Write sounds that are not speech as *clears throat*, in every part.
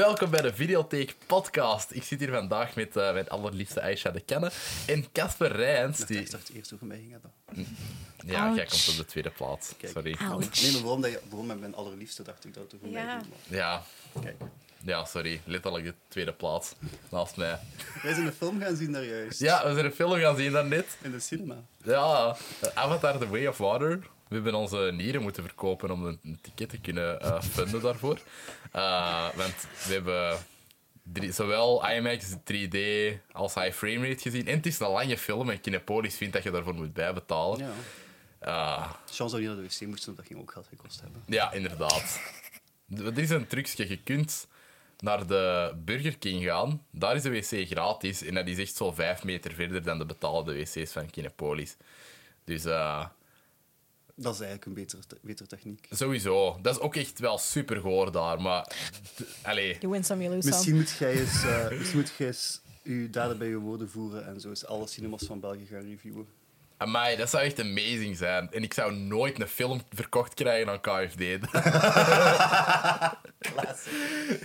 welkom bij de Videotheek Podcast. Ik zit hier vandaag met uh, mijn allerliefste Aisha de Kenne en Casper Rijns. Die... Ik dacht eerst over mij ging hebben. Ja, Ouch. jij komt op de tweede plaats. Kijk. Sorry. Nee, maar waarom, dat je, waarom met mijn allerliefste dacht ik dat het over ja. mij ging. Ja. Kijk. Ja, sorry. Letterlijk de tweede plaats naast mij. Wij zijn een film gaan zien daar juist. Ja, we zijn een film gaan zien daarnet. In de cinema. Ja, Avatar The Way of Water. We hebben onze nieren moeten verkopen om een ticket te kunnen uh, funden daarvoor. Uh, want we hebben drie, zowel IMAX 3D als high frame rate gezien. En het is een lange film en Kinepolis vindt dat je daarvoor moet bijbetalen. Ja. Uh, Chance dat we niet naar de wc moesten, dat ging ook geld gekost hebben. Ja, inderdaad. Er is een trucje. Je kunt naar de Burger King gaan. Daar is de wc gratis. En dat is echt zo vijf meter verder dan de betaalde wc's van Kinepolis. Dus... Uh, dat is eigenlijk een betere, betere techniek. Sowieso. Dat is ook echt wel super goor daar, maar... Allee. You win some, you lose misschien Moet jij eens, uh, misschien moet jij eens je daden bij je woorden voeren en zo eens alle cinemas van België gaan reviewen. Amai, dat zou echt amazing zijn. En ik zou nooit een film verkocht krijgen aan KFD. Classic.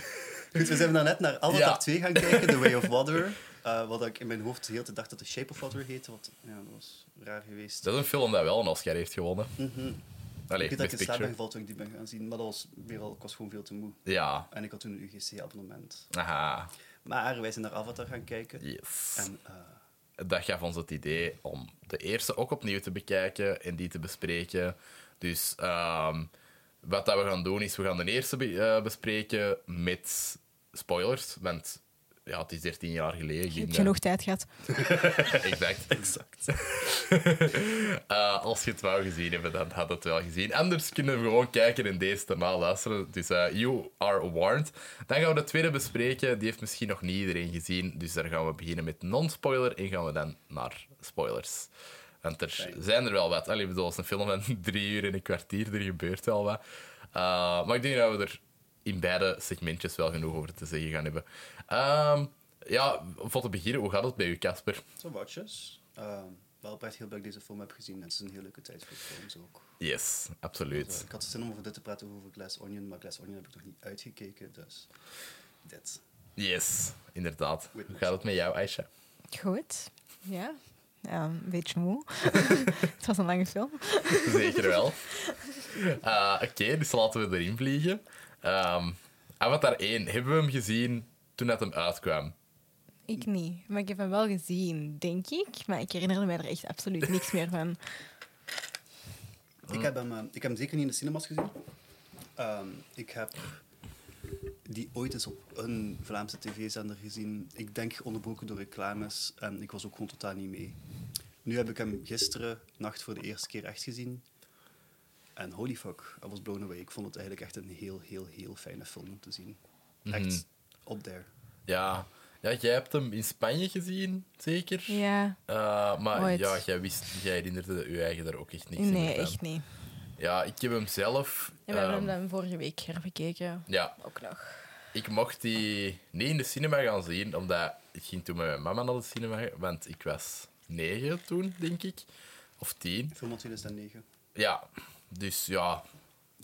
*laughs* Goed, we zijn net naar Avatar ja. 2 gaan kijken, The Way of Water. Uh, wat ik in mijn hoofd heel te dacht dat The Shape of Water heette. Wat, ja, dat was raar geweest. Dat is een film dat wel een Oscar heeft gewonnen. Mm -hmm. Allee, ik weet dat ik in slaap ben gevallen toen ik die ben gaan zien, maar dat was weer al, ik was gewoon veel te moe. Ja. En ik had toen een UGC-abonnement. Aha. Maar wij zijn naar Avatar gaan kijken. Yes. En, uh, dat gaf ons het idee om de eerste ook opnieuw te bekijken en die te bespreken. Dus um, wat dat we gaan doen is, we gaan de eerste be uh, bespreken met spoilers, want ja, het is 13 jaar geleden. Je hebt genoeg tijd gehad. *laughs* exact. exact. uh, *laughs* als je het wou gezien hebben, dan had het wel gezien. Anders kunnen we gewoon kijken en deze daarna luisteren. Dus uh, you are warned. Dan gaan we de tweede bespreken. Die heeft misschien nog niet iedereen gezien. Dus daar gaan we beginnen met non-spoiler en gaan we dan naar spoilers. Want er zijn er wel wat. Allee, bedoel, als een film van *laughs* drie uur en een kwartier, er gebeurt wel wat. Uh, maar ik denk dat we er in beide segmentjes wel genoeg over te zeggen gaan hebben. Um, ja, voor te beginnen, hoe gaat het bij u, Casper? Zo watjes. Uh, wel oprecht heel blij dat ik deze film heb gezien. Het is een heel leuke tijd voor films ook. Yes, absoluut. Dus, ik had zin om over dit te praten, over Glass Onion, maar Glass Onion heb ik nog niet uitgekeken, dus dit. Yes, inderdaad. Hoe gaat het met jou, Aisha? Goed, ja. Een beetje moe. *laughs* het was een lange film. Zeker wel. Uh, Oké, dus laten we erin vliegen. Um, Avatar 1, hebben we hem gezien toen het hem uitkwam? Ik niet, maar ik heb hem wel gezien, denk ik. Maar ik herinner me er echt absoluut niks meer van. Ik heb hem, uh, ik heb hem zeker niet in de cinemas gezien. Um, ik heb die ooit eens op een Vlaamse tv-zender gezien. Ik denk onderbroken door reclames. En ik was ook gewoon totaal niet mee. Nu heb ik hem gisteren nacht voor de eerste keer echt gezien. En holy fuck, I was blown away. Ik vond het eigenlijk echt een heel, heel, heel fijne film om te zien. Echt there. Ja. ja, jij hebt hem in Spanje gezien, zeker? Ja. Uh, maar ja, jij, wist, jij herinnerde je eigen daar ook echt niks Nee, echt niet. Ja, ik heb hem zelf... En we hebben hem ehm, vorige week herbekeken. Ja. Ook nog. Ik mocht die niet in de cinema gaan zien, omdat ik ging toen met mijn mama naar de cinema, want ik was negen toen, denk ik. Of tien. Film van 2009. Ja, dus ja.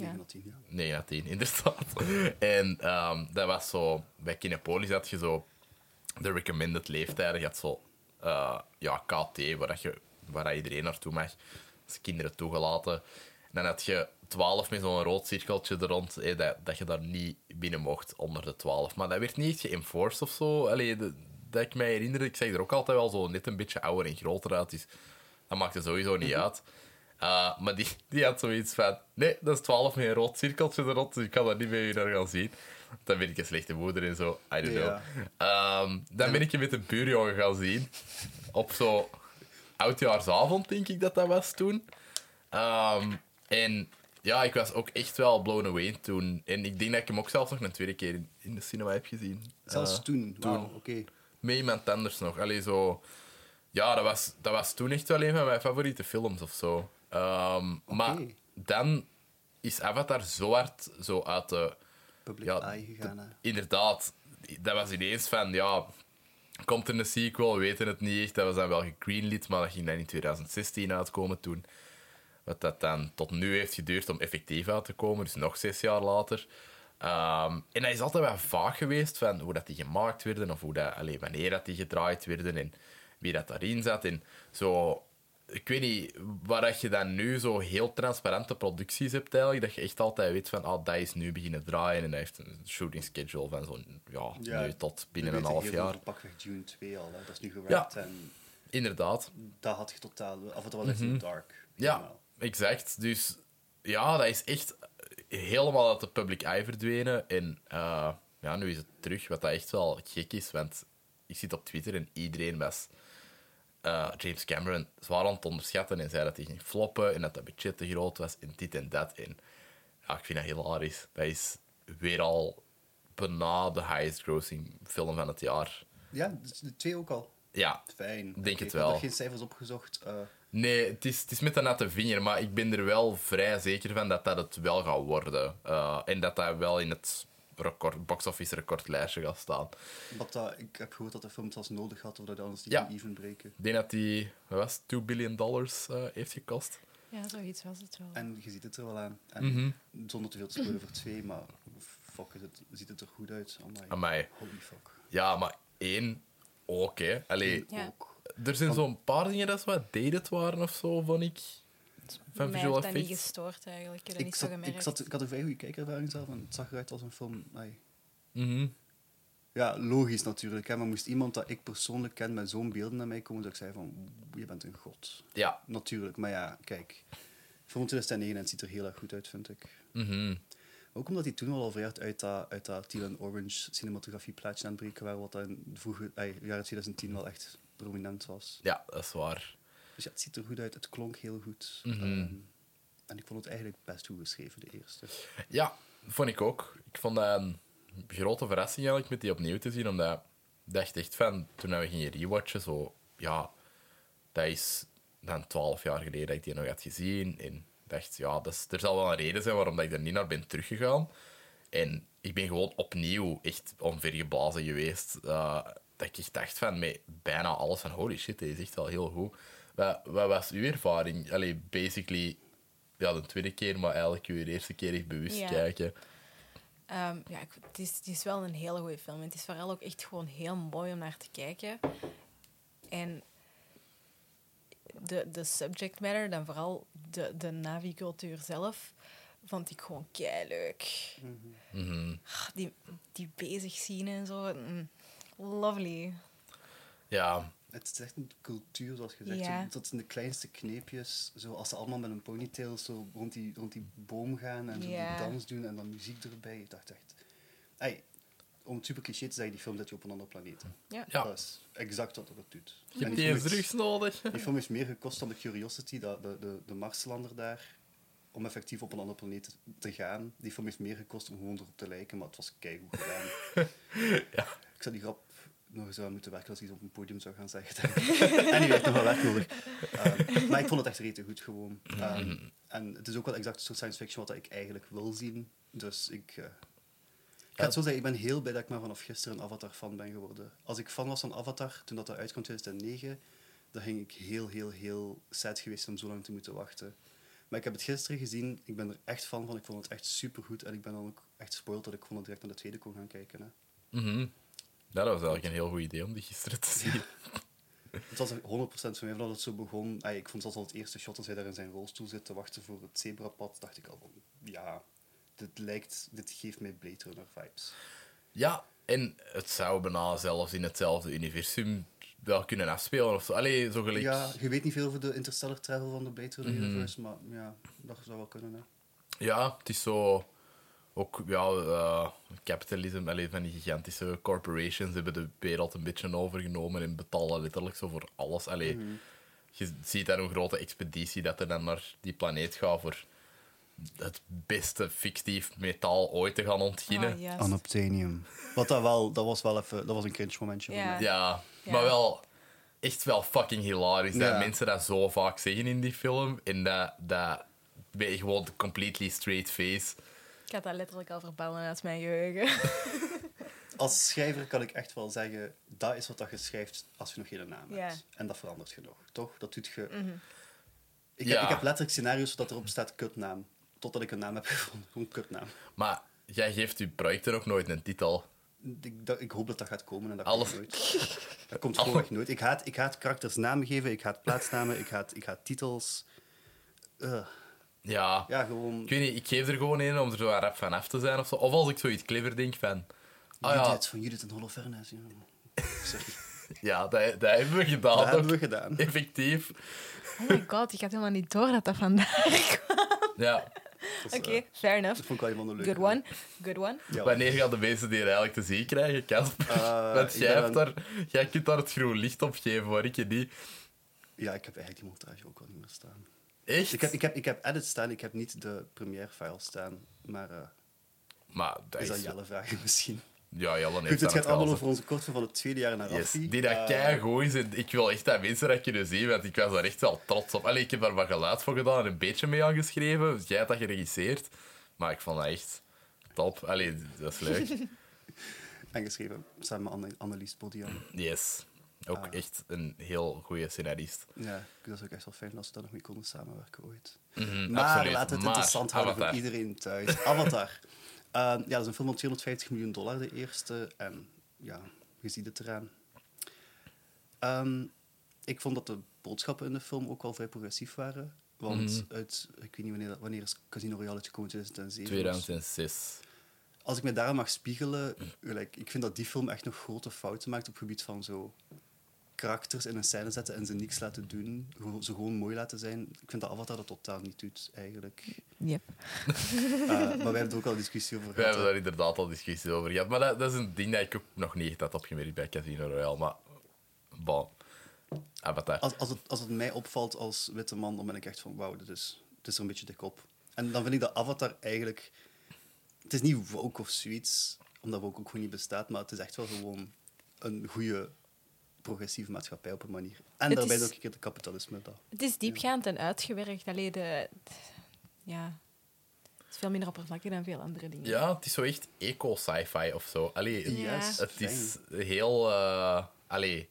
9 naar 10, ja. 9 naar 10, inderdaad. en um, dat was zo... Bij Kinepolis had je zo de recommended leeftijden. Je had zo uh, ja, KT, waar, dat je, waar dat iedereen naartoe mag. Als kinderen toegelaten. En dan had je 12 met zo'n rood cirkeltje er rond, eh, dat, dat je daar niet binnen mocht onder de 12. Maar dat werd niet geënforced of zo. Allee, de, dat ik mij herinner, ik zeg er ook altijd wel zo net een beetje ouder en groter uit. Dus dat maakte sowieso niet mhm. uit. Uh, maar die, die had zoiets van: nee, dat is 12 met een rood cirkeltje erop, dus ik kan dat niet meer naar gaan zien. Dan ben ik een slechte moeder en zo, I don't know. Um, dan ben ik je met een buurjongen gaan zien. Op zo oudjaarsavond, denk ik dat dat was toen. Um, en ja, ik was ook echt wel blown away toen. En ik denk dat ik hem ook zelfs nog een tweede keer in, de cinema heb gezien. Zelfs uh, toen? Wow, oké. Okay. Met iemand anders nog. Allee, zo... Ja, dat was, dat was toen echt wel een van mijn favoriete films of zo. Um, Maar dan is Avatar zo hard zo uit de... Public ja, eye gegaan, Inderdaad. Dat was ineens van, ja... Komt er een sequel? We weten het niet echt. Dat was dan wel gegreenlit, maar dat ging dan in 2016 uitkomen toen. Wat dat dan tot nu heeft geduurd om effectief uit te komen, dus nog zes jaar later. Ehm, en dat is altijd wel vaag geweest van hoe dat die gemaakt werden of hoe dat, allee, wanneer dat die gedraaid werden en wie dat daarin zat. En zo, ik weet niet, waar dat je dan nu zo heel transparante producties hebt eigenlijk, dat je echt altijd weet van, ah, dat is nu beginnen draaien en dat heeft een shooting schedule van zo'n, ja, Ja, nu tot binnen een half jaar. Pakweg June 2 al, hè. dat is nu gerapt en Inderdaad. dat had je totaal... Of het was echt in dark. Ja, helemaal. exact. Dus ja, dat is echt helemaal uit de public eye verdwenen. En eh, ja, nu is het terug, wat dat echt wel gek is. Want ik zit op Twitter en iedereen was eh, James Cameron zwaar aan het onderschatten en zei dat hij ging floppen en dat dat budget te groot was en dit en dat. En ja, ik vind dat hilarisch. Dat is weer al bijna de highest grossing film van het jaar. Ja, dus de twee ook al. Ja, Fijn. Denk Oké, het Ik had wel. er geen cijfers opgezocht. eh, Nee, het is, het is met een natte vinger, maar ik ben er wel vrij zeker van dat dat het wel gaat worden. Eh, en dat dat wel in het record, box-office recordlijstje gaat staan. wat ik heb gehoord dat de film het zelfs nodig had, of dat anders die Ja. even breken. Ik denk dat die, wat was het, 2 billion dollars eh, heeft gekost. Ja, zoiets was het wel. En je ziet het er wel aan. En Mhm. Zonder te veel te spoilen voor twee, maar fuck, het, ziet het er goed uit. Amai. Amai. Holy fuck. Ja, maar één ook, hè. Allee, Ja. Ook. er zijn zo'n paar dingen dat wat dated waren of zo, vond ik. Van Mij visual heeft dat niet gestoord eigenlijk. Ik niet zat, ik, zat, ik had een vrij goede kijkervaring zelf en het zag eruit als een film. Mhm. Ja, logisch natuurlijk. Hè, maar moest iemand dat ik persoonlijk ken met zo'n beelden naar mij komen, dat ik zei van, je bent een god. Ja. Natuurlijk, maar ja, kijk. Film 2009 en het ziet er heel erg goed uit, vind ik. Mhm. Ook omdat hij toen al vrij hard uit dat, uit dat Teal and Orange cinematografie plaatje aan het breken waren, wat dat in de vroege, jaren 2010 wel echt prominent was. Ja, dat is waar. Dus ja, het ziet er goed uit, het klonk heel goed. Mhm. Ehm, en ik vond het eigenlijk best goed geschreven, de eerste. Ja, vond ik ook. Ik vond dat een grote verrassing eigenlijk met die opnieuw te zien, omdat ik dacht echt van, toen we gingen rewatchen, zo, ja, dat is dan twaalf jaar geleden dat ik die nog had gezien. En ik dacht, ja, dat is, er zal wel een reden zijn waarom dat ik er niet naar ben teruggegaan. En ik ben gewoon opnieuw echt onvergeblazen geweest. eh, dat ik echt dacht van, met bijna alles van, holy shit, dit is echt wel heel goed. Wat, wat was uw ervaring? Allee, basically, ja, de tweede keer, maar eigenlijk uw eerste keer echt bewust Ja. kijken. Ehm, ja, ik- het, is, het is wel een hele goede film. Het is vooral ook echt gewoon heel mooi om naar te kijken. En de, de subject matter, dan vooral de, de navicultuur zelf, vond ik gewoon kei leuk. Mhm. Die, die bezig zien en zo. mm, lovely. Ja, Het is echt een cultuur, zoals gezegd. Ja. Zo, tot in de kleinste kneepjes. Zo, als ze allemaal met een ponytail zo rond die, rond die boom gaan en zo Ja. die dans doen en dan muziek erbij. Ik dacht echt... Ey, om het super cliché te zeggen, die film zet je op een andere planeet. Ja. Ja. Dat is exact wat het doet. je hebt die drugs nodig. Die film heeft meer gekost dan de Curiosity, dat, de, de, de Marslander daar, om effectief op een andere planeet te gaan. Die film heeft meer gekost om gewoon erop te lijken, maar het was keigoed gedaan. *laughs* Ja. Ik zou die grap nog eens aan moeten werken als hij op een podium zou gaan zeggen. *laughs* en die heeft nog wel werk nodig. Ehm, maar ik vond het echt rete goed gewoon. Ehm, en het is ook wel exact het soort science fiction wat ik eigenlijk wil zien. Dus ik... eh, ik ga het zo zeggen, ik ben heel blij dat ik maar vanaf gisteren een Avatar-fan ben geworden. Als ik fan was van Avatar, toen dat, dat uitkwam in 2009, dan ging ik heel, heel, heel sad geweest om zo lang te moeten wachten. Maar ik heb het gisteren gezien, ik ben er echt fan van, ik vond het echt supergoed. En ik ben dan ook echt spoiled dat ik gewoon direct naar de tweede kon gaan kijken. Hè. Mhm. Ja, dat was eigenlijk een heel goed idee om die gisteren te zien. Het was er 100% van mij dat het zo begon. Ay, ik vond zelfs al het eerste shot als hij daar in zijn rolstoel zit te wachten voor het zebrapad, dacht ik al van, ja, dit lijkt, dit geeft mij Blade Runner vibes. Ja, en het zou bijna zelfs in hetzelfde universum wel kunnen afspelen of zo. Allee, zo gelijk. Ja, je weet niet veel over de interstellar travel van de Blade Runner universe, maar ja, dat zou wel kunnen. Hè. Ja, het is zo... Ook, ja, eh capitalisme, allee, van die gigantische corporations hebben de wereld een beetje overgenomen en betalen letterlijk zo voor alles. Allee, Je ziet daar een grote expeditie dat er dan naar die planeet gaat voor het beste fictief metaal ooit te gaan ontginnen. Ah. Unobtainium. Wat dat wel, dat was wel even, dat was een cringe momentje Ja. maar wel echt wel fucking hilarisch dat mensen dat zo vaak zeggen in die film. En dat, dat ben je gewoon completely straight face. Ik had dat letterlijk al verbannen uit mijn geheugen. *laughs* Als schrijver kan ik echt wel zeggen, dat is wat dat je schrijft als je nog geen naam Ja. hebt. En dat verandert je nog, toch? Dat doet je... Mhm. ik, Ja. heb, ik heb letterlijk scenario's dat erop staat kutnaam. Totdat ik een naam heb *laughs* gevonden. Gewoon kutnaam. Maar jij geeft je projecten ook nooit een titel. Ik, dat- ik hoop dat dat gaat komen en dat Alles- komt nooit. Dat komt gewoon echt nooit. Ik haat, ik haat karakters namen geven, ik haat plaatsnamen, ik haat, ik haat titels. Ugh. Ja. Ja, gewoon... Ik weet niet, ik geef er gewoon een om er zo rap van af te zijn of zo. Of als ik zoiets clever denk van... Ah ja, Judith van Judith en Holofernes. Ja. Sorry. *laughs* ja dat, dat hebben we gedaan. Dat hebben we gedaan. Effectief. Oh my god, ik had helemaal niet door dat dat vandaag *laughs* kwam. Ja. Oké, eh, fair enough. Dat vond ik wel leuke. Good one. Good one. Ja. Wanneer gaan de mensen die er eigenlijk te zien krijgen, Casper? Eh, *laughs* Want jij, hebt daar, jij kunt daar het groen licht op geven, waar ik je niet. Ja, ik heb eigenlijk die montage ook al niet meer staan. Echt? Ik heb, ik heb, ik heb edits staan, ik heb niet de Premiere files staan. Maar eh, Maar dat is dat Jelle vragen misschien? Ja, Jelle heeft Goed, het gaat allemaal over onze kortfilm van het tweede jaar naar Yes, Raffi. die dat Eh, keigoed is. Ik wil echt dat mensen dat kunnen zien, want ik was daar echt wel trots op. Allee, ik heb daar wat geluid voor gedaan en een beetje mee aangeschreven. Dus jij hebt dat geregisseerd. Maar ik vond dat echt top. Allee, dat is leuk. *laughs* En geschreven samen met Anne- Annelies Bodian. Yes. Ook Ah. echt een heel goede scenarist. Ja, dat is ook echt wel fijn als we daar nog mee konden samenwerken ooit. Mhm, maar absoluut. laten we het Maar, interessant houden Avatar. voor iedereen thuis. *laughs* Avatar. Ehm, ja, dat is een film van 250 miljoen dollar, de eerste. En ja, je ziet het eraan. Ehm, ik vond dat de boodschappen in de film ook wel vrij progressief waren. Want Mhm. uit, ik weet niet wanneer, wanneer is Casino Royale uitgekomen, 2007? 2006. Als ik me daaraan mag spiegelen, like, ik vind dat die film echt nog grote fouten maakt op het gebied van zo karakters in een scène zetten en ze niks laten doen, gewoon- ze gewoon mooi laten zijn. Ik vind dat Avatar dat totaal niet doet, eigenlijk. Yep. Eh, maar wij hebben er ook al discussie over *laughs* We gehad. hebben daar inderdaad al discussies over gehad. Maar dat, dat is een ding dat ik ook nog niet echt had opgemerkt bij Casino Royale. Maar, bon. Avatar. Als, als, het, als het mij opvalt als witte man, dan ben ik echt van, wauw, dit is, het is er een beetje dik op. En dan vind ik dat Avatar eigenlijk... Het is niet woke of zoiets, omdat woke ook gewoon niet bestaat, maar het is echt wel gewoon een goede progressieve maatschappij op een manier. En Het daarbij is- ook een keer het kapitalisme. Dat. Het is diepgaand en uitgewerkt. Allee, de, ja, het is veel minder oppervlakkig dan veel andere dingen. Ja, het is zo echt eco-sci-fi of zo. Allee, Ja. Juist, het is fijn. heel... eh allee,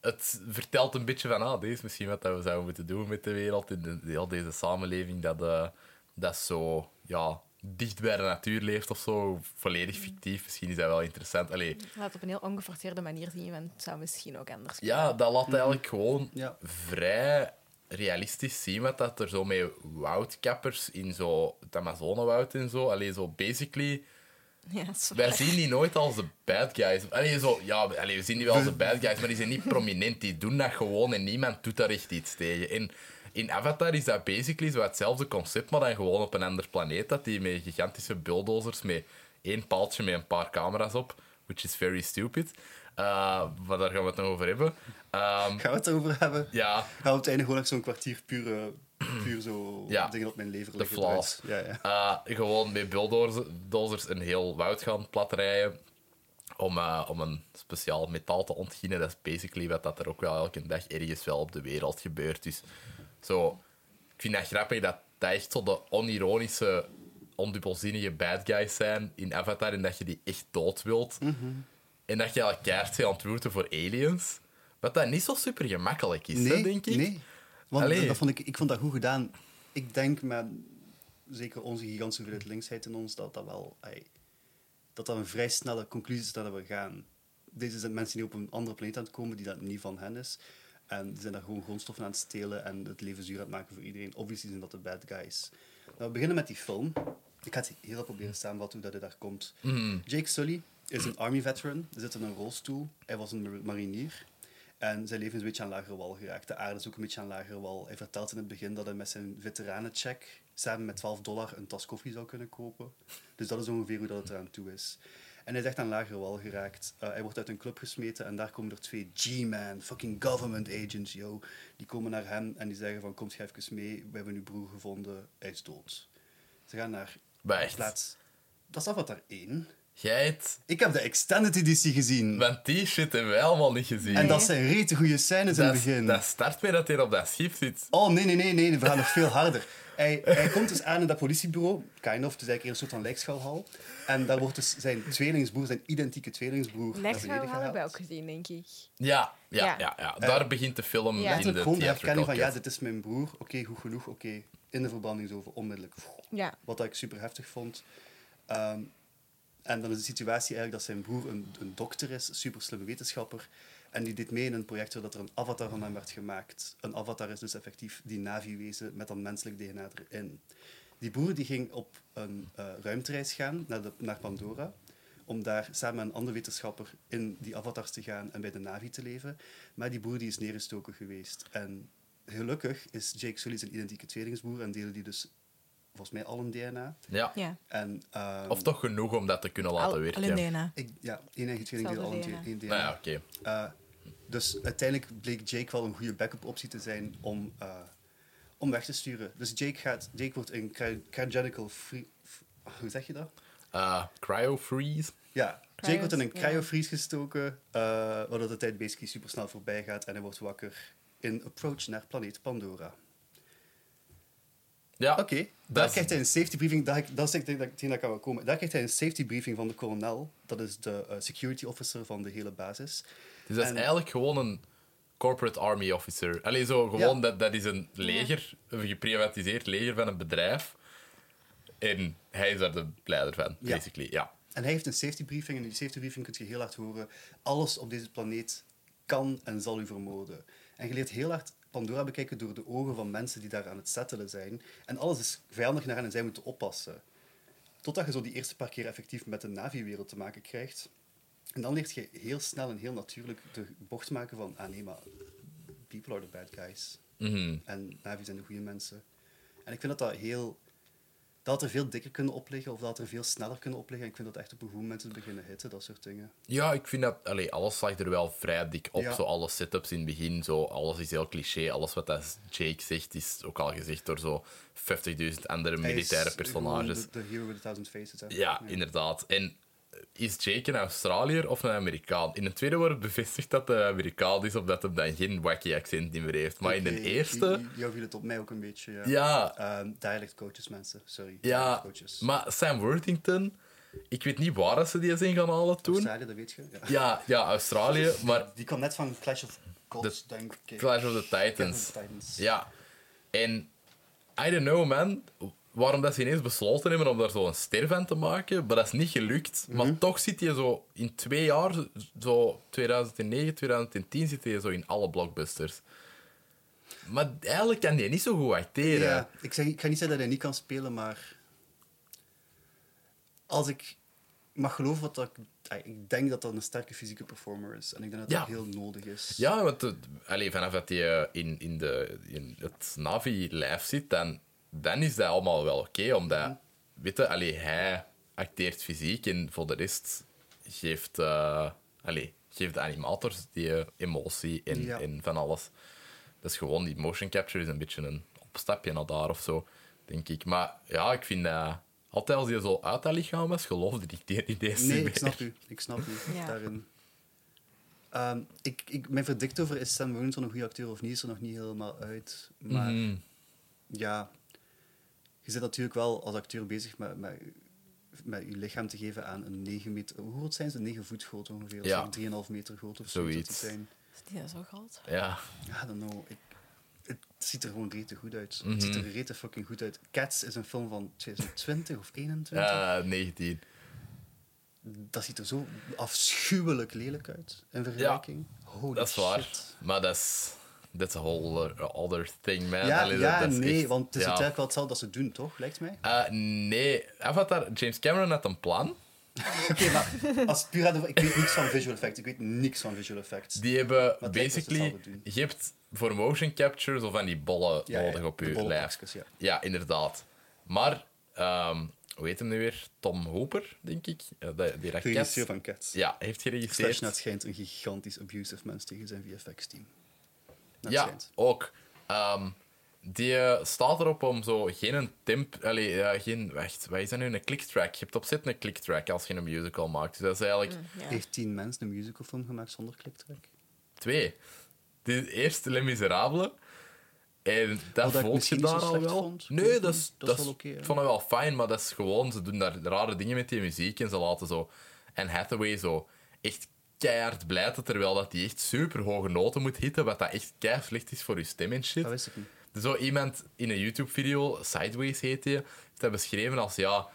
het vertelt een beetje van, ah, dit is misschien wat dat we zouden moeten doen met de wereld, in de, heel deze samenleving, dat, eh, dat zo, ja, dicht bij de natuur leeft of zo, volledig fictief. Misschien is dat wel interessant. Allee, Laat het op een heel ongeforceerde manier zien, want het zou misschien ook anders ja, dat laat eigenlijk gewoon Ja. vrij realistisch zien wat dat er zo met woudkappers in zo het Amazonewoud en zo, allee, zo basically... kunnen. *laughs* Ja, Wij zien die nooit als de bad guys. Allee, zo, ja, allee, we zien die wel als de *laughs* bad guys, maar die zijn niet prominent. Die doen dat gewoon en niemand doet daar echt iets tegen. En in Avatar is dat basically zo hetzelfde concept, maar dan gewoon op een ander planeet. Dat die met gigantische bulldozers met één paaltje met een paar camera's op, which is very stupid. Uh, maar daar gaan we het nog over hebben. Ehm, Gaan we het erover hebben? ja, Gaan we op het einde gewoon zo'n kwartier puur, puur zo *clears throat* Ja. dingen op mijn lever De liggen. flaws. eruit. Ja, ja. Uh, gewoon met bulldozers een heel woud gaan platrijden om, uh, om een speciaal metaal te ontginnen. Dat is basically wat dat er ook wel elke dag ergens wel op de wereld gebeurt. Dus zo, ik vind dat grappig dat dat echt zo de onironische, ondubbelzinnige bad guys zijn in Avatar en dat je die echt dood wilt. En dat je elkaar gaat ontmoeten voor aliens. Wat dat niet zo super gemakkelijk is, hè, denk ik. Nee, want Allee. dat, vond ik, ik vond dat goed gedaan. Ik denk met zeker onze gigantische hoeveelheid linksheid in ons, dat dat wel... dat dat een vrij snelle conclusie is dat we gaan. Deze zijn mensen die op een andere planeet aan het komen, die dat niet van hen is. En zijn daar gewoon grondstoffen aan het stelen en het leven zuur aan het maken voor iedereen. Obviously zijn dat de bad guys. Nou, we beginnen met die film. Ik ga het heel proberen samenvatten hoe dat hij daar komt. Jake Sully is een army veteran. Hij zit in een rolstoel. Hij was een mar- marinier. En zijn leven is een beetje aan lagere wal geraakt. De aarde is ook een beetje aan lagere wal. Hij vertelt in het begin dat hij met zijn veteranencheck samen met 12 dollar een tas koffie zou kunnen kopen. Dus dat is ongeveer hoe dat het eraan toe is. En hij is echt aan lagere wal geraakt. Uh, hij wordt uit een club gesmeten en daar komen er twee G-man, fucking government agents, yo. Die komen naar hem en die zeggen van, kom jij even mee, we hebben uw broer gevonden, hij is dood. Ze gaan naar Maar echt, plaats... Dat is Avatar 1. jij het... Ik heb de extended editie gezien. Want die shit hebben wij allemaal niet gezien. En dat zijn rete goede scènes in het begin. dat start met dat hij op dat schip zit. Oh, nee, nee, nee, nee. We gaan nog veel harder. *laughs* Hij, hij komt dus aan in dat politiebureau. Kind of. Het is eigenlijk een soort van lijkschouwhal. En daar wordt dus zijn tweelingsbroer, zijn identieke tweelingsbroer, naar Lijkschouw beneden hadden wij ook gezien, denk ik. Ja, ja, ja. Ja. ja, Daar begint de film Ja. in de gewoon de herkenning van, ja, dit is mijn broer. Oké, goed genoeg. Oké, in de verbanding over onmiddellijk. Ja. Wat ik super heftig vond. Ehm, en dan is de situatie eigenlijk dat zijn broer een, een dokter is, een super slimme wetenschapper. En die deed mee in een project waar dat er een avatar van hem werd gemaakt. Een avatar is dus effectief die Navi-wezen met dan menselijk DNA erin. Die broer die ging op een eh, ruimtereis gaan naar, de, naar Pandora. Om daar samen met een andere wetenschapper in die avatars te gaan en bij de Navi te leven. Maar die broer die is neergestoken geweest. En gelukkig is Jake Sully zijn identieke tweelingsbroer en delen die dus volgens mij al een DNA. Ja. Ja. En, ehm, Of toch genoeg om dat te kunnen laten Al, werken. al in DNA. ik, ja, één eigen tweeling al een één DNA. Nou ja, oké. Eh, dus uiteindelijk bleek Jake wel een goede backup optie te zijn om, eh, om weg te sturen. Dus Jake, gaat, Jake wordt in cry- cryogenical free... Hoe zeg je dat? Eh, cryo freeze. Ja, Jake wordt in een cryofreeze gestoken, eh waardoor de tijd basically super snel voorbij gaat en hij wordt wakker in Approach naar planeet Pandora. Ja. Oké, dat daar is- krijgt hij een safety briefing. Dat, dat is hetgeen dat aan wil komen. Daar krijgt hij een safety briefing van de kolonel. Dat is de eh, security officer van de hele basis. Dus dat is En- eigenlijk gewoon een corporate army officer. Allee, zo gewoon, Ja. dat, dat is een leger, een geprivatiseerd leger van een bedrijf. En hij is daar de leider van, Ja. basically. Ja. En hij heeft een safety briefing. En in die safety briefing kun je heel hard horen... Alles op deze planeet kan en zal u vermoorden. En je leert heel hard Pandora bekijken door de ogen van mensen die daar aan het settelen zijn. En alles is vijandig naar hen en zij moeten oppassen. Totdat je zo die eerste paar keer effectief met de Navi-wereld te maken krijgt. En dan leert je heel snel en heel natuurlijk de bocht maken van... Ah nee, maar people are the bad guys. Mhm. En Navi zijn de goede mensen. En ik vind dat dat heel... Dat er veel dikker kunnen opliggen, of dat er veel sneller kunnen opliggen. En ik vind dat echt op een goed moment te beginnen hitten, dat soort dingen. Ja, ik vind dat... Allee, alles lag er wel vrij dik op. Ja. Zo alle setups in het begin, zo, alles is heel cliché. Alles wat dat Jake zegt, is ook al gezegd door zo 50.000 andere militaire personages. De, de hero with a thousand faces. Hè. Ja, inderdaad. En is Jake een Australiër of een Amerikaan? In de tweede wordt bevestigd dat hij Amerikaan is, omdat hij dan geen wacky accent meer heeft. Maar in de eerste... Jou viel het op mij ook een beetje. Ja. Ja, Ehm, dialect coaches, mensen. Sorry. ja. coaches. Maar Sam Worthington... Ik weet niet waar ze die zijn gaan halen toen. Australië, dat weet je. Ja. Ja, ja, Australië. *laughs* Maar Die kwam net van Clash of Gods, denk ik. Clash of the Clash Titans. of the Titans. Ja. En I don't know, man. Waarom dat ze ineens besloten hebben om daar zo een ster van te maken, maar dat is niet gelukt. Mhm. Maar toch zit je zo in twee jaar, zo 2009, 2010, zit je zo in alle blockbusters. Maar eigenlijk kan die niet zo goed acteren. Ja, ik, zeg, ik ga niet zeggen dat hij niet kan spelen, maar als ik mag geloven wat dat ik, ik denk dat dat een sterke fysieke performer is en ik denk dat dat heel nodig is. Ja, want het, vanaf dat hij in, in, de, in het Navi-lijf zit, dan, dan is dat allemaal wel oké. omdat, weet je, allee, hij acteert fysiek en voor de rest geeft, allee, geeft de animators die eh, emotie en, Ja. en van alles. Dat is gewoon, die motion capture is een beetje een opstapje naar daar of zo, denk ik. Maar ja, ik vind dat... Altijd als hij zo uit dat lichaam was, geloofde ik die ideeën Nee, niet ik snap meer. u. Ik snap u Ja. daarin. Ehm, ik, ik, mijn verdict over is Sam Worthington een goede acteur of niet, is er nog niet helemaal uit. Maar Mhm. ja, je zit natuurlijk wel als acteur bezig met, met, met je lichaam te geven aan een 9 meter... Hoe groot zijn ze? 9 voet groot ongeveer. Ja. Of 3,5 meter groot of Zoiets. zijn. Is die zo groot? Ja. I don't know. Ik, het ziet er gewoon rete goed uit. Mhm. Het ziet er rete fucking goed uit. Cats is een film van 2020 of 21. Eh 19. Dat ziet er zo afschuwelijk lelijk uit in vergelijking. Holy Dat is waar. Maar dat is... That's a whole uh, other thing, man. Ja, Allee, dat- nee, echt- want het is ja. uiteindelijk wel hetzelfde dat ze doen, toch? Lijkt mij. Eh, nee, Avatar, James Cameron had een plan. *laughs* Oké, maar als puur. Ik weet niks van visual effects. Ik weet niks van visual effects. Die hebben basically... Je hebt voor motion capture zo van die bollen Ja, ja, nodig op je lijf. ja. Ja, inderdaad. Maar, ehm hoe heet hem nu weer? Tom Hooper, denk ik. Eh, die, die De raket. regisseur van Cats. Ja, heeft Slash geregisseerd. net schijnt een gigantisch abusive mens tegen zijn VFX-team. Ja, schijnt. ook. Ehm, die eh, staat erop om zo geen temp... Allee, ja, geen... Wacht, wat is dat nu? Een clicktrack. Je hebt opzet een clicktrack als je een musical maakt. Dus dat is eigenlijk Ja. Heeft tien mensen een musicalfilm gemaakt zonder clicktrack? twee. De eerste Les Miserables. En dat Wat ik voelt je daar al wel. vond. Nee, dat is, Dat is dat wel is- ik vond het wel fijn, maar dat is gewoon... Ze doen daar rare dingen met die muziek en ze laten zo... En Hathaway zo echt keihard blijten, terwijl dat die echt super hoge noten moet hitten, wat dat echt keihard slecht is voor je stem en shit. Dat wist ik niet. Zo iemand in een YouTube-video, Sideways heet die, heeft dat beschreven als ja.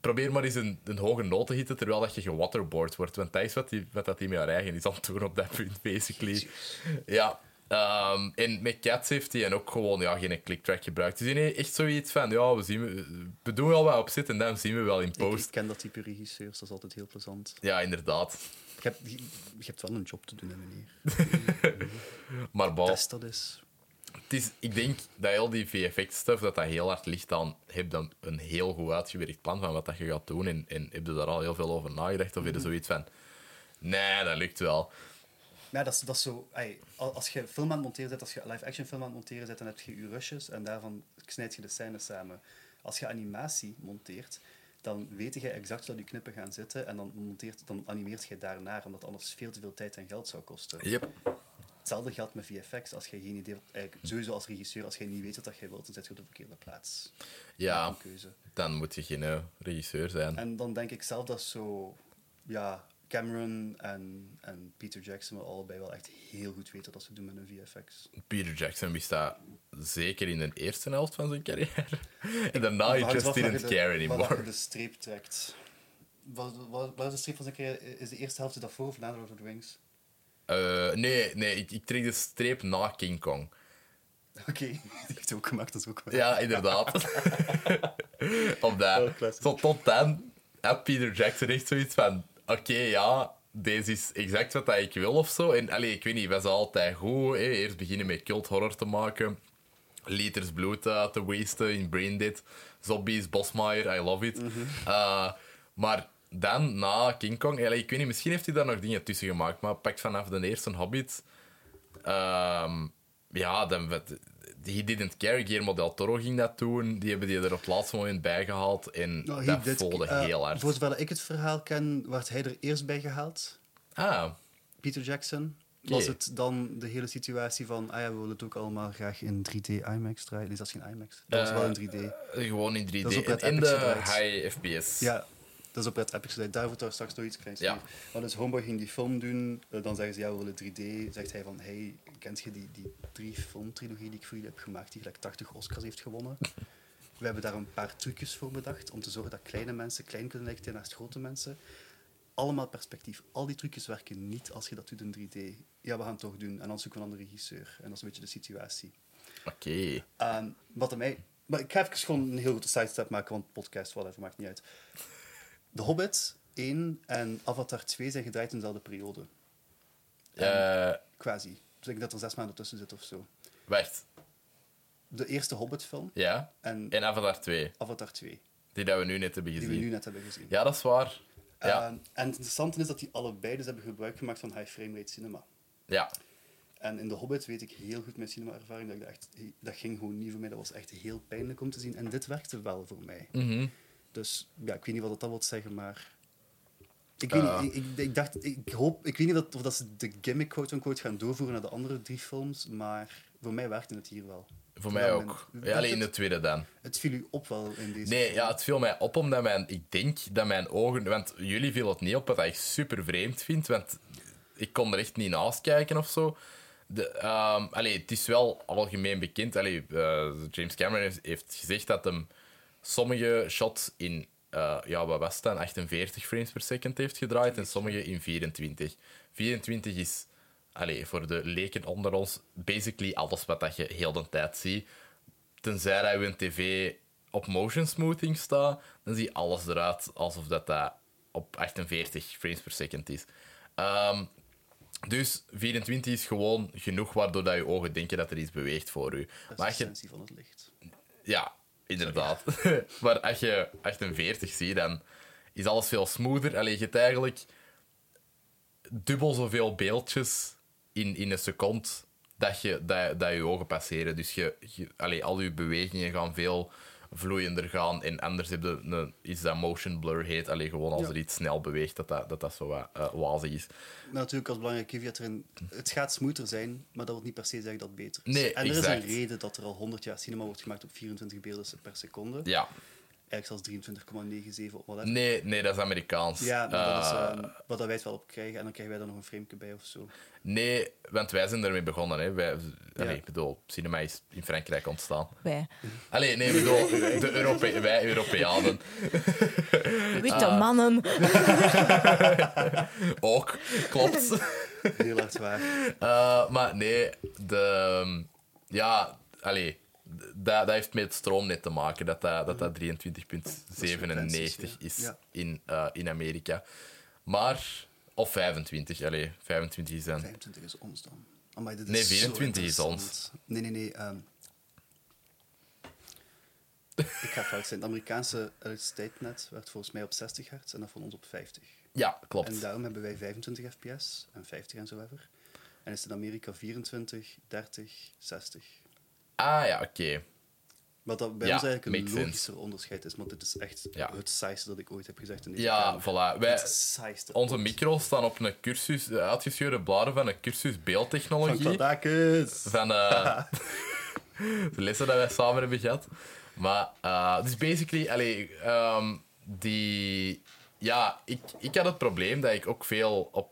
probeer maar eens een, een hoge noot te hitten terwijl dat je gewaterboard wordt. Want dat is wat, die, wat dat hij met haar eigen is aan het doen op dat punt, basically. Ja. Ehm, en met Cats heeft hij en ook gewoon ja, geen clicktrack gebruikt. Dus hij echt zoiets van, ja, we, zien, we doen wel wat op zit en dan zien we wel in post. ik ken dat type regisseurs, dat is altijd heel plezant. Ja, inderdaad. Je hebt, je, je hebt wel een job te doen, hè, meneer. *laughs* Maar bon, Test dat is. het is, ik denk dat heel die VFX-stuff, dat dat heel hard ligt aan... Heb dan een heel goed uitgewerkt plan van wat dat je gaat doen en, en heb je daar al heel veel over nagedacht? Of heb je zoiets van... Nee, dat lukt wel. Ja, dat is, dat is zo... als je film aan het monteren als je live-action film aan het monteren bent, dan heb je je rushes en daarvan snijd je de scènes samen. Als je animatie monteert, dan weet je exact hoe die knippen gaan zitten en dan, monteert, dan animeert je daarnaar, omdat anders veel te veel tijd en geld zou kosten. Yep. Hetzelfde geldt met VFX. Als je geen idee hebt, eigenlijk, sowieso als regisseur, als je niet weet wat je wilt, dan zit je op de verkeerde plaats. Ja, dan moet je geen eh, regisseur zijn. En dan denk ik zelf dat zo, ja, Cameron en, en Peter Jackson wel allebei wel echt heel goed weten wat ze doen met een VFX. Peter Jackson wist dat zeker in de eerste helft van zijn carrière. *laughs* En daarna hangt just didn't care anymore. de streep trekt. Wat, wat, wat is de streep van zijn carrière? Is de eerste helft daarvoor of na Lord of the Rings? Eh, nee, nee ik, ik trek de streep na King Kong. Oké, *laughs* die heeft hij ook gemaakt, dat is ook wel. Ja, inderdaad. *laughs* Op dat. Oh. Zo tot dan had Peter Jackson echt zoiets van... Oké, ja, deze is exact wat ik wil of zo. En allee, ik weet niet, was altijd goed. Hè. Eerst beginnen met cult horror te maken. Liters bloed te wasten in Braindead. Zombies, Bosmaier, I love it. Eh, maar dan, na King Kong... allee, ik weet niet, misschien heeft hij daar nog dingen tussen gemaakt. Maar pak vanaf de eerste Hobbit... Ehm, ja, dan, he didn't care. Guillermo del Toro ging dat doen. Die hebben die er op het laatste moment bijgehaald. En Nou, dat voelde eh, heel hard. Voor zover ik het verhaal ken, werd hij er eerst bij gehaald. Ah, Peter Jackson. Was het dan de hele situatie van, ah ja, we willen het ook allemaal graag in 3D IMAX draaien? Nee, dat is geen IMAX. Dat was Eh, wel in 3D. eh, gewoon in 3D. Dat is op in de high FPS. Ja, dat is op Red Epic gedaan. Daar daar straks nog iets kleins Ja. Maar dus Homeboy ging die film doen. eh, dan zeggen ze, ja, we willen 3D. Zegt hij van, hey, kent je die, die drie filmtrilogie die ik voor jullie heb gemaakt, die gelijk 80 Oscars heeft gewonnen? We hebben daar een paar trucjes voor bedacht, om te zorgen dat kleine mensen klein kunnen lijken naast grote mensen. Allemaal perspectief. Al die trucjes werken niet als je dat doet in 3D. Ja, we gaan het toch doen. En dan zoeken we een andere regisseur. En dat is een beetje de situatie. Oké. Ehm, wat mij... Maar ik ga even gewoon een heel grote sidestep maken, want podcast, whatever, maakt niet uit. De Hobbit 1 en Avatar 2 zijn gedraaid in dezelfde periode. Eh, Quasi. Dus ik denk dat er zes maanden tussen zit of zo. wacht. De eerste Hobbit-film Ja? en En Avatar 2. Avatar 2, Die dat we nu net hebben die gezien. we nu net hebben gezien. Ja, dat is waar. Ja. Ehm, en het interessante is dat die allebei dus hebben gebruik gemaakt van high frame rate cinema. ja. En in de Hobbit weet ik heel goed met cinema-ervaring dat ik dat echt... Dat ging gewoon niet voor mij. Dat was echt heel pijnlijk om te zien. En dit werkte wel voor mij. Mhm. Dus ja, ik weet niet wat dat wil zeggen, maar... Ik, weet niet, ik, ik, ik dacht, ik hoop, ik weet niet dat, of dat ze de gimmick quote-unquote gaan doorvoeren naar de andere drie films, maar voor mij werkte het hier wel. Voor mij ook. Ja, alleen in de tweede dan. het viel u op wel in deze Nee, film. ja, het viel mij op omdat mijn, ik denk dat mijn ogen, want jullie viel het niet op, wat ik super vreemd vind, want ik kon er echt niet naast kijken of zo. De, ehm, allee, het is wel algemeen bekend. Allee, eh, James Cameron heeft, heeft gezegd dat hem sommige shots in eh, ja, wat was het dan? 48 frames per second heeft gedraaid en sommige in 24. 24 is, allee, voor de leken onder ons, basically alles wat dat je heel de tijd ziet tenzij dat je tv op motion smoothing staat, dan zie je alles eruit alsof dat, dat op 48 frames per second is. Ehm, dus 24 is gewoon genoeg waardoor dat je ogen denken dat er iets beweegt voor je. Dat is Maar de je, essentie van het licht. ja, inderdaad. *laughs* maar als je 48 ziet, dan is alles veel smoother. Alleen je hebt eigenlijk dubbel zoveel beeldjes in, in een seconde dat je, dat, dat je ogen passeren. Dus je, je, al je bewegingen gaan veel vloeiender gaan. En anders heb je een, is dat motion blur heet. Allee, gewoon als Ja. er iets snel beweegt, dat dat, dat, dat zo wat eh, wazig is. Maar natuurlijk als belangrijke caveat erin, het gaat smoother zijn, maar dat wil niet per se zeggen dat het beter is. Nee, en er is een reden dat er al 100 jaar cinema wordt gemaakt op 24 beelden per seconde. Ja, eigenlijk zelfs 23,97 of whatever. Nee, nee, dat is Amerikaans. Ja, maar dat is Eh, ehm, wat dat wij het wel op krijgen. En dan krijgen wij daar nog een frameke bij of zo. Nee, want wij zijn ermee begonnen. Hè. Wij, allee, Ja. ik bedoel, cinema is in Frankrijk ontstaan. Wij. Allee, nee, ik bedoel, de Europe wij Europeanen *laughs* Witte Ah. mannen. *laughs* ook, klopt. Heel hard waar. Eh, maar nee, de... ehm, Ja, allee, dat, dat heeft met het stroomnet te maken, dat dat, dat, dat 23,97 is in, eh, in Amerika. Maar... Of 25, allee, 25 is dan... 25 is ons dan. Amai, dit is Nee, zo 24 is ons. Nee, nee, nee. ehm. ik ga fout zijn. Het Amerikaanse elektriciteitsnet werd volgens mij op 60 hertz en dat van ons op 50. Ja, klopt. En daarom hebben wij 25 fps en 50 en zo. En is het in Amerika 24, 30, 60. Ah ja, oké. Wat dat bij Ja, ons eigenlijk een sense. logischer onderscheid is, want dit is echt Ja. het saaiste dat ik ooit heb gezegd in deze Ja, kamer. voilà. Wij, Het onze ooit. micro's staan op een cursus, de uitgescheurde bladen van een cursus Van beeldtechnologie. Kladakis. Van eh, *laughs* *laughs* de lessen dat wij samen hebben gehad. Maar, eh, dus basically, allee, ehm, die... Ja, ik, ik had het probleem dat ik ook veel op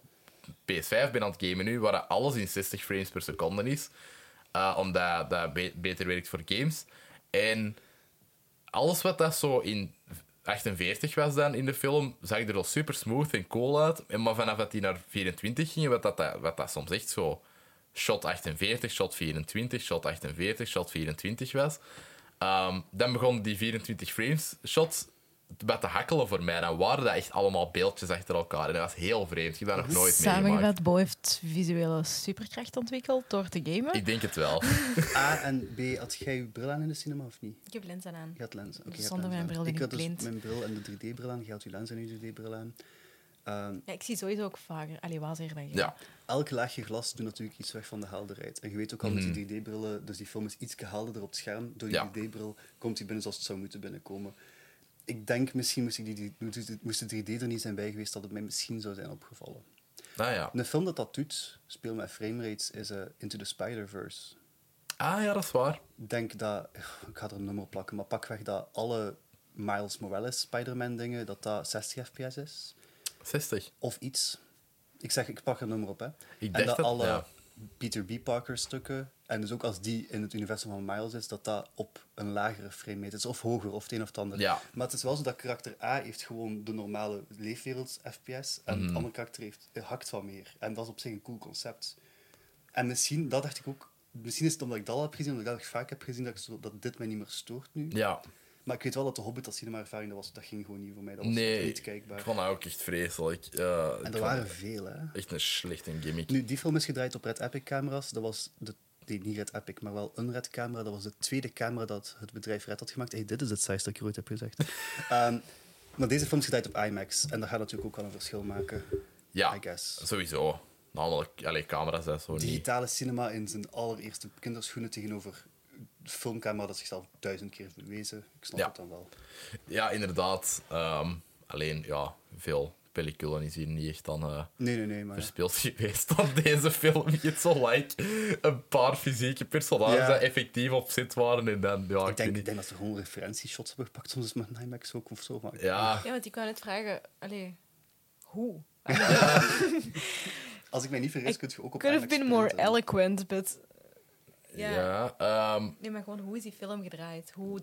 PS5 ben aan het gamen nu, waar alles in 60 frames per seconde is. Eh, omdat dat be- beter werkt voor games. En alles wat dat zo in 48 was dan in de film, zag er al super smooth en cool uit. En maar vanaf dat die naar 24 gingen, wat dat, wat dat soms echt zo shot 48, shot 24, shot 48, shot 24 was, ehm, dan begonnen die 24 frames shots wat te hakkelen voor mij. Dan waren dat echt allemaal beeldjes achter elkaar. En dat was heel vreemd. Ik heb dat nog nooit meegemaakt. Samengevat, Bo heeft visuele superkracht ontwikkeld door te gamen. Ik denk het wel. *laughs* A en B, had jij je bril aan in de cinema of niet? Ik heb lenzen aan. Je had lenzen. Zonder mijn bril Ik ben had ik dus blind. mijn bril en de 3D-bril aan. Je had je lens en je 3D-bril aan. Ehm, Ja, ik zie sowieso ook vaker. Allee, was hier dan. Ja. elk laagje glas doet natuurlijk iets weg van de helderheid. En je weet ook al met die 3D-brillen, dus die film is iets helderder op het scherm. Door die Ja. 3D-bril komt hij binnen zoals het zou moeten binnenkomen. Ik denk misschien moest, ik die, moest de 3D er niet zijn bij geweest, dat het mij misschien zou zijn opgevallen. Nou ja. Een film dat dat doet, speel met framerates, is eh, Into the Spider-Verse. Ah ja, dat is waar. Ik denk dat, *laughs* ik ga er een nummer plakken, maar pakweg dat alle Miles Morales Spider-Man dingen, dat dat 60 fps is. 60. Of iets. Ik zeg, ik pak er een nummer op, hè. Ik en dacht dat- alle ja. Peter B. Parker stukken, en dus ook als die in het universum van Miles is, dat dat op een lagere frame rate is. Of hoger, of het een of het ander. Ja. Maar het is wel zo dat karakter A heeft gewoon de normale leefwereld FPS, en het andere karakter heeft, hakt wat meer. En dat is op zich een cool concept. En misschien, dat dacht ik ook, misschien is het omdat ik dat al heb gezien, omdat ik dat vaak heb gezien, dat, ik zo, dat dit mij niet meer stoort nu. Ja. Maar ik weet wel dat de Hobbit als cinema-ervaring, dat, was, dat ging gewoon niet voor mij. Dat was Nee, niet ik kijkbaar. vond dat ook echt vreselijk. Ik En er waren veel, hè. Echt een slechte gimmick. Nu, die film is gedraaid op Red Epic camera's. Dat was de, nee, niet Red Epic, maar wel een Red camera. Dat was de tweede camera dat het bedrijf Red had gemaakt. Hey, dit is het saaiste dat ik ooit heb gezegd. *laughs* Ehm, maar deze film is gedraaid op IMAX. En dat gaat natuurlijk ook wel een verschil maken, Ja, I guess. sowieso. Namelijk, allee, camera's zijn zo niet. Digitale cinema in zijn allereerste kinderschoenen tegenover filmcamera dat zichzelf duizend keer heeft bewezen. Ik snap Ja. het dan wel. Ja, inderdaad. Ehm, alleen, ja, veel pelliculen is hier niet echt aan eh, Nee, nee, nee. Maar verspeeld *laughs* geweest aan deze film. Je hebt zo like een paar fysieke personages Ja. die effectief op zit waren. En dan, ja, ik, ik, denk, ik niet. denk dat ze gewoon referentieshots hebben gepakt. Soms is met een IMAX ook of zo. Maar Ja, Ja, want ik wou net vragen, allee, hoe? *laughs* Als ik mij niet vergis, kun je ook op Could have been more eloquent, but... ja. Ja. ehm, Nee, maar gewoon, hoe is die film gedraaid? Hoe,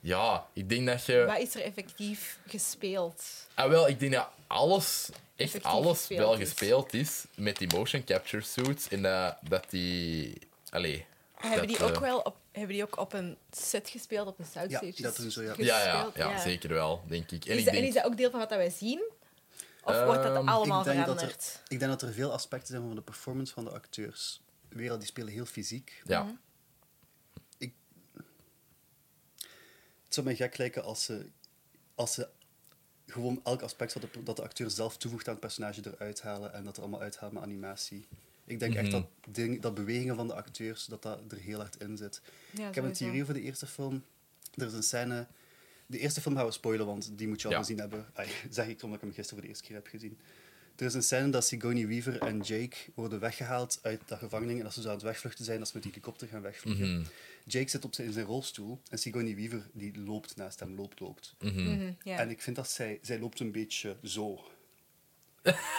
ja, ik denk dat je... wat is er effectief gespeeld? Ah, wel, ik denk dat alles, echt Effectief alles gespeeld wel is. gespeeld is met die motion capture suits. En dat, dat die... Allee. Hebben dat, die, ook eh, wel op, hebben die ook op een set gespeeld, op een soundstage? Ja, dat doen ze, ja. Ja, ja, ja, zeker wel, denk ik. En Is ik dat, denk, en is dat ook deel van wat dat wij zien? Of wordt dat Ehm, allemaal ik denk dat veranderd? er, ik denk dat er veel aspecten zijn van de performance van de acteurs. Weer al, die spelen heel fysiek. ja. Mhm. Het zou mij gek lijken als ze, als ze gewoon elk aspect dat de, dat de acteur zelf toevoegt aan het personage eruit halen en dat er allemaal uithalen met animatie. Ik denk echt Mhm. dat, ding, dat bewegingen van de acteurs, dat dat er heel hard in zit. Ja, ik heb een theorie over de eerste film. Er is een scène... De eerste film gaan we spoilen, want die moet je al Ja. gezien hebben. Ai, *laughs* zeg ik omdat ik hem gisteren voor de eerste keer heb gezien. Er is een scène dat Sigourney Weaver en Jake worden weggehaald uit de gevangenis en dat ze zo aan het wegvluchten zijn, dat ze met die helikopter gaan wegvliegen. Jake zit op zijn, in zijn rolstoel en Sigourney Weaver die loopt naast hem, loopt, loopt. Mhm, ja. En ik vind dat zij, zij loopt een beetje zo.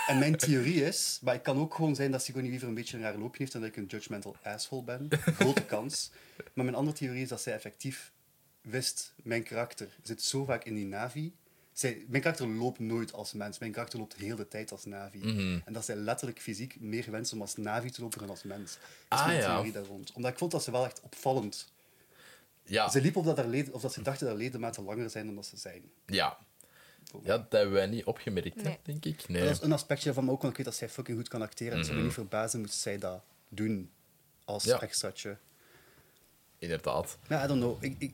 en mijn theorie is, maar het kan ook gewoon zijn dat Sigourney Weaver een beetje een raar loopje heeft en dat ik een judgmental asshole ben. Grote *laughs* kans. Maar mijn andere theorie is dat zij effectief wist, mijn karakter zit zo vaak in die Navi. Zij, mijn karakter loopt nooit als mens. Mijn karakter loopt heel de tijd als Navi. En dat zij letterlijk fysiek meer gewend is om als Navi te lopen dan als mens. Dat is Ah, mijn ja. theorie daar rond. Omdat ik vond dat ze wel echt opvallend... Ja, Ze liep op dat, haar leden, of dat ze dachten dat haar ledematen langer zijn dan dat ze zijn. ja. ja, dat hebben wij niet opgemerkt, Nee. denk ik. Nee. Dat is een aspectje van me ook, want ik weet dat zij fucking goed kan acteren. En het zou me niet verbazen moest zij dat doen als Ja. extraatje. Inderdaad. Ja, I don't know. Ik, ik,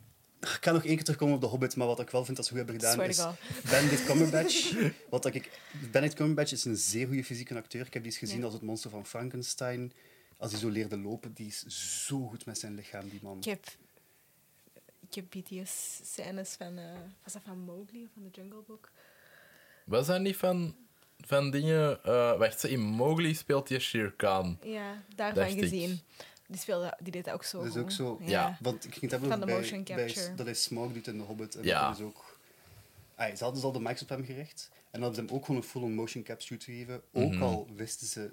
ik kan nog één keer terugkomen op de Hobbit, maar wat ik wel vind dat ze goed hebben gedaan Swear is Benedict Cumberbatch. *laughs* wat dat ik, Benedict Cumberbatch is een zeer goede fysieke acteur. Ik heb die eens gezien Ja. als het monster van Frankenstein. Als hij zo leerde lopen, die is zo goed met zijn lichaam, die man. Ik heb, ik heb BTS-scènes van, eh, was dat van Mowgli of van The Jungle Book? We zijn niet van, van dingen... eh wacht, in Mowgli speelt je Shere Khan. Ja, daarvan ik. Die, speelde, die deed dat ook zo Dat is goed. ook zo. Ja. Want ik ging het hebben Van over de bij, motion bij- capture. dat hij Smaug doet in de Hobbit. En Ja. dat is ook... Ah, ze hadden dus al de mics op hem gericht. En dan hebben ze hem ook gewoon een full-on motion cap shoot gegeven. Ook Mhm. al wisten ze...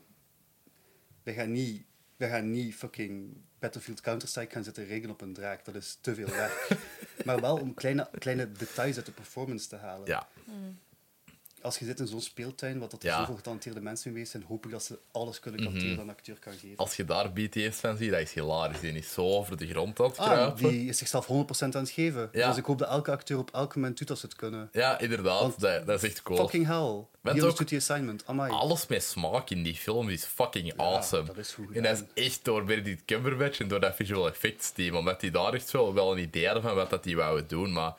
We gaan niet, we gaan niet fucking Battlefield Counter-Strike gaan zitten regenen op een draak. Dat is te veel werk. *laughs* maar wel om kleine, kleine details uit de performance te halen. Ja. Als je zit in zo'n speeltuin, wat dat er Ja. zoveel getalenteerde mensen mee zijn, hoop ik dat ze alles kunnen Mhm. capteren dat een acteur kan geven. Als je daar BTS van ziet, dat is hilarisch. Die is zo over de grond aan het Ah, kruipen. die is zichzelf 100% aan het geven. Ja. Dus ik hoop dat elke acteur op elk moment doet als ze het kunnen. Ja, inderdaad. Want- dat, dat is echt cool. Fucking hell. Bent ook- understood the assignment. Amai. Alles met smaak in die film is fucking awesome. dat is goed en dat is echt door Benedict Cumberbatch en door dat visual effects team. Omdat die daar echt wel, wel een idee hadden van wat dat die wouden doen. Maar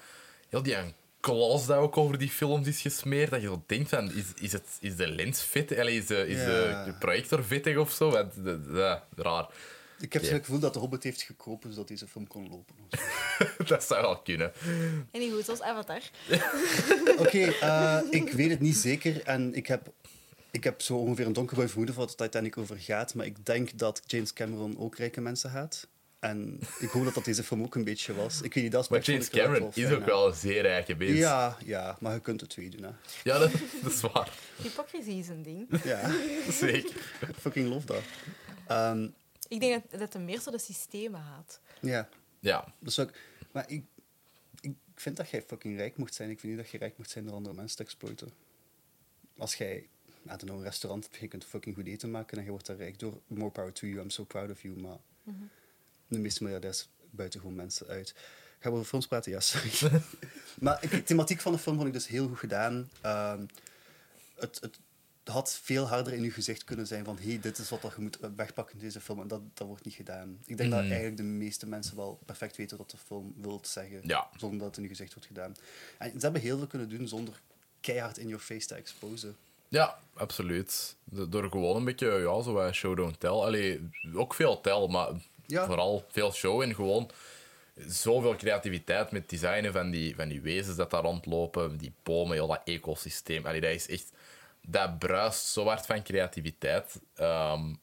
heel die klas dat ook over die films is gesmeerd. Dat je zo denkt van, is, is, het, is de lens fit? Is, de, is Ja. de, projector vettig of zo? Want, de- de- raar. Ik heb het gevoel dat de Hobbit heeft gekropen zodat deze film kon lopen. *laughs* dat zou wel kunnen. En niet goed, zoals Avatar. *laughs* Oké, eh, ik weet het niet zeker. En ik heb, ik heb zo ongeveer een donkerbruin vermoeden van wat het uiteindelijk over gaat. Maar ik denk dat James Cameron ook rijke mensen haat. En ik hoop dat dat deze film ook een beetje was. Ik weet niet, dat Maar James er Cameron wel is ook wel een zeer rijke mens. Ja, ja, maar je kunt het twee doen. Hè. Ja, dat, dat is waar. Hypocrisie is een ding. Ja, *laughs* Zeker. fucking love dat. Ehm, Ik denk dat, dat hij meer zo de systemen haat. ja, Ja. zou ik... Maar ik, ik vind dat jij fucking rijk moet zijn. Ik vind niet dat je rijk moet zijn door andere mensen te exploiten. Als jij I don't know, een restaurant hebt, je kunt fucking goed eten maken en je wordt daar rijk door. More power to you, I'm so proud of you. Maar de meeste miljardairs buiten gewoon mensen uit. Gaan we over films praten? Ja, sorry. *laughs* maar de thematiek van de film vond ik dus heel goed gedaan. Ehm, het, het had veel harder in je gezicht kunnen zijn van hey, dit is wat je moet wegpakken in deze film. En dat, dat wordt niet gedaan. Ik denk dat Mhm. eigenlijk de meeste mensen wel perfect weten wat de film wil zeggen. Ja. Zonder dat het in je gezicht wordt gedaan. En ze hebben heel veel kunnen doen zonder keihard in your face te exposen. Ja, absoluut. Do- Door gewoon een beetje, ja, zo wat show don't tell. Allee, ook veel tell, maar Ja. vooral veel show en gewoon zoveel creativiteit met het designen van die, van die wezens dat daar rondlopen, die bomen, heel dat ecosysteem. Allee, dat is echt... Dat bruist zo hard van creativiteit. Ehm,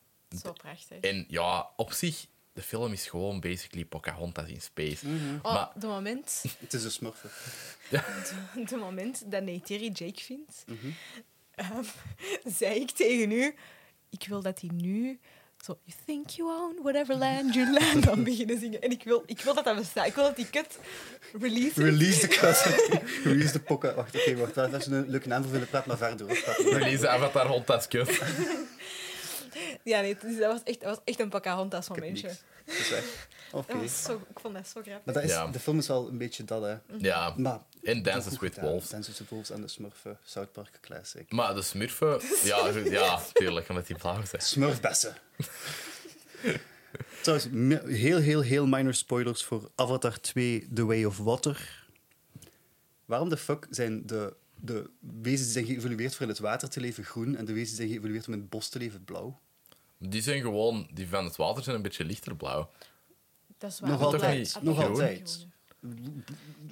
Zo prachtig. en ja, op zich, de film is gewoon basically Pocahontas in space. Oh, Maar de moment, *laughs* Het is een smurfen. *laughs* de moment dat Neytiri Jake vindt, Mhm. ehm, *laughs* zei ik tegen u, ik wil dat hij nu zo, you think you own whatever land you land, dan *laughs* beginnen zingen. En ik wil, ik wil dat dat bestaat. Ik wil dat die kut release. Release de *laughs* kast. Release de pokken. Wacht, oké, wacht. Dat is een leuke naam voor Philip. Praat maar verder. release Avatar Hontas kut. Ja, nee, dat was echt, dat was echt een Pocahontas Ik heb momentje. Het is weg. Oké. Dat was zo, ik vond dat zo grappig. Maar dat is, Ja. de film is wel een beetje dat, hè. Ja, Maar, en Dances with gedaan. Wolves. Dances with Wolves en de Smurfen. South Park Classic. Maar de smurfen... *laughs* Ja, ja, tuurlijk, omdat die blauw zijn. Smurfbessen. *laughs* Trouwens, heel, heel, heel minor spoilers voor Avatar 2 The Way of Water. Waarom de fuck zijn de, de wezens die zijn geëvolueerd voor in het water te leven groen en de wezens die zijn geëvolueerd om in het bos te leven blauw? Die zijn gewoon... Die van het water zijn een beetje lichter blauw. Dat is waar. Nog altijd, nog.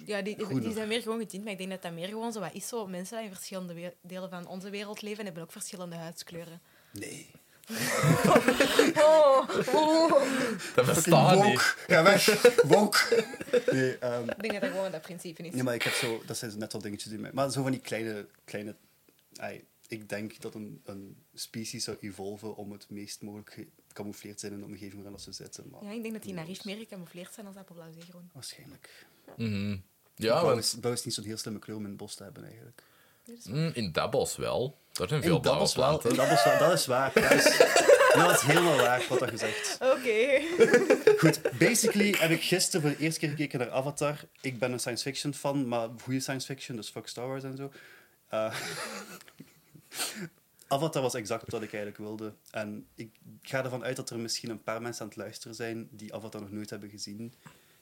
Ja, die, die zijn meer gewoon getint, maar ik denk dat dat meer gewoon zo wat is. Zo, mensen die in verschillende delen van onze wereld leven hebben ook verschillende huidskleuren. Nee. *laughs* Oh, oh. Dat bestaat niet. Ga weg. Woke. Nee, ehm, Ik denk dat dat gewoon dat principe is. nee, maar ik heb zo... Dat zijn net al dingetjes die mij... Maar zo van die kleine... kleine ai, ik denk dat een, een species zou evolven om het meest mogelijk gecamoufleerd zijn in de omgeving waarin dat ze zitten. Maar Ja, ik denk dat die naar Rief meer gecamoufleerd zijn als appelblauw zeegroen. waarschijnlijk. Mhm. Ja, blauw, want is, blauw is niet zo'n heel slimme kleur om in het bos te hebben, eigenlijk. mm, in dat bos wel. Daar zijn veel In dat blauwe bos wel. planten. in Dat is, waar. dat is waar. Dat is, dat is helemaal waar, wat dat gezegd. Oké. *laughs* Goed, basically heb ik gisteren voor de eerste keer gekeken naar Avatar. Ik ben een science fiction fan, maar goede science fiction, dus fuck Star Wars en zo. Eh, Avatar was exact wat ik eigenlijk wilde. En ik ga ervan uit dat er misschien een paar mensen aan het luisteren zijn die Avatar nog nooit hebben gezien.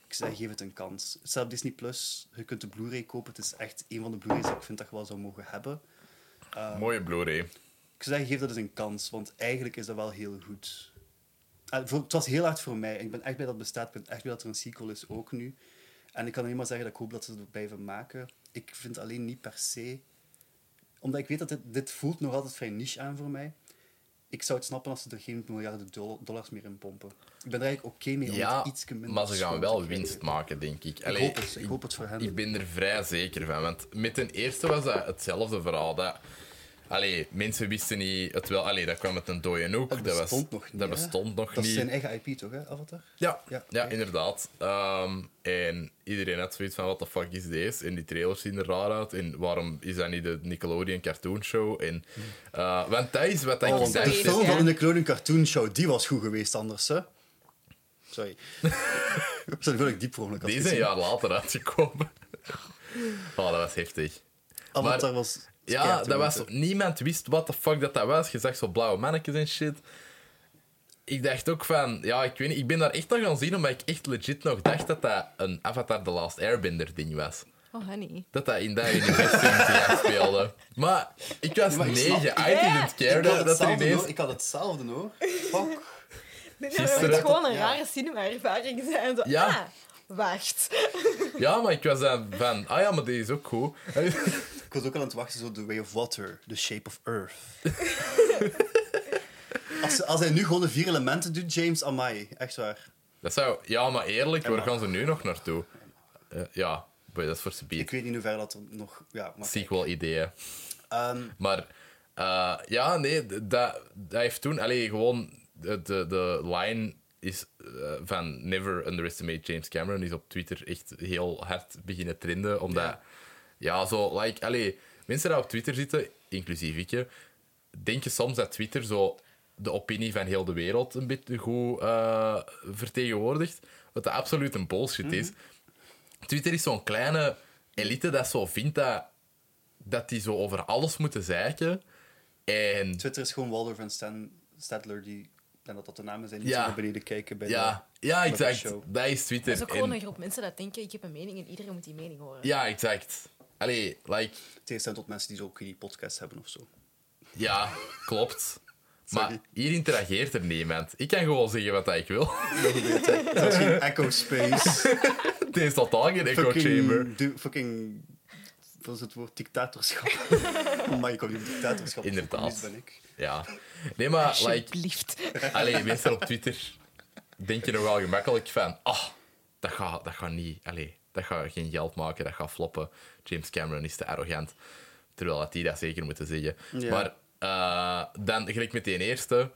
Ik zei, geef het een kans. Het staat op Disney+. Plus. Je kunt de Blu-ray kopen. Het is echt een van de Blu-rays dat ik vind dat je wel zou mogen hebben. Eh, Mooie Blu-ray. ik zeggen, geef dat eens een kans, want eigenlijk is dat wel heel goed. Eh, voor- het was heel hard voor mij. Ik ben echt blij dat het bestaat. Ik ben echt blij dat er een sequel is, ook nu. En ik kan alleen maar zeggen dat ik hoop dat ze het blijven maken. Ik vind alleen niet per se... Omdat ik weet dat dit, dit voelt nog altijd vrij niche aan voor mij. Ik zou het snappen als ze er geen miljarden dol- dollars meer in pompen. Ik ben er eigenlijk oké mee om Ja, iets minder maar ze gaan wel winst maken, denk ik. Ik hoop het. Ik hoop het voor hen. Ik ben er vrij zeker van. Want met ten eerste was dat hetzelfde verhaal. Dat, allee, mensen wisten niet het wel. Allee, dat kwam met een dode hoek. Dat was, bestond nog niet, Dat hè? bestond nog dat is niet. zijn eigen IP, toch, hè, Avatar? Ja, Ja, inderdaad. Ehm, en iedereen had zoiets van, what the fuck is deze? En die trailers zien er raar uit. En waarom is dat niet de Nickelodeon Cartoon Show? En, eh, want dat is wat ik Oh, dacht. de film van de Nickelodeon Cartoon Show, die was goed geweest anders, hè? Sorry. *laughs* Sorry, wil ik diep voor Die is een jaar later uitgekomen. *laughs* oh, dat was heftig. Avatar maar- was... Ja, dat was, niemand wist wat de fuck dat, dat was. Je zag zo blauwe mannetjes en shit. Ik dacht ook van, ja, ik weet niet, ik ben daar echt aan gaan zien omdat ik echt legit nog dacht dat dat een Avatar The Last Airbender ding was. Oh, honey. Dat dat in dat universum *laughs* zich afspeelde. Maar ik was Maar ik snap- negen, ik- I didn't care dat, dat er hetzelfde ineens... hoor. Ik had hetzelfde hoor. Fuck. Nee, Gisteren- dat moet gewoon een Ja. rare cinema-ervaring zijn. Zo, Ja. ah, wacht. Ja, maar ik was dan van, ah ja, maar die is ook goed. Ik was ook al aan het wachten, zo The Way of Water, The Shape of Earth. *laughs* als, als hij nu gewoon de vier elementen doet, James, amai. Echt waar. Dat zou... Ja, maar eerlijk, waar gaan ze nu nog naartoe? Eh, ja, boy, dat is voor ze Ik weet niet hoe ver dat er nog... Ja, maar... Sequel-ideeën. Ehm, Maar eh, ja, nee, d- dat, dat heeft toen alleen gewoon de, de, de line is eh, van Never Underestimate James Cameron is op Twitter echt heel hard beginnen trenden. Omdat, ja, Ja. zo, like, allee, mensen die op Twitter zitten, inclusief ik, denken soms dat Twitter zo de opinie van heel de wereld een beetje goed eh, vertegenwoordigt. Wat dat absoluut een bullshit is. Twitter is zo'n kleine elite dat zo vindt dat, dat die zo over alles moeten zeiken. En Twitter is gewoon Waldorf en Stan Stadler, die... En dat dat de namen zijn die Ja. zo naar beneden kijken bij ja, ja, de, bij de exact. show. Dat is Twitter. Dat is ook gewoon En- een groep mensen dat denken, ik heb een mening en iedereen moet die mening horen. Ja, exact. Allee, like, Tegenstelling tot mensen die zo ook geen podcast hebben of zo. ja, klopt. *laughs* Maar hier interageert er niemand. Ik kan gewoon zeggen wat ik wil. *laughs* Dat is geen echo space. *laughs* Het is totaal geen echo chamber. fucking, du- fucking... Wat is het woord? Dictatorschap. maar je kan niet dictatorschap. Inderdaad. Ben ik. Ja. Nee, maar like, Alsjeblieft. allee, mensen op Twitter denken nog wel gemakkelijk van... Ah, dat gaat dat gaat niet... Allee, dat gaat geen geld maken, dat gaat floppen. James Cameron is te arrogant. Terwijl dat die dat zeker moeten zeggen. Ja. Maar eh, dan, gelijk met die eerste...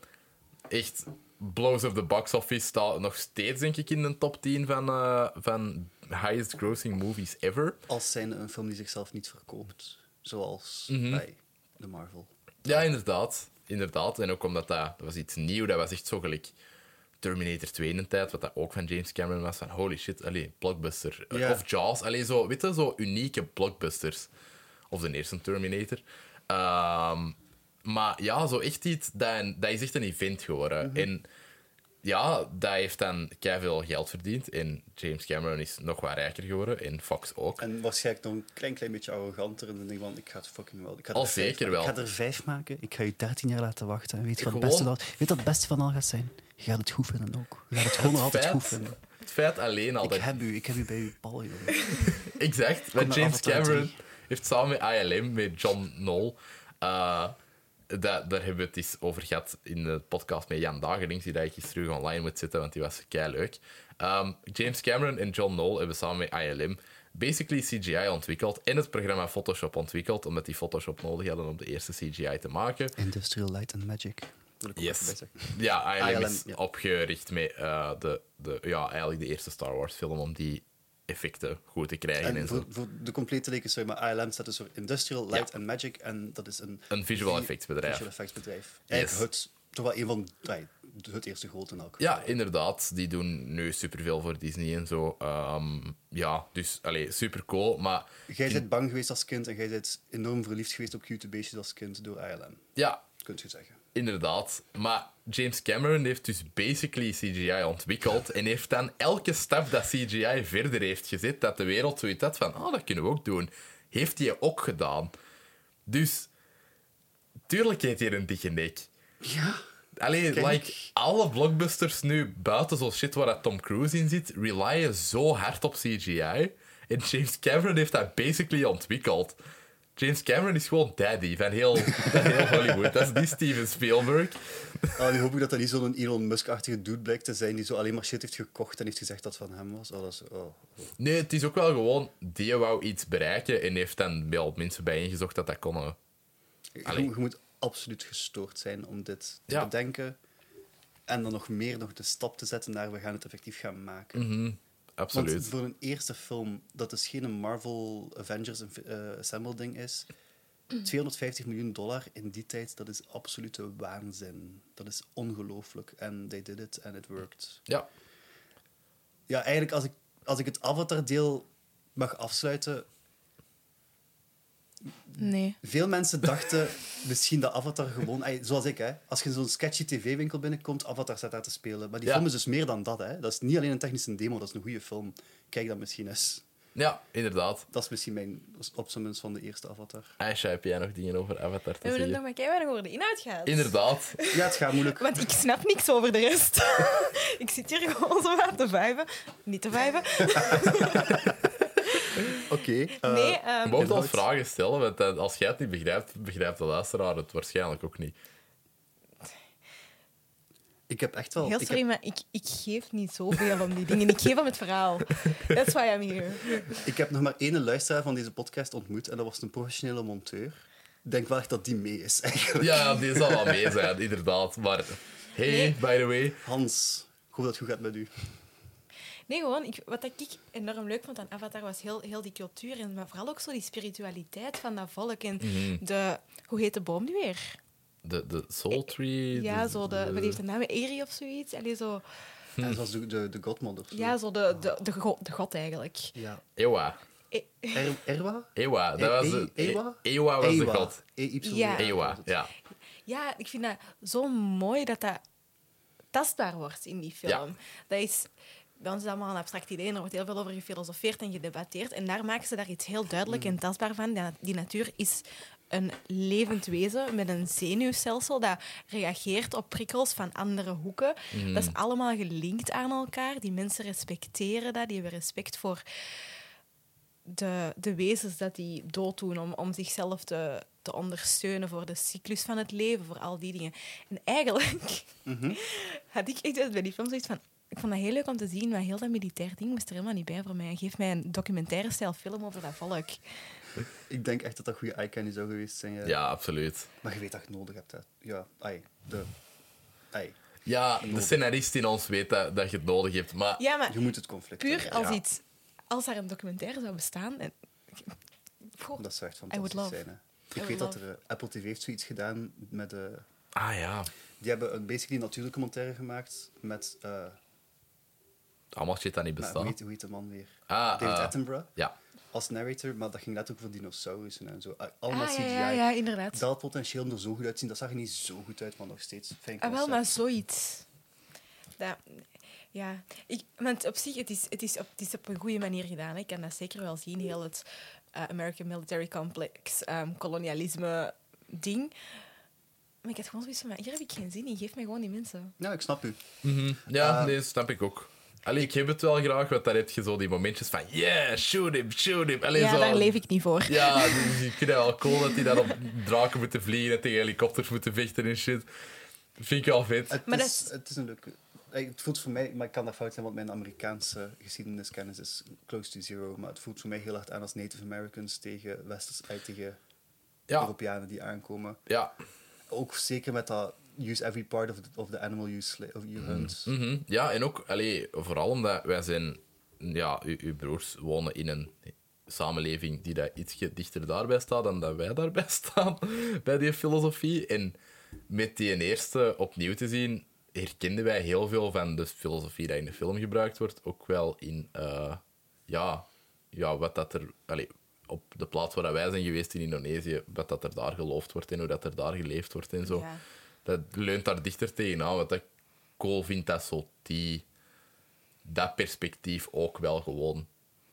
Echt, blows of the box office staat nog steeds, denk ik, in de top 10 van, eh, van highest grossing movies ever. Als zijn een film die zichzelf niet verkoopt. Zoals Mhm. bij de Marvel. Ja, inderdaad. Inderdaad. En ook omdat dat, dat was iets nieuw. Dat was echt zo gelijk Terminator 2 in een tijd, wat dat ook van James Cameron was. Van holy shit, allee, blockbuster. Of Jaws. Allee, zo, weet je, zo unieke blockbusters. Of de eerste Terminator. Ehm, maar ja, zo echt iets, dat, dat is echt een event geworden. Mhm. En ja, dat heeft dan veel geld verdiend. En James Cameron is nog wat rijker geworden. En Fox ook. En waarschijnlijk nog een klein, klein beetje arroganter. En dan denk ik van, ik ga het fucking wel. Ik ga Al er vijf zeker maken. wel. Ik ga er vijf maken. Ik ga je 13 jaar laten wachten. En weet je wat het beste, weet wat het beste van al gaat zijn? Je gaat het goed vinden ook. Je gaat het gewoon nog altijd goed vinden. Het feit alleen al Ik dat... heb u, ik heb u bij uw bal, jongen. *laughs* Exact. James Cameron 3. heeft samen met ILM, met John Knoll... eh, dat, daar hebben we het eens over gehad in de podcast met Jan Dagerings, die dat ik eens terug online moet zetten, want die was kei leuk. Ehm, James Cameron en John Knoll hebben samen met ILM basically CGI ontwikkeld en het programma Photoshop ontwikkeld, omdat die Photoshop nodig hadden om de eerste CGI te maken. Industrial Light and Magic. Yes. Ja, ILM, ILM, is ja. opgericht met eh, de, de, ja, eigenlijk de eerste Star Wars film om die effecten goed te krijgen en, En zo. voor, voor de complete leken, sorry, maar ILM staat dus voor Industrial Light Ja. and Magic. En dat is een... Een visual vi- effects bedrijf. Visual effects bedrijf. Eigenlijk het, toch wel een van... het eerste grote in elk geval. Ja, inderdaad. Die doen nu superveel voor Disney en zo. Ehm, ja, dus allee, super cool. Maar Jij bent bang geweest als kind en jij bent enorm verliefd geweest op cute beestjes als kind door ILM. ja, Kunt je zeggen. Inderdaad. Maar James Cameron heeft dus basically CGI ontwikkeld en heeft dan elke stap dat CGI verder heeft gezet, dat de wereld zoiets had van, oh, dat kunnen we ook doen, heeft hij ook gedaan. Dus, tuurlijk heeft hij een dikke nek. Ja. Allee, Kijk. like, alle blockbusters nu buiten zo'n shit waar dat Tom Cruise in zit, relyen zo hard op CGI. En James Cameron heeft dat basically ontwikkeld. James Cameron is gewoon daddy van heel, van heel Hollywood. Dat is die Steven Spielberg. Ah, nu hoop ik dat dat niet zo'n Elon Musk-achtige dude blijkt te zijn die zo alleen maar shit heeft gekocht en heeft gezegd dat het van hem was. Oh, dat is, oh, oh. Nee, het is ook wel gewoon, die wou iets bereiken en heeft dan wel mensen bijeengezocht dat dat konden. Je, moet absoluut gestoord zijn om dit te Ja. bedenken. En dan nog meer nog de stap te zetten naar we gaan het effectief gaan maken. Mhm, absoluut. Want voor een eerste film, dat dus geen Marvel Avengers eh, Assemble ding is, 250 miljoen dollar in die tijd, dat is absolute waanzin. Dat is ongelooflijk. En they did it and it worked. Ja, Ja, eigenlijk, als ik, als ik het Avatar-deel mag afsluiten, Nee. Veel mensen dachten misschien dat Avatar gewoon... Zoals ik, hè. Als je in zo'n sketchy tv-winkel binnenkomt, Avatar staat daar te spelen. Maar die Ja. film is dus meer dan dat, hè. Dat is niet alleen een technische demo, dat is een goede film. Kijk dat misschien eens. ja, inderdaad. Dat is misschien mijn opsummens van de eerste Avatar. Aisha, heb jij nog dingen over Avatar We te hebben het nog maar keihard over de inhoud gehad. Inderdaad. Ja, het gaat moeilijk. Want ik snap niks over de rest. *laughs* ik zit hier gewoon zo aan te vijven. Niet te vijven. *laughs* Oké. eh, nee, ehm, Je mag inhoud. vragen stellen, want eh, als jij het niet begrijpt, begrijpt de luisteraar het waarschijnlijk ook niet. ik heb echt wel... heel ik sorry, heb, maar ik, ik geef niet zoveel om die dingen. Ik geef om het verhaal. That's why I'm here. ik heb nog maar één luisteraar van deze podcast ontmoet en dat was een professionele monteur. Ik denk wel echt dat die mee is, eigenlijk. Ja, die zal wel mee zijn, inderdaad. Maar hey, Nee. by the way. Hans, ik hoop dat het goed gaat met u. Nee, gewoon, ik, wat ik enorm leuk vond aan Avatar was heel, heel die cultuur. En maar vooral ook zo die spiritualiteit van dat volk. En de... Hoe heet de boom nu weer? De, de Soul Tree. Ja, de- zo de... Wat heeft de naam? Eri of zoiets? Allee, zo... En zoals de, de, de Godmother. zo. Ja, zo de, de, de, god, de god eigenlijk. ja. Ewa. Er, Erwa? Ewa, dat E- was E- de... Ewa? Ewa was de god. E-Y. Ja. Ewa, ja. Ja, ik vind dat zo mooi dat dat tastbaar wordt in die film. Ja. Dat is... Bij ons is dat allemaal een abstract idee en er wordt heel veel over gefilosofeerd en gedebatteerd. En daar maken ze daar iets heel duidelijk en tastbaar van. Die natuur is een levend wezen met een zenuwstelsel dat reageert op prikkels van andere hoeken. Dat is allemaal gelinkt aan elkaar. Die mensen respecteren dat. Die hebben respect voor de, de wezens dat die dooddoen om, om zichzelf te, te ondersteunen voor de cyclus van het leven, voor al die dingen. En eigenlijk *laughs* had ik echt bij die film zoiets van... Ik vond dat heel leuk om te zien, maar heel dat militair ding moest er helemaal niet bij voor mij. Geef mij een documentaire stijl film over dat volk. Ik denk echt dat dat goede eye-candy zou geweest zijn. Ja. Ja, absoluut. Maar je weet dat je het nodig hebt. Hè. Ja, ai, de... Ai. Ja, de scenarist in ons weet dat, dat je het nodig hebt. Maar Ja, maar Je moet het conflict puur hebben. als Ja. iets... Als daar een documentaire zou bestaan... En, Goh, Dat zou echt fantastisch love. zijn. Hè. Ik weet dat er, Apple TV heeft zoiets gedaan met... eh Ah ja, die hebben een basically een natuurdocumentaire gemaakt met... eh, allemaal shit dat niet nou, hoe, bestaat. heet, hoe heet de man weer? Ah, David eh, Attenborough. Ja. Als narrator, maar dat ging net ook voor dinosaurussen en zo. Ah, Allemaal ah, CGI. ja, ja, ja, inderdaad. Dat potentieel om er zo goed uit te zien. Dat zag er niet zo goed uit, maar nog steeds. Fijn Ah, wel, maar zoiets. Dat, ja, ik, want op zich, het is, het, is op, het is op een goede manier gedaan. hè. Ik kan dat zeker wel zien, heel het eh, American Military Complex, ehm, kolonialisme ding. Maar ik had gewoon zoiets van, maar hier heb ik geen zin in, geef mij gewoon die mensen. Ja, ik snap u. Mhm. Ja, Eh, nee, snap ik ook. Allee, ik heb het wel graag, want daar heb je zo die momentjes van... Yeah, shoot him, shoot him. Allee, Ja, zo, daar leef ik niet voor. Ja, *laughs* dus ik vind het wel cool dat die daar op draken moeten vliegen en tegen helikopters moeten vechten en shit. Dat vind ik wel vet. Het, Maar is, dat is- het is een leuke... Het voelt voor mij, maar ik kan dat fout zijn, want mijn Amerikaanse geschiedeniskennis is close to zero. Maar het voelt voor mij heel hard aan als Native Americans tegen, Westers, eh, tegen Ja, Europeanen die aankomen. ja. Ook zeker met dat use every part of the, of the animal you, sla- of you hunt. Mhm. Ja, en ook, allee, vooral omdat wij zijn... Ja, u- uw broers wonen in een samenleving die daar iets dichter daarbij staat dan dat wij daarbij *laughs* staan, bij die filosofie. En met die eerste opnieuw te zien, herkenden wij heel veel van de filosofie die in de film gebruikt wordt, ook wel in... eh, ja, ja, wat dat er... Allee, op de plaats waar wij zijn geweest in Indonesië, wat dat er daar geloofd wordt en hoe dat er daar geleefd wordt en zo. Ja. Dat leunt daar dichter tegenaan, wat ik cool vind dat zo die, dat perspectief ook wel gewoon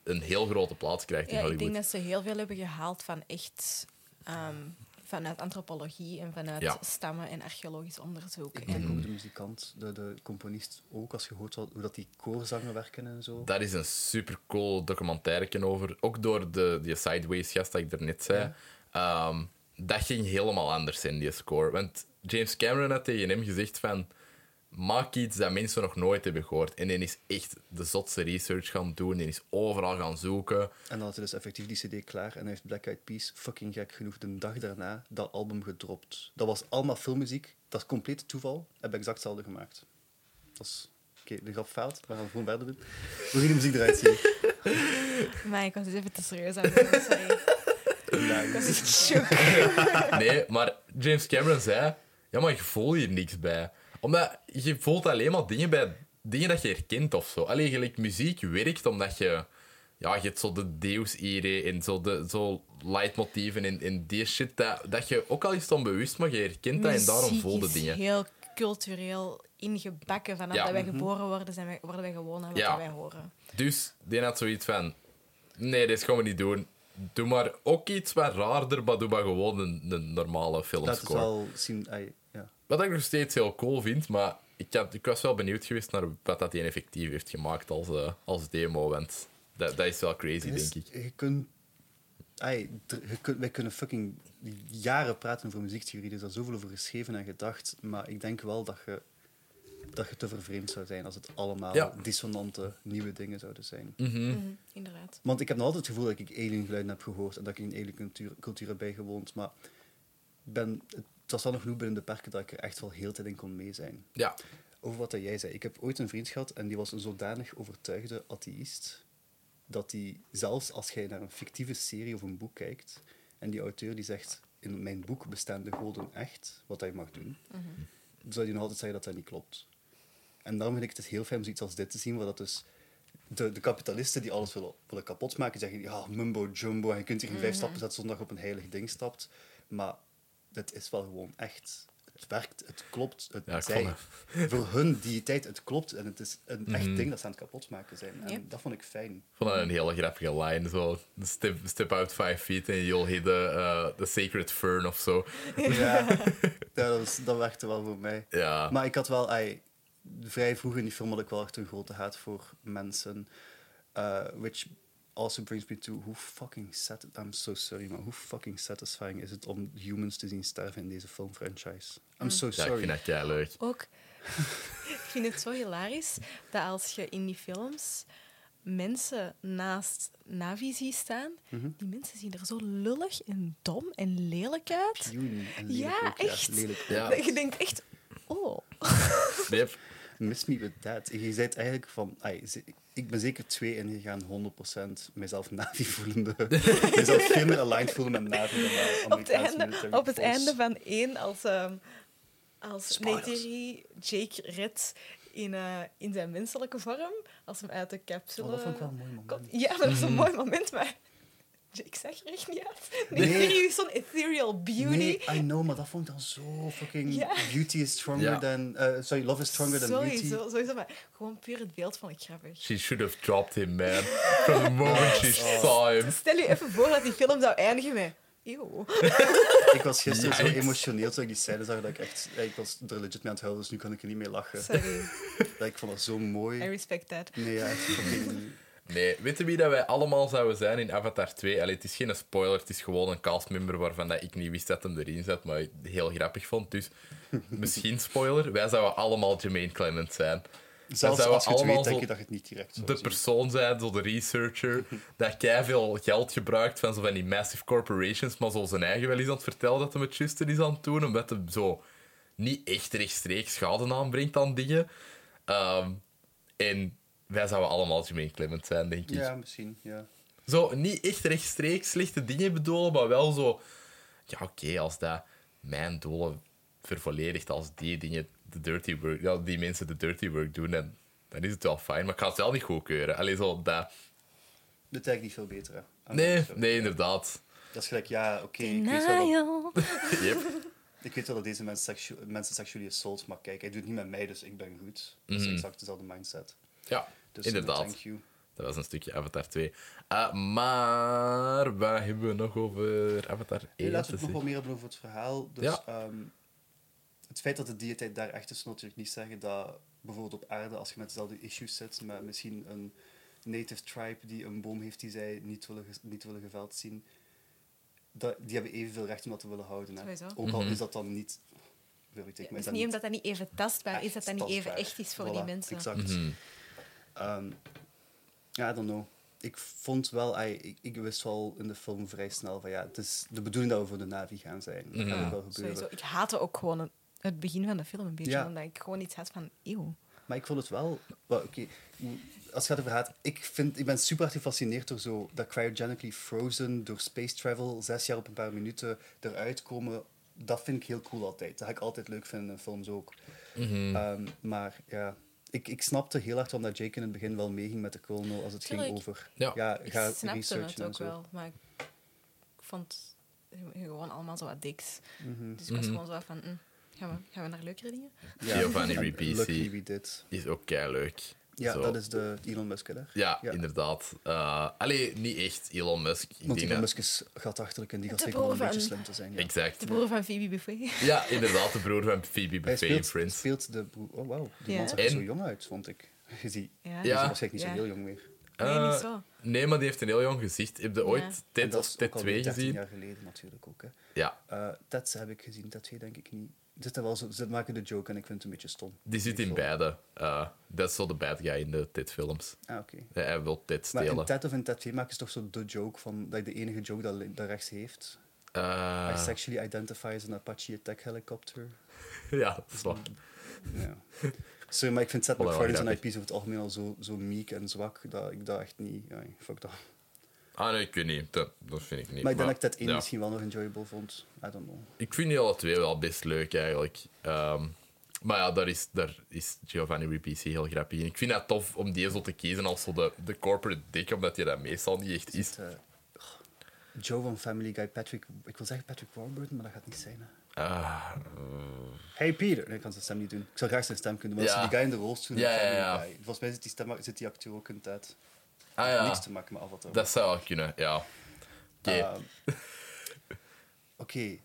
een heel grote plaats krijgt in Ja, ik Hollywood. denk dat ze heel veel hebben gehaald van echt ehm, vanuit antropologie en vanuit Ja. stammen en archeologisch onderzoek. Ik denk En ook de muzikant, de, de componist ook, als je hoort hoe dat die koorzangen werken en zo. Daar is een super cool documentaire over, ook door de, die Sideways gast dat ik er net zei. Ehm, dat ging helemaal anders in die score. Want James Cameron had tegen hem gezegd van maak iets dat mensen nog nooit hebben gehoord. En die is echt de zotste research gaan doen. Die is overal gaan zoeken. En dan had hij dus effectief die cd klaar en hij heeft Black Eyed Peas fucking gek genoeg de dag daarna dat album gedropt. Dat was allemaal filmmuziek, dat is compleet toeval, heb ik exact hetzelfde gemaakt. Dat is... Oké, de grap fout, we gaan gewoon verder doen. Hoe ging de muziek eruit zien? *laughs* Maar ik was dus even te serieus aan het doen, sorry. Ik was echt shook. Nee, maar James Cameron zei... Ja, maar je voelt hier niks bij. Omdat je voelt alleen maar dingen bij... Dingen dat je herkent of zo. Alleen gelijk muziek werkt omdat je... Ja, je hebt zo de Deus Irae en zo, de, zo leidmotieven en, en die shit. Dat, dat je ook al is het onbewust, maar je herkent dat en daarom Muziek voel je is dingen. heel cultureel ingebakken. Vanaf Ja. dat wij geboren worden, zijn wij, worden wij gewoon aan wat Ja. wij horen. Dus die had zoiets van... Nee, dit gaan we niet doen. Doe maar ook iets wat raarder, maar doe maar gewoon een, een normale Dat is filmscore. wel ja. Wat ik nog steeds heel cool vind, maar ik, had, ik was wel benieuwd geweest naar wat dat hij effectief heeft gemaakt als, eh, als demo. Want dat, dat is wel crazy, is- denk ik. Je kunt... ai, dr- je kunt wij kunnen fucking jaren praten over muziektheorie. Er is daar zoveel over geschreven en gedacht. Maar ik denk wel dat je, dat je te vervreemd zou zijn als het allemaal Ja. dissonante nieuwe dingen zouden zijn. Mhm. Mhm, inderdaad. Want ik heb nog altijd het gevoel dat ik alien geluiden heb gehoord en dat ik in een alien cultuur, cultuur heb bijgewoond. Maar ben, het was wel nog genoeg binnen de perken dat ik er echt wel heel de tijd in kon mee zijn. Ja. Over wat dat jij zei. Ik heb ooit een vriend gehad en die was een zodanig overtuigde atheïst dat hij, zelfs als jij naar een fictieve serie of een boek kijkt en die auteur die zegt in mijn boek bestaan de goden echt, wat hij mag doen, zou hij nog altijd zeggen dat dat niet klopt. En daarom vind ik het heel fijn om zoiets als dit te zien, waar dat dus de, de kapitalisten die alles willen, willen kapotmaken, zeggen ja, mumbo jumbo, en je kunt hier in vijf stappen zetten zonder dat je op een heilig ding stapt. Maar het is wel gewoon echt. Het werkt, het klopt. Het, Ja, zij, voor hun die tijd, het klopt. En het is een echt Mhm. ding dat ze aan het kapotmaken zijn. En Yep. dat vond ik fijn. Ik vond dat een hele grappige line. Zo, step, step out five feet and you'll hit the, uh, the sacred fern of zo. Ja, *laughs* ja dat, was, dat werkte wel voor mij. Ja. Maar ik had wel, ai, vrij vroeg in die film had ik wel echt een grote haat voor mensen. Uh, which also brings me to hoe fucking sad, I'm so sorry, maar hoe fucking satisfying is het om humans te zien sterven in deze filmfranchise? I'm so ja, ik sorry. vind dat leuk. Ook, ik vind het zo hilarisch dat als je in die films mensen naast Navi ziet staan, Mhm. die mensen zien er zo lullig en dom en lelijk uit. En lelijk Ja, ook, echt. lelijk. Ja. Je denkt echt, oh. Yep. Miss me with that. Je zei eigenlijk van... ai, ik ben zeker twee ingegaan, 100% mezelf Navi *laughs* voelende. mezelf veel meer aligned voelen met Navi dan Op het, einde, op het einde van één, als, ehm als. Neytiri Jake redt in, eh, in zijn menselijke vorm, als hem uit de capsule... Oh, dat vond ik wel een mooi moment. komt. Ja, dat is een mooi moment, maar... Jake zag er echt niet uit. *laughs* Nee. Is zo'n ethereal beauty. Nee, I know, maar dat vond ik dan zo fucking... Ja. Beauty is stronger Ja. than... eh, sorry, love is stronger than beauty. Sowieso, sowieso, maar gewoon puur het beeld vond ik grappig. She should have dropped him, man. From the moment she *laughs* Oh. saw him. Stel je even voor dat die film zou eindigen met Eeuw. *laughs* Ik was gisteren zo emotioneel toen ik die scène zag dat ik echt... ja, Ik was er legit mee aan het huilen, dus nu kan ik er niet meer lachen. Sorry. Dat ik vond dat zo I mooi. respect that. Nee, ja, echt fucking... Nee, weet je wie dat wij allemaal zouden zijn in Avatar 2? Allee, het is geen spoiler, het is gewoon een castmember waarvan dat ik niet wist dat hem erin zat, maar ik heel grappig vond. Dus *laughs* misschien spoiler, wij zouden allemaal Jermaine Clement zijn. Zelfs als je het allemaal weet, denk je dat je het niet direct zou De zien. persoon zijn, zo de researcher, *laughs* dat kei veel geld gebruikt van zo van die massive corporations, maar zo zijn eigen wel eens aan het vertellen dat hij het juiste is aan het doen, omdat hij zo niet echt rechtstreeks schade aanbrengt aan dingen. Ehm, en wij zouden allemaal Jermaine Clement zijn, denk ik. Ja, misschien, ja. Zo, niet echt rechtstreeks slechte dingen bedoelen, maar wel zo... Ja, oké, als dat mijn doelen vervolledigt, als die dingen de dirty work... Ja, die mensen de dirty work doen, dan, dan is het wel fijn. Maar ik ga het wel niet goedkeuren. Allee, zo, dat... Dit is eigenlijk niet veel beter, hè. Nee, nee, inderdaad. Dat is gelijk, ja, oké, ik weet wel dat. *laughs* Yep. Ik weet wel dat deze mensen, seksu mensen sexually assault, maar kijk, hij doet het niet met mij, dus ik ben goed. Dat is Mhm. exact dezelfde mindset. Ja, Dus no inderdaad. thank you. Dat was een stukje Avatar 2. Uh, maar wat hebben we nog over Avatar 1 Nu, laten te we het nog wat meer hebben over het verhaal. Dus, Ja. ehm, het feit dat de dieetijd daar echt is, wil natuurlijk niet zeggen dat bijvoorbeeld op aarde, als je met dezelfde issues zit, met misschien een native tribe die een boom heeft die zij niet willen, niet willen geveld zien, dat, die hebben evenveel recht om dat te willen houden. Hè. Ook al Mhm. is dat dan niet... Wil ik is is dat niet omdat dat niet even tastbaar is, dat dat niet even echt is voor Voilà, die mensen. Exact. Mhm. Ehm, ja, I don't know. Ik vond wel, ai, ik, ik wist wel in de film vrij snel van ja, het is de bedoeling dat we voor de Navi gaan zijn. Dat gaat ook Ja, wel gebeuren. sowieso. Ik haatte ook gewoon het- het begin van de film een beetje, Ja. omdat ik gewoon iets had van, eeuw. Maar ik vond het wel, oké, als het gaat over haat, ik, vind, ik ben super hard gefascineerd door zo dat cryogenically frozen, door space travel, zes jaar op een paar minuten eruit komen. Dat vind ik heel cool altijd. Dat ga ik altijd leuk vinden in films ook. Mhm. Ehm, maar ja, ik, ik snapte heel hard waarom dat Jake in het begin wel meeging met de colonel als het ging over Ja. ja, Ik ga snapte researchen en ook zo. wel, maar ik vond het gewoon allemaal zo wat diks. Mhm. Dus ik was Mhm. gewoon zo van, mm, gaan, we, gaan we naar leukere dingen? Ja. Giovanni En Ribisi. Luckily we did. Is ook kei leuk. Ja, Zo. dat is de Elon Musk, hè? Ja, Ja. inderdaad. Uh, allee, niet echt Elon Musk. Ik Want Elon dat- Musk is gatachterlijk en die gaat zeker wel een beetje slim te zijn. Ja. Exact. De broer van Phoebe Buffet. Ja, inderdaad, de broer van Phoebe Buffet in speelt, Friends. speelt de broer... Oh, wauw. Die Ja. man zag er En- zo jong uit, vond ik. *laughs* Je ziet, Ja. je is Ja. waarschijnlijk niet Ja. zo heel jong meer. Nee, Eh, niet zo. Nee, maar die heeft een heel jong gezicht. Heb je ooit Ted dat of is Ted ook al 2 13 gezien? jaar geleden natuurlijk ook. Hè. Ja, Eh, Ted heb ik gezien, Ted 2 denk ik niet. Zitten wel zo, ze maken de joke en ik vind het een beetje stom. die zit in beide. Uh, dat is zo de bad guy in de Ted-films. Ah, oké. Ja, Hij wil Ted Maar in stelen. Ted of in Ted 2 maken ze toch zo de joke van dat je de enige joke dat, dat rechts heeft. I Uh, sexually identify as an Apache attack helicopter. *laughs* ja, dat is waar. Ja. Sorry, maar ik vind Seth MacFarlane zijn. IP's over het algemeen al zo, zo meek en zwak dat ik dat echt niet... Ja, fuck dat. Ah, nee, ik weet niet. Dat, dat vind ik niet. Maar ik denk dat ik 1 ja. misschien wel nog enjoyable vond. I don't know. Ik vind die alle twee wel best leuk, eigenlijk. Ehm, maar ja, daar is, daar is Giovanni Ribisi heel grappig in. Ik vind het tof om die zo te kiezen als zo de, de corporate dick, omdat hij dat meestal niet echt is. Het, eh, Joe van Family Guy, Patrick... Ik wil zeggen Patrick Warburton, maar dat gaat niet zijn. Hè. Ah, Hey Peter! Nee, ik kan zijn stem niet doen. Ik zou graag zijn stem kunnen doen, maar Ja. als die guy in de rolstoel Ja, ja. Volgens mij zit die, stem, zit die acteur ook in tijd. Ah ja, Niks te maken met Avatar. dat zou wel kunnen, ja. Oké. Ehm, *laughs* Oké.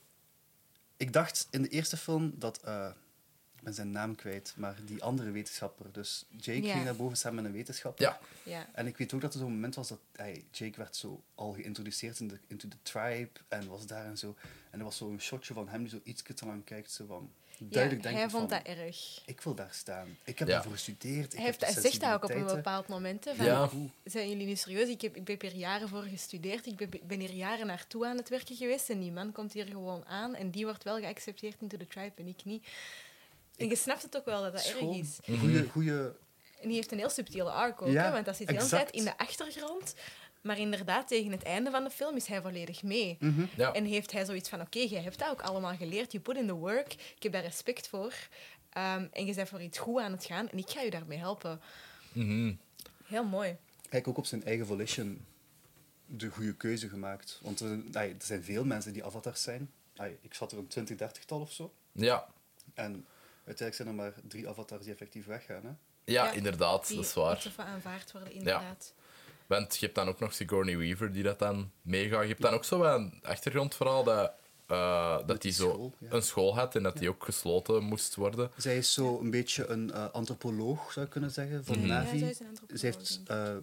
Ik dacht in de eerste film dat... eh, ik ben zijn naam kwijt, maar die andere wetenschapper. Dus Jake Ja. ging naar boven samen met een wetenschapper. ja, Ja. En ik weet ook dat er zo'n moment was dat hij, Jake werd zo al geïntroduceerd in de, into the tribe en was daar en zo. En er was zo'n shotje van hem die zo iets te lang kijkt, zo van duidelijk ja, denken hij vond van, dat erg. ik wil daar staan. Ik heb Ja. daarvoor gestudeerd. Ik Hij, heeft, zegt dat ook op een bepaald moment. hè, Van, Ja. Zijn jullie nu serieus? Ik heb, ik heb hier jaren voor gestudeerd. Ik ben, ben hier jaren naartoe aan het werken geweest. En die man komt hier gewoon aan. En die wordt wel geaccepteerd into the tribe en ik niet. En je snapt het ook wel dat dat erg is. Goeie, goeie, En die heeft een heel subtiele arc ook. Ja, hè, want dat zit de hele tijd in de achtergrond. Maar inderdaad, tegen het einde van de film is hij volledig mee. Mhm. ja. En heeft hij zoiets van, oké, jij hebt dat ook allemaal geleerd. Je put in the work. Ik heb daar respect voor. Ehm, en je bent voor iets goed aan het gaan. En ik ga je daarmee helpen. Mhm. Heel mooi. Hij heeft ook op zijn eigen volition de goede keuze gemaakt. Want er, er zijn veel mensen die avatars zijn. Ik zat er een 20, 30 tal of zo. ja. En uiteindelijk zijn er maar drie avatars die effectief weggaan. Hè? Ja, Ja, inderdaad, Die dat is waar. moeten van aanvaard worden, inderdaad. Want je hebt dan ook nog Sigourney Weaver die dat dan meegaat. Je hebt dan ook zo wel een achtergrondverhaal dat, eh, dat die die zo school, ja. een school had en dat die ook gesloten moest worden. Zij is zo een beetje een eh, antropoloog, zou ik kunnen zeggen, van Mhm. Ja, Navi. zij is een antropoloog, Ze heeft, eh,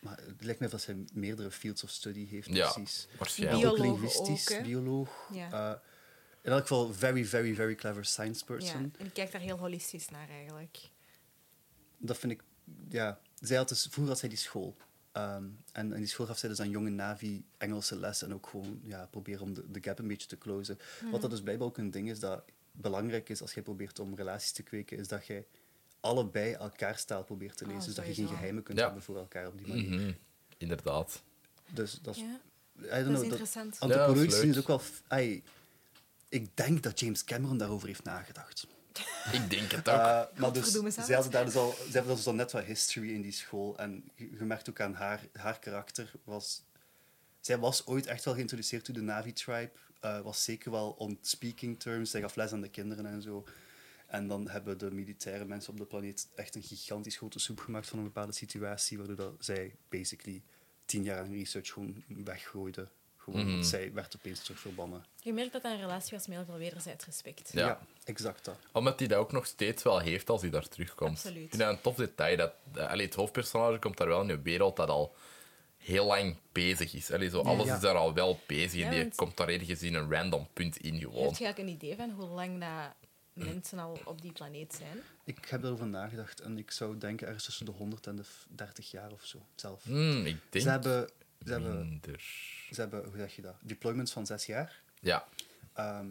maar het lijkt me dat zij meerdere fields of study heeft, Ja, precies. waarschijnlijk. Ook Bioloog linguistisch, ook, hè? bioloog. Ja. eh, in elk geval, very, very, very clever science Ja, person. en ik kijk daar heel holistisch naar eigenlijk. Dat vind ik, ja. Zij had dus, vroeger had zij die school. Ehm, en in die school gaf zij dus aan jonge Navi Engelse les en ook gewoon ja, proberen om de, de gap een beetje te closen. Wat dat dus blijkbaar ook een ding is dat belangrijk is als jij probeert om relaties te kweken, is dat jij allebei elkaars taal probeert te Oh, lezen. dus dat je geen geheimen kunt Ja. hebben voor elkaar op die manier. Mhm. Inderdaad. Dus dat is... I don't dat is know, interessant. Antropologisch Ja, dat is ook wel... f- ai, ik denk dat James Cameron daarover heeft nagedacht. *laughs* Ik denk het ook. Uh, maar dus, zij, hadden daar dus al, zij hebben dus al net wat history in die school. En je, merkt ook aan haar, haar karakter. Was, zij was ooit echt wel geïntroduceerd door de Navi-tribe. eh, was zeker wel on speaking terms. Zij gaf les aan de kinderen en zo. En dan hebben de militaire mensen op de planeet echt een gigantisch grote soep gemaakt van een bepaalde situatie. Waardoor dat zij basically tien jaar aan research gewoon weggooide. Gewoon, want zij werd opeens terug verbannen. Je merkt dat dat een relatie was met heel veel wederzijds respect. Ja. exact dat. Omdat hij dat ook nog steeds wel heeft als hij daar terugkomt. Absoluut. Ik vind dat een tof detail. Dat, allee, het hoofdpersonage komt daar wel in een wereld dat al heel lang bezig is. Allee, zo, alles Ja. is daar al wel bezig Ja, en die want- komt daar ergens in een random punt in Heb gewoon. je eigenlijk een idee van hoe lang dat mensen al op die planeet zijn? Ik heb daarover nagedacht en ik zou denken ergens tussen de 100 en de 30 jaar of zo zelf. Hmm, ik denk Ze hebben, ze, hebben, minder. ze hebben, hoe zeg je dat? Deployments van zes jaar. Ja, Ehm,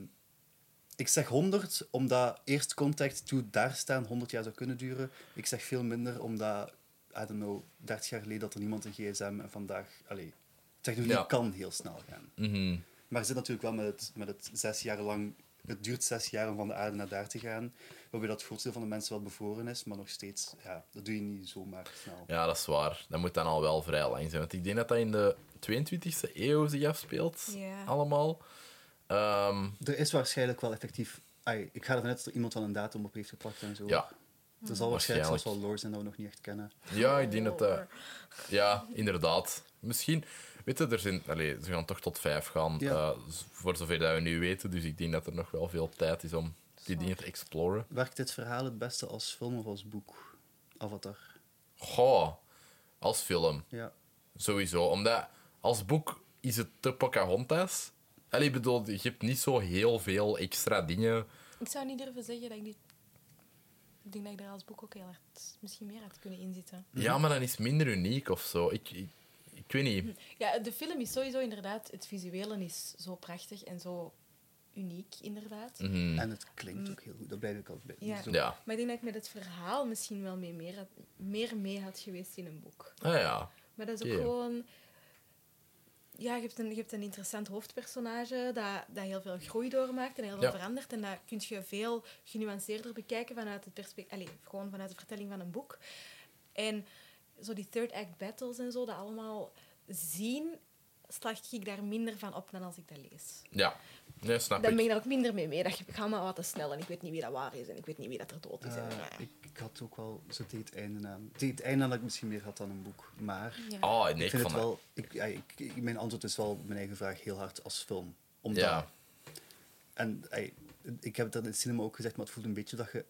ik zeg 100 omdat eerst contact toe daar staan 100 jaar zou kunnen duren. Ik zeg veel minder omdat, I don't know, 30 jaar geleden had er niemand een gsm en vandaag, allee, technologie Ja. kan heel snel gaan. Mhm. Maar je zit natuurlijk wel met het, met het zes jaar lang. Het duurt zes jaar om van de aarde naar daar te gaan. Waarbij dat het grootste deel van de mensen wel bevroren is, maar nog steeds, ja, dat doe je niet zomaar snel. ja, dat is waar. Dat moet dan al wel vrij lang zijn. Want ik denk dat dat in de 22e eeuw zich afspeelt. Allemaal. Ehm, Er is waarschijnlijk wel effectief. Ai, ik ga ervan uit dat er iemand wel een datum op heeft geplakt en zo. ja. Er zal waarschijnlijk zelfs wel lore zijn dat we nog niet echt kennen. ja, ik denk dat dat... Ja, inderdaad. Misschien... Weet je, er zijn, allee, ze gaan toch tot vijf gaan, Ja. eh, voor zover dat we nu weten. Dus ik denk dat er nog wel veel tijd is om die dingen te exploren. Werkt dit verhaal het beste als film of als boek? Avatar. Goh, als film. Ja. Sowieso. Omdat als boek is het te Pocahontas. Allee, ik bedoel, je hebt niet zo heel veel extra dingen. Ik zou niet durven zeggen dat ik dit... Ik denk dat ik daar als boek ook heel hard misschien meer had kunnen inzitten. Ja, maar dan is het minder uniek of zo. Ik, ik, ik weet niet. Ja, de film is sowieso inderdaad... Het visuele is zo prachtig en zo uniek, inderdaad. Mhm. En het klinkt ook heel goed, daar blijf ik altijd bij. Ja. Maar ik denk dat ik met het verhaal misschien wel mee meer, had- meer mee had geweest in een boek. Ah ja. Maar dat is ook gewoon... Ja, je hebt een, je hebt een interessant hoofdpersonage dat, dat heel veel groei doormaakt en heel veel Ja. verandert. En dat kun je veel genuanceerder bekijken vanuit het perspectief... Gewoon vanuit de vertelling van een boek. En zo die third act battles en zo, dat allemaal zien, slag ik daar minder van op dan als ik dat lees. Ja. Nee, snap Dan ik. ben ik daar ook minder mee mee. Dat gaat maar wat te snel en ik weet niet wie dat waar is en ik weet niet wie dat er dood is. en, Eh, ja. ik, ik had ook wel zo tegen het einde aan. Tegen het einde had ik misschien meer gehad dan een boek. Maar Ja. Oh, nee, ik ik vind vond het dat... wel. Ik, ja, ik, ik- mijn antwoord is wel mijn eigen vraag heel hard als film. Omdat, Ja. En ey, ik heb het in het cinema ook gezegd, maar het voelt een beetje dat je.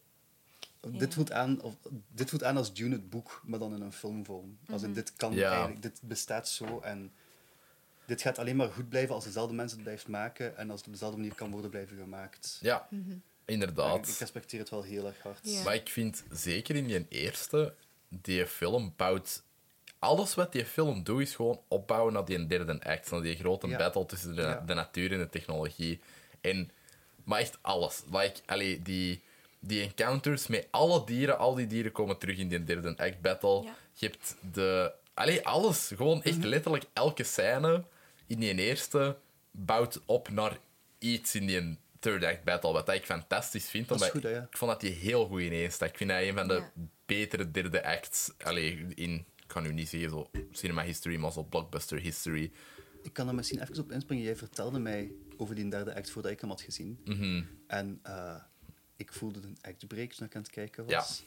Ja. Dit, voelt aan, of, dit voelt aan als Dune het boek, maar dan in een filmvorm. Als in, dit kan Ja. eigenlijk, dit bestaat zo en dit gaat alleen maar goed blijven als dezelfde mensen het blijft maken en als het op dezelfde manier kan worden blijven gemaakt. Ja, Mhm. Inderdaad. Ik, ik respecteer het wel heel erg hard. Maar ik vind zeker in die eerste, die film bouwt. Alles wat die film doet, is gewoon opbouwen naar die derde act. Naar die grote Ja. battle tussen de, Ja. de natuur en de technologie. En, maar echt alles. Like, allee, die, die encounters met alle dieren, al die dieren komen terug in die derde act battle. Ja. Je hebt de. Allee, alles. Gewoon echt Mhm. letterlijk elke scène in die eerste bouwt op naar iets in die third act battle. Wat ik fantastisch vind. Dat is omdat goed, hè, ja. Ik vond dat die heel goed ineens stak. Ik vind dat een van de Ja. betere derde acts. Allee, in, ik kan nu niet zeggen zo cinema history, maar zo blockbuster history. Ik kan er misschien even op inspringen. Jij vertelde mij over die derde act voordat ik hem had gezien. Mhm. En eh, ik voelde een act break toen ik aan het kijken was.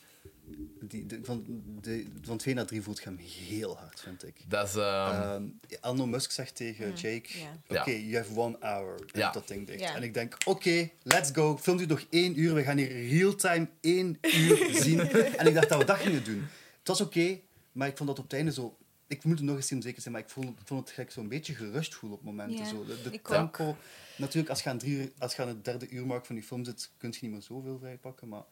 Die, de- van, de, van 2 naar 3 voelt je hem heel hard, vind ik. Dat is... ehm, Ehm, Elon Musk zegt tegen Jake: ja. Oké, Ja. you have one hour. En Ja. dat ding dicht. En ik denk: Oké, let's go. Film u nog één uur. We gaan hier real-time één uur *laughs* zien. en ik dacht dat we dat gingen doen. Het was oké, maar ik vond dat op het einde zo. Ik moet het nog eens zien om zeker zijn, maar ik vond, ik vond het gelijk zo'n beetje gerust voelen op momenten. Ja, zo. De, de ik tempo. Natuurlijk, als je, aan drie als je aan het derde uurmark van die film zit, kun je niet meer zoveel vrijpakken. Maar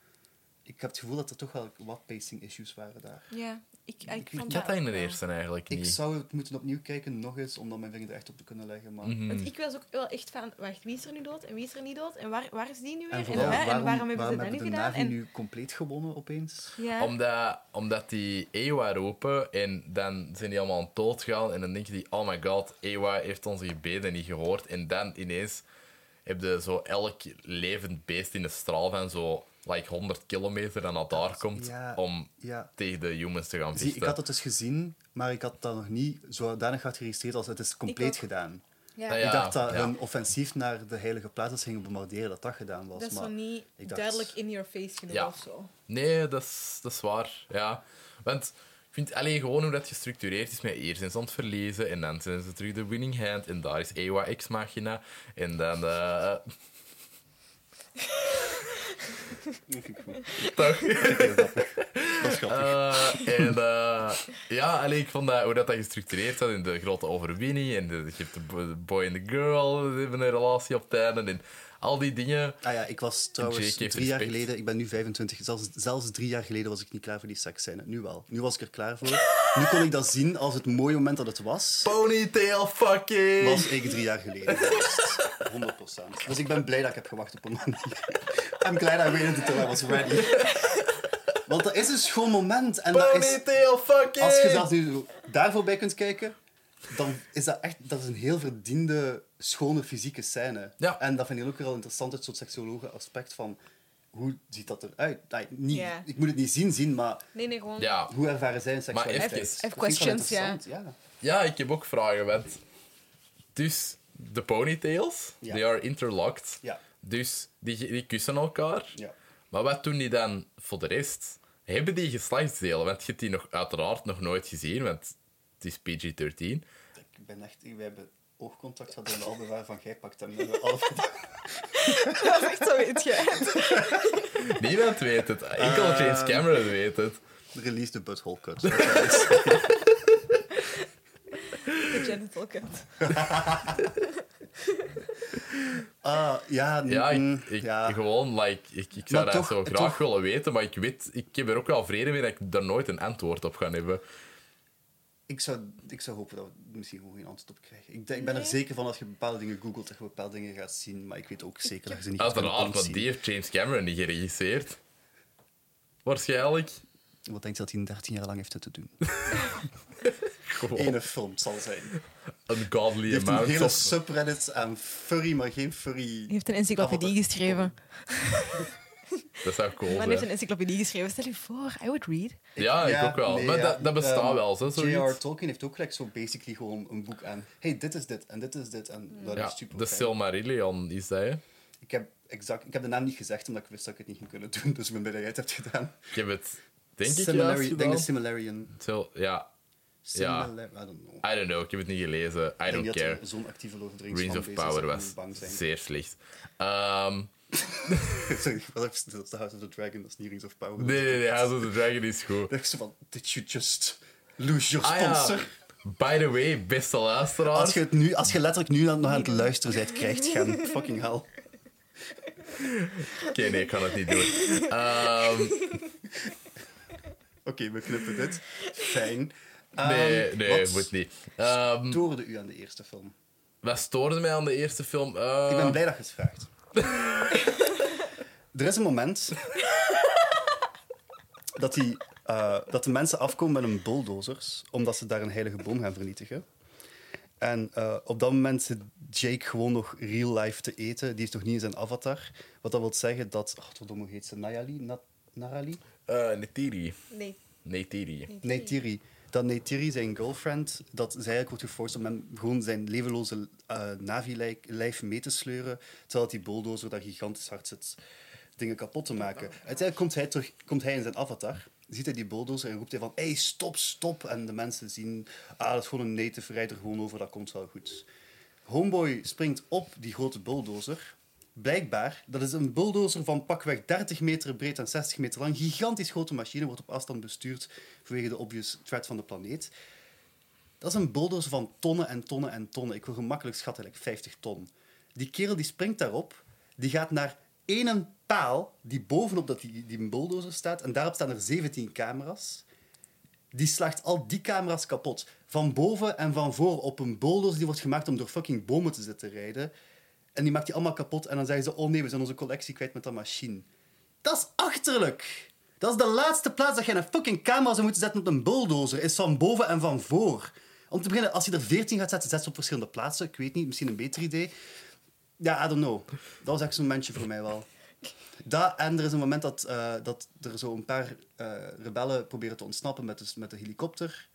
ik heb het gevoel dat er toch wel wat pacing issues waren daar. Ja, ik, ik, Ik- vond ik had dat in de eerste eigenlijk Ik niet. zou het moeten opnieuw kijken, nog eens, om dan mijn vinger er echt op te kunnen leggen. Maar... Mhm. Want ik was ook wel echt van, wacht, wie is er nu dood en wie is er niet dood? En waar, waar is die nu weer? En, En, vooral, hè, en waarom, waarom hebben waarom ze dat nu de gedaan? Navi En, nu compleet gewonnen opeens? ja, Omdat, omdat die Ewa roepen en dan zijn die allemaal aan het doodgaan en dan denken die, oh my god, Ewa heeft onze gebeden niet gehoord. En dan ineens heb je zo elk levend beest in de straal van zo like 100 kilometer dat naar daar komt ja, om Ja. tegen de humans te gaan Zie, vechten. ik had het dus gezien, maar ik had dat nog niet zodanig hard geregistreerd als het is compleet gedaan. ja, ja. ik dacht dat ja. hun offensief naar de heilige plaats dat ze gingen bombarderen, dat dat gedaan was. dat is maar niet ik dacht- duidelijk in your face genoeg Ja. of zo. Nee, dat is, dat is waar. Ja. Want ik vind alleen gewoon hoe dat gestructureerd is. Met eerst zijn ze aan het verliezen en dan zijn ze terug de winning hand. En daar is Ewa Ex Machina. En dan. eh *laughs* *laughs* toch? Dat is grappig. Eh, en eh, ja, alleen ik vond dat, hoe dat, dat gestructureerd zat in de grote overwinning. En de, je hebt de bo- de boy en de girl, die hebben een relatie op het einde. En al die dingen. Ah ja, ik was trouwens drie jaar geleden, ik ben nu 25, zelfs, zelfs drie jaar geleden was ik niet klaar voor die seksscène. Nu wel. Nu was ik er klaar voor. Nu kon ik dat zien als het mooie moment dat het was. Ponytail fucking! Was ik drie jaar geleden geweest. 100%. Dus ik ben blij dat ik heb gewacht op een manier. I'm glad I waited until I was ready. Want dat is een schoon moment. En dat is, fucking! als je zelfs nu zo daar voorbij kunt kijken, dan is dat echt dat is een heel verdiende, schone fysieke scène. Ja. En dat vind ik ook wel interessant, het soort seksuologe aspect van hoe ziet dat eruit? Nou, niet. Ik moet het niet zien, zien, maar Nee, nee, gewoon... Ja, hoe ervaren zij een seksualiteit? even- Even questions, ja. ja. Ja, ik heb ook vragen. Want dus de ponytails, Ja. they are interlocked. Ja. Dus die, die kussen elkaar. Ja. Maar wat doen die dan voor de rest? Hebben die geslachtsdelen? Want je hebt die nog, uiteraard nog nooit gezien, want het is PG-13. Ik ben echt... Wij hebben oogcontact gehad en de album van jij pakt hem. *laughs* Dat is echt zo, weet je. Niemand weet het. Enkel Eh. James Cameron weet het. Release the butthole cut. De genital cut. Ah, ja, Ja, mm, ik, ik, ja. gewoon, like, ik, ik zou Maar dat toch- zo graag toch- willen weten, maar ik weet, ik heb er ook wel vrede mee dat ik daar nooit een antwoord op ga hebben. Ik zou, ik zou hopen dat we misschien gewoon geen antwoord op krijgen. Ik, denk- ik ben er zeker van dat je bepaalde dingen googelt, dat je bepaalde dingen gaat zien. Maar ik weet ook zeker dat je ze niet gaat Uiteraard, kunnen want die heeft James Cameron niet geregisseerd. Waarschijnlijk. Wat denk je dat hij 13 jaar lang heeft te doen? *laughs* Gewoon Ene film zal zijn. een godly heeft een amount hele of... subreddit aan furry, maar geen furry... Hij heeft een encyclopedie geschreven. *laughs* Dat zou cool Man heeft een encyclopedie geschreven. Stel je voor, I would read. Ja, ik ook wel. nee, maar ja. dat, dat bestaat Ehm, wel, zo, J.R. zoiets. Tolkien heeft ook gelijk zo basically gewoon een boek aan. hey, dit is dit en dit is dit. En dat Ja, is super de fijn. Silmarillion is dat, hè. Ik heb, exact, ik heb de naam niet gezegd, omdat ik wist dat ik het niet ging kunnen doen. Dus ik ben blij dat jij het hebt gedaan. Ik heb het, denk ik, Similari- ik denk de Similarian. Sil- Ja, Ja. I don't know. I don't know, ik heb het niet gelezen. I don't dat care. zo'n actieve Lord of the Rings Rings of Power dat was zeer slecht. Ehm, Sorry, de House of the Dragon, dat is niet Rings of Power. nee, nee, nee, House of the Dragon is goed. Is zo van, did you just lose your Ah ja, sponsor? by the way, beste luisteraars. Als je, het nu, als je letterlijk nu nog aan het luisteren bent, krijgt hem. Fucking hell. Oké, nee, ik kan het niet doen. Ehm, Oké, we knippen dit. Fijn. nee, Ehm, nee, moet niet. Ehm, stoorde u aan de eerste film? wat stoorde mij aan de eerste film? Ik ben blij dat je het vraagt. *laughs* er is een moment dat, die, eh, dat de mensen afkomen met hun bulldozers, omdat ze daar een heilige boom gaan vernietigen. En eh, op dat moment zit Jake gewoon nog real life te eten. Die heeft nog niet eens een avatar. Wat dat wil zeggen dat... Oh, wat hoe heet ze? Nayali? Na Narali? eh, Neytiri. Nee. Neytiri. Neytiri. Dat Neytiri, zijn girlfriend, dat zij eigenlijk wordt geforst om hem gewoon zijn levenloze eh Navi-lijf mee te sleuren, terwijl die bulldozer daar gigantisch hard zit dingen kapot te maken. Uiteindelijk komt hij, terug, komt hij in zijn avatar, ziet hij die bulldozer en roept hij van hey, stop, stop. En de mensen zien, ah, dat is gewoon een native, rijd er gewoon over, dat komt wel goed. Homeboy springt op die grote bulldozer. Blijkbaar, dat is een bulldozer van pakweg 30 meter breed en 60 meter lang. Gigantisch grote machine, wordt op afstand bestuurd vanwege de obvious threat van de planeet. Dat is een bulldozer van tonnen en tonnen en tonnen. Ik wil gemakkelijk schatten, like 50 ton. Die kerel die springt daarop, die gaat naar één paal die bovenop dat die, die bulldozer staat. En daarop staan er 17 camera's. Die slaagt al die camera's kapot. Van boven en van voor op een bulldozer die wordt gemaakt om door fucking bomen te zitten rijden. En die maakt die allemaal kapot. En dan zeggen ze, oh nee, we zijn onze collectie kwijt met dat machine. Dat is achterlijk. Dat is de laatste plaats dat je een fucking camera zou moeten zetten op een bulldozer. Is van boven en van voor. Om te beginnen, als je er 14 gaat zetten, zet ze op verschillende plaatsen. Ik weet niet, misschien een beter idee. Ja, I don't know. Dat was echt zo'n momentje voor mij wel. Dat, en er is een moment dat, eh, dat er zo een paar eh, rebellen proberen te ontsnappen met de, met de helikopter.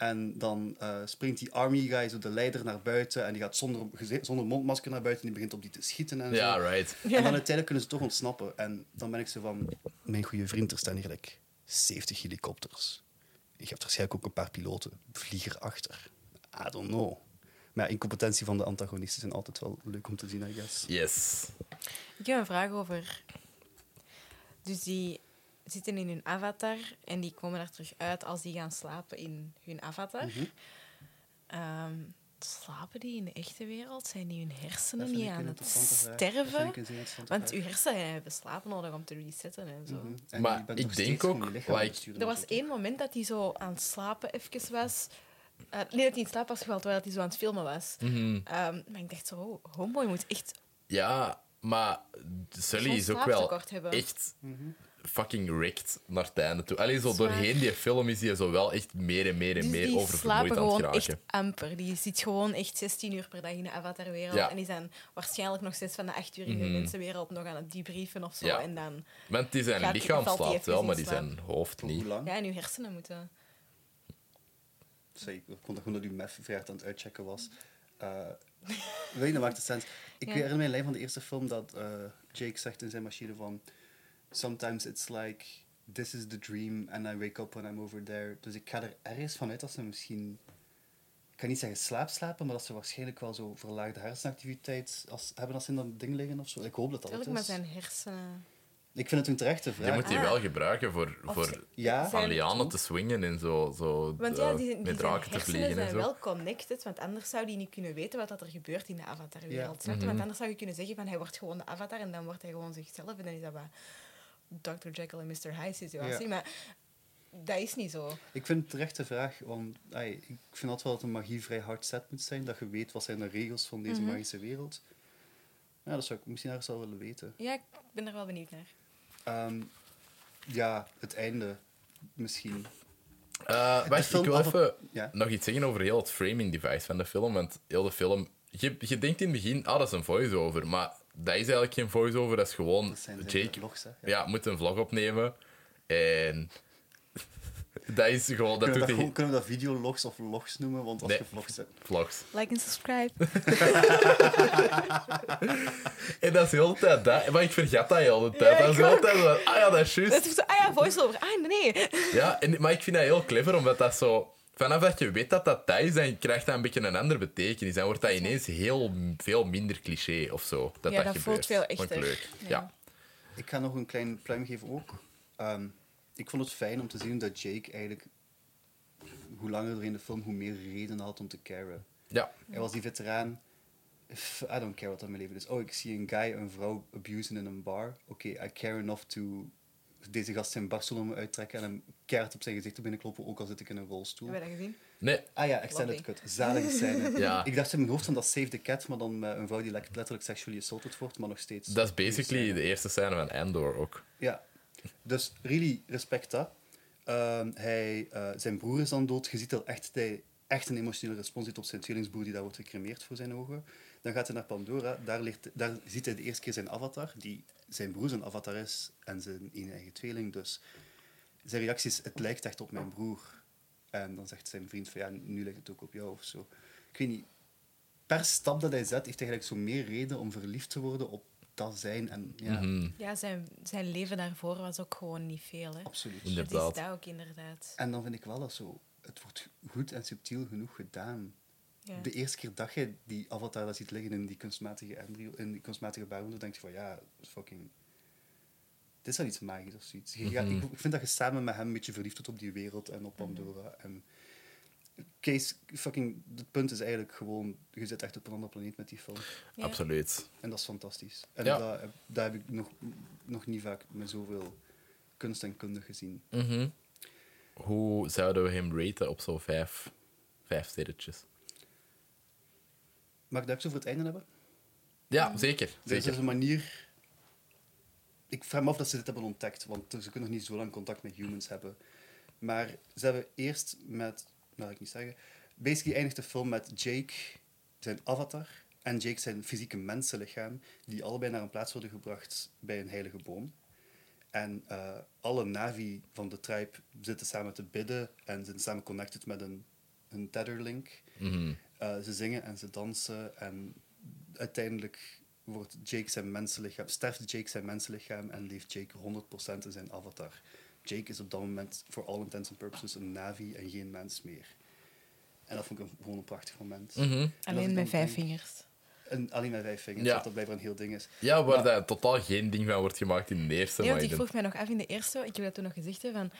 En dan eh, springt die army guy, zo de leider, naar buiten. En die gaat zonder, zonder mondmasker naar buiten. En die begint op die te schieten en Ja, zo. right. En dan uiteindelijk kunnen ze toch ontsnappen. En dan ben ik zo van... Mijn goede vriend, er staan hier gelijk 70 helikopters. Je hebt waarschijnlijk ook een paar piloten. Vlieg erachter. I don't know. Maar ja, incompetentie van de antagonisten zijn altijd wel leuk om te zien, I guess. Yes. Ik heb een vraag over. Dus die zitten in hun avatar en die komen er terug uit als die gaan slapen in hun avatar. Mhm. Ehm, slapen die in de echte wereld? Zijn die hun hersenen niet aan het sterven? Want uw hersenen hebben slapen nodig om te resetten en zo. Mhm. En Maar ik denk ook, like- besturen Er was één moment dat hij zo aan het slapen even was. Eh, nee, dat hij in slaap was gevallen, terwijl hij zo aan het filmen was. Mhm. Ehm, maar ik dacht zo, oh, homeboy moet echt Ja, maar Sully is ook wel echt. Fucking rigged naar het einde toe. Alleen zo doorheen die film is hij zo wel echt meer en meer en Dus meer die oververmoeid slapen aan het gewoon echt amper. Die zit gewoon echt 16 uur per dag in de avatarwereld. Ja. En die zijn waarschijnlijk nog steeds van de 8 uur in de Mhm. mensenwereld nog aan het debriefen of zo. Ja. En dan Want die zijn lichaam slaapt wel, in maar die zijn hoofd niet. lang? ja, en uw hersenen moeten. Sorry, ik kon dat gewoon dat u mef hard aan het uitchecken was. Eh weet je, dat maakt het sens. Ik Ja. herinner me een lijn van de eerste film dat eh, Jake zegt in zijn machine van... Sometimes it's like, this is the dream and I wake up when I'm over there. Dus ik ga er ergens vanuit dat ze misschien... Ik kan niet zeggen slaapslapen, maar dat ze waarschijnlijk wel zo verlaagde hersenactiviteit als, hebben als ze in dat ding liggen of zo. Ik hoop dat dat het Natuurlijk, maar zijn hersenen. Ik vind het een terechte Je vraag. moet die Ah. wel gebruiken voor, Of voor Ja, aan lianen te swingen en zo, zo Want eh, ja, die, die met zijn draken te hersenen vliegen en zijn zo. wel connected, want anders zou die niet kunnen weten wat dat er gebeurt in de avatarwereld. Ja. je? Mhm. Want anders zou je kunnen zeggen van hij wordt gewoon de avatar en dan wordt hij gewoon zichzelf en dan is dat wat Dr. Jekyll en Mr. Hyde situatie. Ja. Maar dat is niet zo. Ik vind het een terechte vraag, want ai, ik vind altijd wel dat een magie vrij hard set moet zijn. Dat je weet wat zijn de regels van deze Mhm. magische wereld. Ja, dat zou ik misschien ergens wel willen weten. Ja, ik ben er wel benieuwd naar. Ehm, ja, het einde misschien. Eh, wacht, film ik wil even Ja. nog iets zeggen over heel het framing device van de film. Want heel de film... Je, je denkt in het begin, ah, dat is een voice-over. Maar dat is eigenlijk geen voice-over. Dat is gewoon... Dat zijn Jake vlogs, hè. ja. moet een vlog opnemen. En... *laughs* dat is gewoon... Dat Kunnen, we doet dat, hij... gewoon- kunnen we dat videologs of vlogs noemen? Want als Nee. je vlogs zet... Vlogs. Like en subscribe. *laughs* En dat is heel de tijd dat. Maar ik vergat dat heel de tijd. Ja, dat is ik heel de ook. tijd zo, ah ja, dat is Dat juist. is zo, ah ja, voice-over. Ah, nee. Ja, en, maar ik vind dat heel clever, omdat dat zo... Vanaf dat je weet dat dat dat is, dan krijgt dat een beetje een andere betekenis. Dan wordt dat ineens heel veel minder cliché of zo. Dat Ja, dat, dat voelt veel echter. leuk. Ja. Ja. Ik ga nog een klein pluim geven ook. Ehm, ik vond het fijn om te zien dat Jake eigenlijk... Hoe langer er in de film, hoe meer reden had om te caren. Ja. Hij was die veteraan. I don't care wat dat mijn leven is. Oh, ik zie een guy een vrouw abusen in een bar. Oké, I care enough to deze gast zijn barstel om me uittrekken en hem keihard op zijn gezicht te binnenkloppen, ook al zit ik in een rolstoel. Hebben we dat gezien? Nee. Ah ja, extended cut. Zalige scène. *laughs* Ja. Ik dacht in mijn hoofd van dat Save the Cat, maar dan met een vrouw die let- letterlijk sexually assaulted wordt, maar nog steeds. Dat is basically de eerste scène van Andor ook. Ja. Dus really respect dat. Ehm, hij, eh, zijn broer is dan dood. Je ziet al echt dat hij echt een emotionele respons heeft op zijn tweelingsbroer die daar wordt gecremeerd voor zijn ogen. Dan gaat hij naar Pandora. Daar, ligt, daar ziet hij de eerste keer zijn avatar, die zijn broer zijn avatar is en zijn eigen tweeling. Dus zijn reactie is, het lijkt echt op mijn broer. En dan zegt zijn vriend van, ja, nu lijkt het ook op jou of zo. Ik weet niet. Per stap dat hij zet, heeft hij eigenlijk zo meer reden om verliefd te worden op dat zijn. En, ja, Mhm. Ja, zijn, zijn leven daarvoor was ook gewoon niet veel. Hè. absoluut. Inderdaad. Dat is dat ook inderdaad. En dan vind ik wel dat zo... Het wordt goed en subtiel genoeg gedaan. Ja. De eerste keer dat je die avatar dat ziet liggen in die kunstmatige embryo, in die kunstmatige baarmoeder, denk je van ja, fucking... Dit is wel iets magisch of zoiets. Je gaat- Mhm. ik, ik vind dat je samen met hem een beetje verliefd wordt op die wereld en op Pandora. En Kees, fucking, het punt is eigenlijk gewoon, je zit echt op een andere planeet met die film. Ja. Absoluut. En dat is fantastisch. En Ja. dat heb ik nog, nog niet vaak met zoveel kunst en kunde gezien. Mhm. Hoe zouden we hem raten op zo'n vijf, vijf sterretjes? Mag ik zo voor het einde hebben? Ja, zeker. Er is zeker. een manier... Ik vraag me af dat ze dit hebben ontdekt, want ze kunnen nog niet zo lang contact met humans hebben. Maar ze hebben eerst met... Nou, ik niet zeggen. Basically eindigt de film met Jake, zijn avatar, en Jake zijn fysieke mensenlichaam, die allebei naar een plaats worden gebracht bij een heilige boom. En eh, alle Navi van de tribe zitten samen te bidden en zitten samen connected met een, een tetherlink. Mhm. Eh, ze zingen en ze dansen en uiteindelijk wordt Jake zijn mensenlichaam, sterft Jake zijn mensenlichaam en leeft Jake 100% in zijn avatar. Jake is op dat moment voor all intents and purposes een Navi en geen mens meer. En dat vond ik een, gewoon een prachtig moment. Mhm. Alleen met vijf denk- vingers. En alleen met vijf vingers, Ja. wat dat blijkbaar een heel ding is. Ja, waar Maar- dat totaal geen ding van wordt gemaakt in de eerste. Nee, maar want ik vroeg mij nog af in de eerste, ik heb dat toen nog gezegd, hè, van,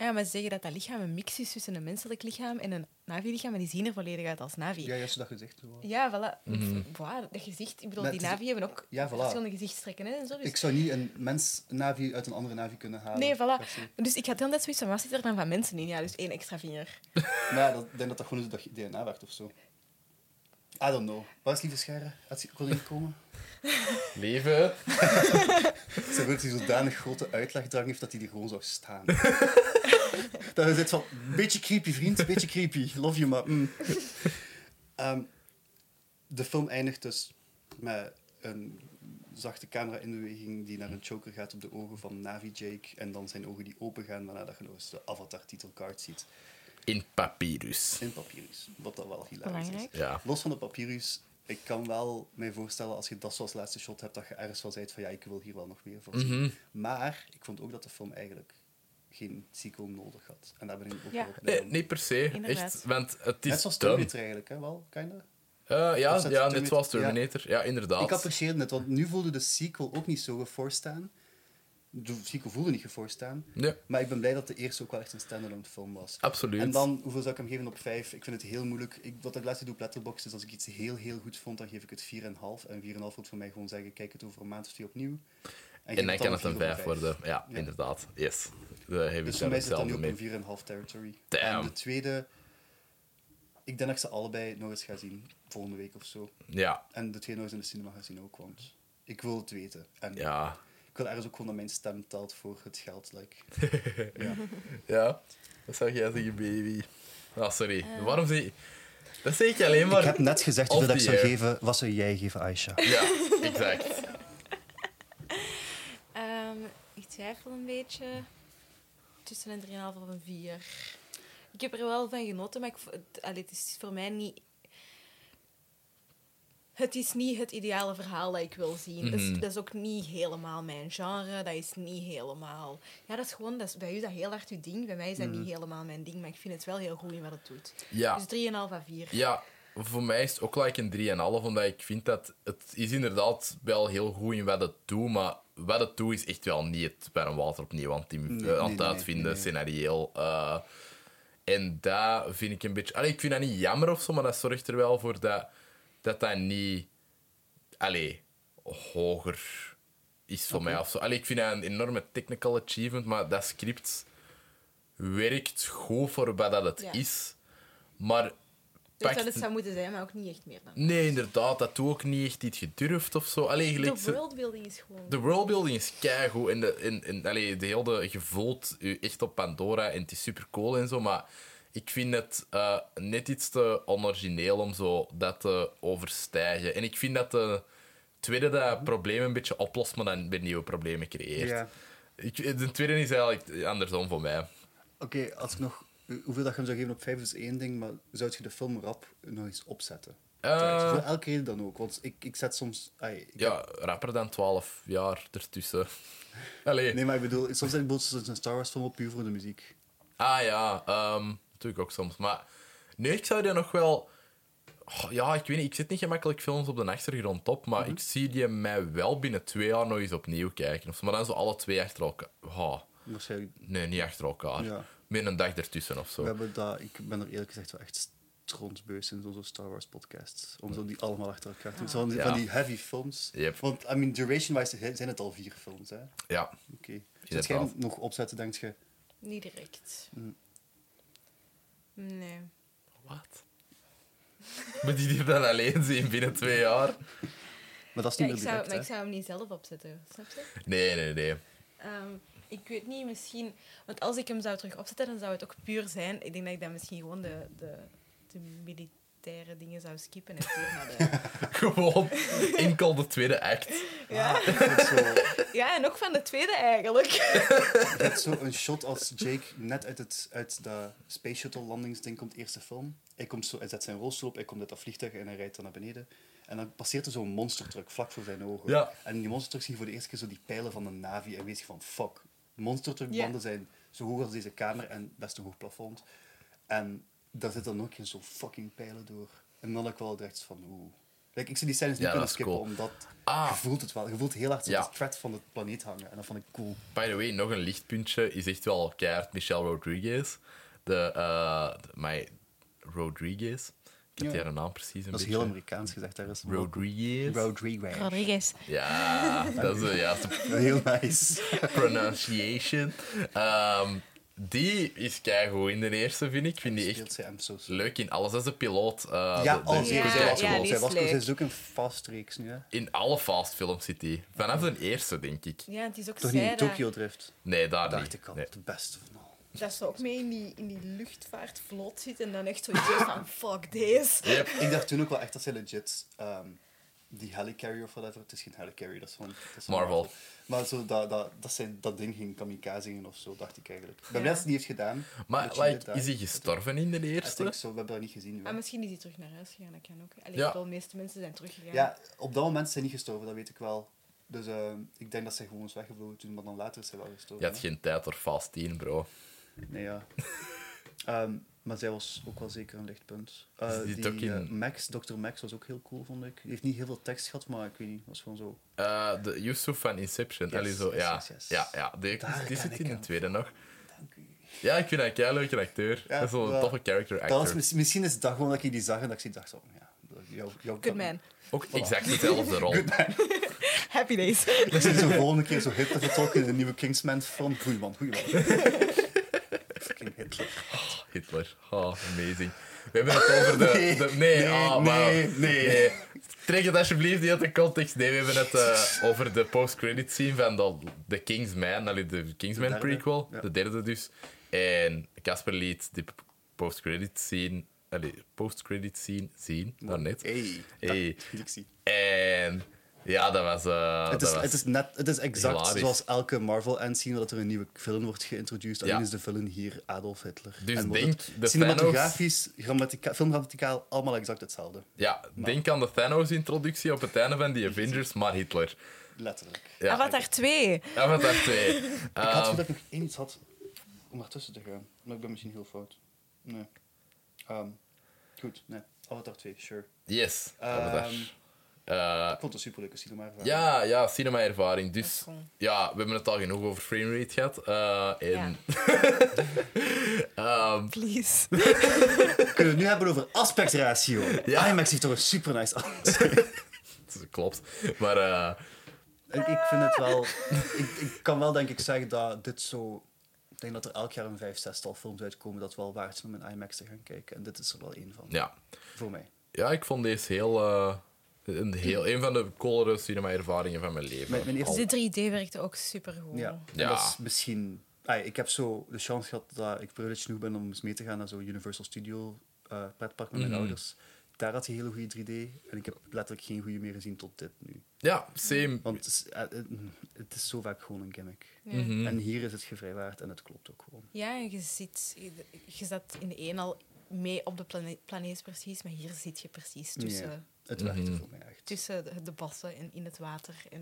ja, maar ze zeggen dat dat lichaam een mix is tussen een menselijk lichaam en een Navi-lichaam, en die zien er volledig uit als Navi. Ja, juist dat gezegd. zo. Ja, voilà. Voilà, dat gezicht. Ik bedoel, Maar die Navi hebben ook Ja, voilà. verschillende gezichtstrekken. Hè, en zo, dus... Ik zou niet een mens Navi uit een andere Navi kunnen halen. Nee, voilà. Dus ik had heel net zoiets van, wat zit er dan van mensen in? Ja, dus één extra vinger. *laughs* Maar ja, dat, ik denk dat dat gewoon is dat je DNA werkt of zo. I don't know. Waar is lieve Scherre? Had ze kon inkomen? Leven. *laughs* *laughs* Ze wil dat hij zodanig grote uitlegdrang heeft dat hij er gewoon zou staan. *laughs* dat je zit van, beetje creepy vriend, beetje creepy. Love you, maar... mm. Ehm, de film eindigt dus met een zachte camera-inbeweging die naar een choker gaat op de ogen van Navi Jake. En dan zijn ogen die open gaan, waarna dat je nog eens de avatar-titelcard ziet. In papyrus. In papyrus. Wat dat wel hilarisch is. Ja. Los van de papyrus, ik kan wel mij voorstellen als je dat zoals laatste shot hebt, dat je ergens wel zei van ja, ik wil hier wel nog meer voor zien. Mhm. Maar ik vond ook dat de film eigenlijk geen sequel nodig had. En daar ben ik ook Ja. blij Nee, niet per se. Inderdaad. Echt, want het is Net zoals. Terminator eigenlijk, hè? wel, kinda. Eh, ja, ja, net Terminator- zoals Terminator. Ja, inderdaad. Ik apprecieerde het, want nu voelde de sequel ook niet zo geforced aan. De sequel voelde niet geforced aan. Ja, Maar ik ben blij dat de eerste ook wel echt een standalone film was. absoluut. En dan, hoeveel zou ik hem geven op 5? Ik vind het heel moeilijk. Ik, wat ik laatst doe op Letterboxd is als ik iets heel, heel goed vond, dan geef ik het 4,5. En 4,5 wil voor mij gewoon zeggen, kijk het over een maand of twee opnieuw. En geef dan kan het een op 5 worden. Ja, Ja. inderdaad. Yes. Ik Dus voor daar mij zit dat nu op een 4,5 territory. Damn. En de tweede, ik denk dat ik ze allebei nog eens ga zien, volgende week of zo. Ja, En de twee nog eens in de cinema gaan zien ook, want ik wil het weten. En ja. ik wil ergens ook gewoon dat mijn stem telt voor het geld. Like. *laughs* ja. Ja. Wat zou jij zeggen, baby? Ah, sorry. Waarom zeg je... Dat zeg ik alleen maar... Ik heb net gezegd dat ik zou eh, geven. Wat zou jij geven, Aisha? Ja, exact. *laughs* Ehm, ik twijfel een beetje tussen een 3,5 of een 4. Ik heb er wel van genoten, maar ik, het, allee, het is voor mij niet... Het is niet het ideale verhaal dat ik wil zien. dat, is, Mhm. dat is ook niet helemaal mijn genre. Dat is niet helemaal... Ja, dat is gewoon... Dat is, bij u is dat heel hard uw ding. Bij mij is dat niet helemaal mijn ding. Maar ik vind het wel heel goed in wat het doet. Ja. Dus 3,5 à 4. Ja, voor mij is het ook like een 3,5, omdat ik vind dat het is inderdaad wel heel goed in wat het doet, maar wat het doet is echt wel niet het bij een water opnieuw aan het, Nee, eh, aan nee, het nee, uitvinden, nee, nee. scenario. eh, en dat vind ik een beetje... Allee, ik vind dat niet jammer of zo, maar dat zorgt er wel voor dat dat, dat niet... Allee, hoger is voor mij of zo. Allee, ik vind dat een enorme technical achievement, maar dat script werkt goed voor wat dat het Ja. is. Maar Dat het zou moeten zijn, maar ook niet echt meer dan. Nee, inderdaad, dat doe ook niet echt iets gedurfd of zo. Allee, gelijk De worldbuilding is gewoon... de worldbuilding is keigoed en, de, en, en allee, de hele je voelt je echt op Pandora en het is super cool en zo, maar ik vind het eh, net iets te onorigineel om zo dat te overstijgen. En ik vind dat de tweede dat probleem een beetje oplost, maar dan weer nieuwe problemen creëert. Ja. Ik, de tweede is eigenlijk andersom voor mij. Oké, als ik nog... Hoeveel dat je hem zou geven op 5 is één ding, maar zou je de film rap nog eens opzetten? Eh, Voor elke reden dan ook. Want ik, ik zet soms... ai, ik ja, rapper dan 12 jaar ertussen. *laughs* Allee. Nee, maar ik bedoel, soms zet ik een Star Wars film op puur voor de muziek. Ah ja, ehm natuurlijk ook soms. Maar nee, ik zou die nog wel. Oh, ja, ik weet niet, ik zit niet gemakkelijk films op de achtergrond op, maar Mhm. ik zie die mij wel binnen twee jaar nog eens opnieuw kijken. Maar dan zo alle twee achter elkaar. Oh, nee, niet achter elkaar. Ja. Met een dag ertussen of zo. We hebben dat, ik ben er eerlijk gezegd wel echt strontbeus in zo'n Star Wars podcasts. Om zo die allemaal achter elkaar te doen. Zo Van, die- Ja. van die heavy films. Yep. Want, I mean, duration-wise zijn het al vier films, hè. Oké. Ja, Zet jij Inderdaad. nog opzetten, denk je? Niet direct. Mm. Nee. wat? *laughs* Moet je die dan alleen zien binnen twee jaar? Maar dat is Ja, niet ik, meer zou, direct, maar hè. ik zou hem niet zelf opzetten, snap je? Nee, nee, nee. Ehm, ik weet niet, misschien... Want als ik hem zou terug opzetten, dan zou het ook puur zijn... Ik denk dat ik dan misschien gewoon de, de, de militaire dingen zou skippen en puur naar de... *laughs* Gewoon enkel de tweede act. Ja. Zo, *laughs* ja, en ook van de tweede eigenlijk. met zo een shot als Jake net uit, het, uit de Space Shuttle landingsding komt, eerste film. Hij, komt zo, hij zet zijn rolstoel op, hij komt uit dat vliegtuig en hij rijdt dan naar beneden. En dan passeert er zo'n monstertruck vlak voor zijn ogen. Ja. En in die monstertruck zie je voor de eerste keer zo die pijlen van de Navi en weet je van fuck. Monstertruckbanden Ja. zijn zo hoog als deze kamer en best een hoog plafond. En daar zitten dan ook geen zo fucking pijlen door. En dan had ik wel direct van oeh. Kijk, ik zie die scènes niet Ja, kunnen skippen, cool. omdat Ah. je voelt het wel. Je voelt heel hard zo Ja. de threat van het planeet hangen. En dat vond ik cool. By the way, nog een lichtpuntje is echt wel keihard Michelle Rodriguez. De, eh de- my Rodriguez. Ik heb Ja. haar naam precies een Dat is beetje. heel Amerikaans gezegd. Daar is Rodriguez. Rodriguez. Rodriguez. Ja, dat is de juiste Heel nice. pronunciation. Ehm, die is keigoed in de eerste, vind ik. Ik vind die echt leuk in alles. Dat is de piloot. eh, Ja, de- de- al zeker. Ja, was ja, Zij is was ook een fast reeks nu, hè. In alle fast films zit die. Vanaf de eerste, denk ik. Ja, het is ook Toch niet in Tokyo Drift? Nee, daar Dacht niet. ik al. Nee. De beste van al. Dat ze ook mee in die, in die luchtvaartvloot zit en dan echt zoiets van *laughs* fuck deze. Yep. Ik dacht toen ook wel echt dat zij legit ehm, die helicarrier of whatever. Het is geen helicarrier, dat is gewoon... Dat is van Marvel. Maar zo, dat, dat, dat, zij dat ding ging kamikaze of zo, dacht ik eigenlijk. Ik ben blij dat ze niet heeft gedaan. Maar like, is hij gestorven in de eerste? think so. We hebben dat niet gezien. Maar misschien is hij terug naar huis gegaan, dat kan ook. Allee, Ja. ik bedoel, de meeste mensen zijn teruggegaan. Ja, op dat moment is zij niet gestorven, dat weet ik wel. Dus eh, ik denk dat zij gewoon is weggevlogen toen, maar dan later is zij wel gestorven. Je had hè. geen tijd voor Fast 10, bro. Nee, ja. *laughs* Ehm, maar zij was ook wel zeker een lichtpunt. Eh, zit die eh, Max, Dr. Max was ook heel cool, vond ik. Die heeft niet heel veel tekst gehad, maar ik weet niet, was gewoon zo... Eh, de Yusuf van Inception. Yes, Allee, zo, yes, ja. yes, yes. ja, ja. Die, die zit ik in de tweede nog. Dank u. Ja, ik vind dat een leuke acteur. Ja, dat is zo'n ja. toffe character Dat was, actor. mis- misschien is het dat gewoon dat ik die zag en dat ik dacht zo, ja, jou, jou Good man. Ook exact dezelfde *laughs* rol. *laughs* Happy days. Dat is de volgende keer zo Hitler vertrokken in een nieuwe Kingsman film. Goeie man, goeie man. Fucking Hitler. *laughs* Hitler. Oh, amazing. We hebben het over de... Nee, de- nee, nee, ah, nee, nee. Trek het alsjeblieft niet uit de context. Nee, we hebben het eh, over de post-credit scene van de, de Kingsman. Allee, de Kingsman De prequel. ja. De derde dus. En Casper liet die post-credit scene... Allee, post-credit scene zien, daarnet. Hey, Hey. dat. En ja, dat was... eh, Het is, dat was het, is net, het is exact hilarisch. zoals elke Marvel-end-scene dat er een nieuwe villain wordt geïntroduceerd. Alleen Ja. is de villain hier Adolf Hitler. Dus en wordt denk de cinematografisch, grammatica, filmgrammaticaal, allemaal exact hetzelfde. Ja, denk aan de Thanos-introductie op het einde van die Avengers, maar Hitler. Letterlijk. Ja, Avatar 2. Avatar 2. ik had Ehm, dat ik nog één iets had om ertussen te gaan. Maar ik ben misschien heel fout. Nee. Ehm, goed, nee. Avatar 2, sure. yes, Ehm, Avatar. Eh, Ik vond het een superleuke cinema ervaring. ja, ja, cinema-ervaring. Dus cool. ja, we hebben het al genoeg over framerate gehad. Eh, en, *laughs* ehm, Please. *laughs* We kunnen het nu hebben over aspectratio. Ja. IMAX heeft toch een super nice aspect. klopt. Maar eh, ik, ik vind het wel... Ik, ik kan wel denk ik zeggen dat dit zo... Ik denk dat er elk jaar een vijf, zestal films uitkomen dat wel waard zijn om in IMAX te gaan kijken. En dit is er wel één van. ja. Voor mij. ja, ik vond deze heel... eh, een, heel, een van de coolere cinema-ervaringen van mijn leven. Mijn- mijn eerste- De 3D werkte ook super goed. Ja. Ja. dat is misschien... Ik heb zo de chance gehad dat ik privileged genoeg ben om eens mee te gaan naar zo'n Universal Studio eh, pretpark met mijn Mhm. ouders. Daar had hij hele goede 3D. En ik heb letterlijk geen goede meer gezien tot dit nu. Ja, same. Want het is, eh, het- het is zo vaak gewoon een gimmick. Ja. Mhm. En hier is het gevrijwaard en het klopt ook gewoon. Ja, en je, ziet, je, je zat in de een al mee op de plane- planeet precies, maar hier zit je precies tussen, Ja, het werkte Mhm. voor mij echt. tussen de, de bossen en in het water. En,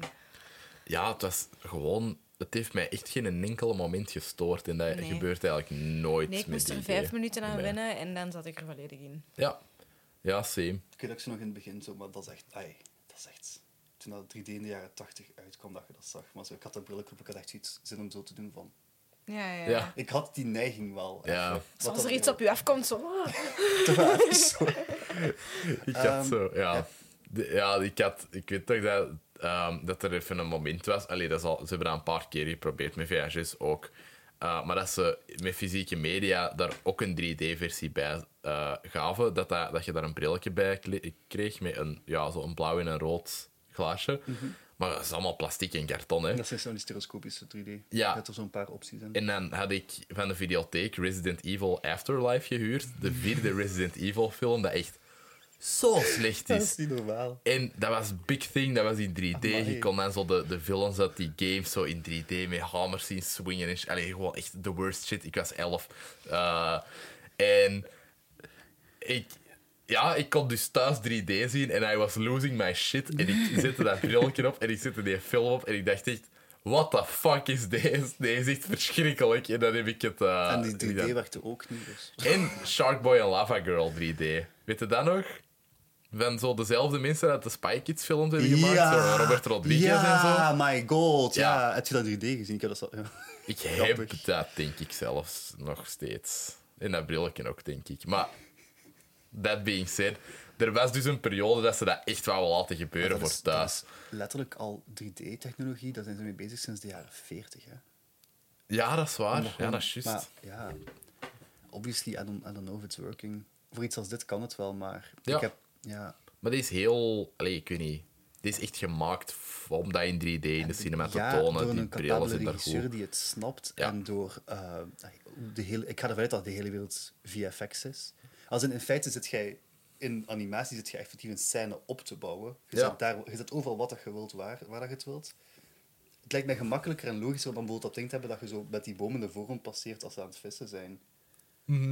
Ja, het was gewoon... Het heeft mij echt geen enkele moment gestoord. En dat Nee. gebeurt eigenlijk nooit nee, ik moest er vijf minuten aan Nee. wennen en dan zat ik er volledig in. Ja. Ja, same. Ik weet dat ik ze nog in het begin zo, maar dat is echt... Ai, dat is echt... Toen dat 3D in de jaren 80 uitkwam, dat je dat zag. Maar zo, ik had dat bril op, ik had echt zoiets zin om zo te doen van... Ja, ja. Ja. Ik had die neiging wel. Ja. Dus als er iets op u afkomt, zo... *laughs* even zo. *laughs* Ik had Ehm, zo, ja. ja. De- ja, ik, had, ik weet toch dat, ehm, dat er even een moment was. Allee, dat is al, ze hebben dat een paar keer geprobeerd met VHS ook. Uh, maar dat ze met fysieke media daar ook een 3D-versie bij eh, gaven. Dat, dat, dat je daar een brilletje bij kreeg met een, ja, zo een blauw en een rood glaasje. Maar dat is allemaal plastic en karton. Hè. Dat zijn zo die stereoscopische 3D. Ja. Hebt er zo'n paar opties in. En dan had ik van de videotheek Resident Evil Afterlife gehuurd. De vierde Resident Evil film, dat echt zo slecht *laughs* Dat is. is niet normaal. En dat was big thing, dat was in 3D. Amai. Je kon dan zo de, de villains uit die games zo in 3D met hammers zien swingen. En, allee, gewoon echt the worst shit. Ik was 11. Eh, en ik, ja, ik kon dus thuis 3D zien en I was losing my shit. En ik zette dat brilletje op en ik zette die film op en ik dacht echt... What the fuck is deze? Deze is echt verschrikkelijk. En dan heb ik het... eh, en die 3D gedaan. werkte ook niet. Dus. En Sharkboy en Lava Girl 3D. Weet je dat nog? Van zo dezelfde mensen uit de Spy Kids films hebben gemaakt. Zo Robert Rodriguez ja, en zo. my god. Ja. Ja. Heb je dat 3D gezien? Ik heb dat zo, ja. Ik heb dat, denk ik zelfs, nog steeds. En dat brilletje ook, denk ik. Maar, that being said, er was dus een periode dat ze dat echt wel laten gebeuren dat voor is, thuis. is letterlijk al 3D-technologie. Daar zijn ze mee bezig sinds de jaren 40. Hè. Ja, dat is waar. Ja, dat is Maar juist. ja, obviously, I don't, I don't know if it's working. Voor iets als dit kan het wel, maar Ja. ik heb... Ja, Maar die is heel... Allee, ik weet niet. Die is echt gemaakt om dat in 3D in de cinema te ja, tonen. door Die een capabele regisseur die het snapt Ja. en door uh, de hele, ik ga ervan uit dat de hele wereld VFX is. Als in, in feite zit jij in animatie zit je effectief een scène op te bouwen. Je, Ja. zet, daar, je zet overal wat dat je wilt, waar, waar dat je het wilt. Het lijkt mij gemakkelijker en logischer dan bijvoorbeeld dat ding te hebben dat je zo met die bomen de voorgrond passeert als ze aan het vissen zijn.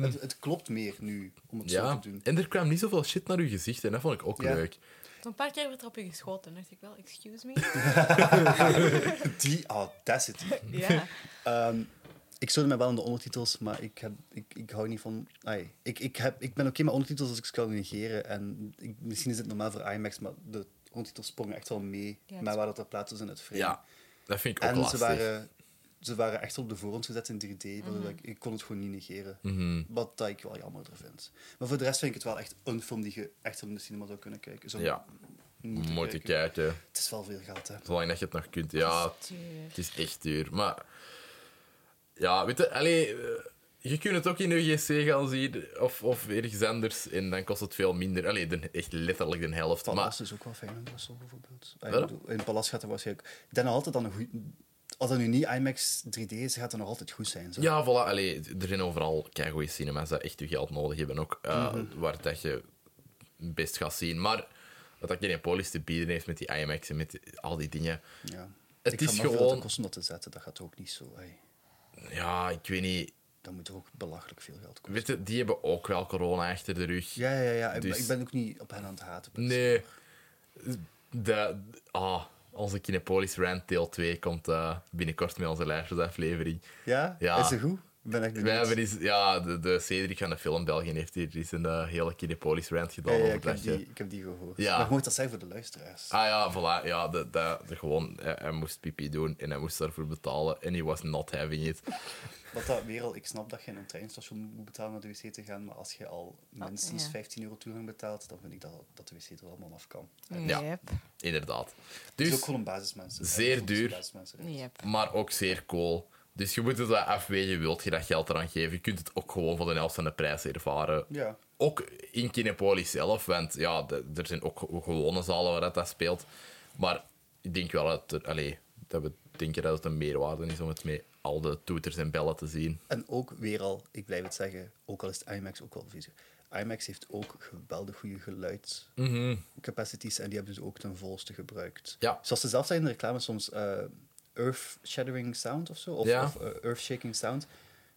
Het, het klopt meer nu om het Mhm. Ja, zo te doen. en er kwam niet zoveel shit naar uw gezicht en dat vond ik ook Ja. leuk. Zo'n paar keer werd er op je geschoten. dacht ik wel, excuse me. *laughs* *laughs* *laughs* Die audacity. ja. Ehm, ik stoorde mij wel aan de ondertitels, maar ik, heb, ik, ik hou niet van... Ai, ik, ik, heb, ik ben oké met ondertitels als ik ze kan negeren. En ik, misschien is het normaal voor IMAX, maar de ondertitels sprongen echt wel mee Ja, het met is- waar dat er plaats was in het frame. Ja, dat vind ik ook en ze waren, ze waren echt op de voorgrond gezet in 3D. waardoor ik, ik kon het gewoon niet negeren. Mhm. Wat dat ik wel jammerder vind. Maar voor de rest vind ik het wel echt een film die je echt in de cinema zou kunnen kijken. Zou Ja. moeten Moet je kijken. kijken. Het is wel veel geld, hè. Zolang dat je het nog kunt. Ja, Duur. het is echt duur. Maar ja, weet je, allee, eh, je kunt het ook in UGC gaan zien of, of ergens anders en dan kost het veel minder. Allee, de, echt letterlijk de helft. Maar Palace is ook wel fijn in Brussel, bijvoorbeeld. Ah, ik Wel? bedoel, in Palace gaat er waarschijnlijk... Ik denk nog altijd dan een goed... Als dat nu niet IMAX 3D is, gaat het nog altijd goed zijn. Zo. ja, voilà. Allee, er zijn overal goede cinemas die echt je geld nodig hebben ook. eh, Mhm. Waar dat je best gaat zien. Maar wat dat Kinepolis te bieden heeft met die IMAX en met al die dingen. Ja. Het ik is gewoon- te kosten dat te zetten, dat gaat ook niet zo... Hey, Ja, ik weet niet. dat moet toch ook belachelijk veel geld kosten. Weet je, die hebben ook wel corona achter de rug. Ja, ja, ja. Ik, Dus- ik ben ook niet op hen aan het haten. Nee. De, ah, onze Kinepolis Rant deel 2 komt eh, binnenkort met onze lijstjesaflevering. Ja? Ja. Is het goed? Ik ben Wij benieuwd. hebben eens, ja, de, de Cedric van de film België heeft hier eens een hele Kinepolis Rant Ja, gedaan. ja, over ik, heb je- die, ik heb die gehoord. Ja. Maar je moet dat zeggen voor de luisteraars. Ah ja, voilà. Ja, de, de, de gewoon, hij, hij moest pipi doen en hij moest daarvoor betalen. En he was not having it. *laughs* Wat dat weer al, ik snap dat je in een treinstation moet betalen naar de wc te gaan, maar als je al minstens ja. 15 euro toegang betaalt, dan vind ik dat, dat de wc er allemaal af kan. Ja. Yep. Inderdaad. Het is Dus, ook gewoon een basismens. zeer duur. Yep. maar ook zeer cool. Dus je moet het wel afwegen, wilt je dat geld eraan geven. Je kunt het ook gewoon voor de helft van de prijs ervaren. Ja. Ook in Kinepolis zelf, want ja, de- er zijn ook ge- gewone zalen waar dat, dat speelt. Maar ik denk wel dat, er, allee, dat we denken dat het een meerwaarde is om het met al de toeters en bellen te zien. En ook weer al, ik blijf het zeggen, ook al is het IMAX ook wel vies. IMAX heeft ook geweldig goede geluidscapacities en die hebben ze ook ten volste gebruikt. Ja. Zoals ze zelf zeggen in de reclame soms eh, earth-shattering sound of zo, of, Ja. of eh, earth-shaking sound.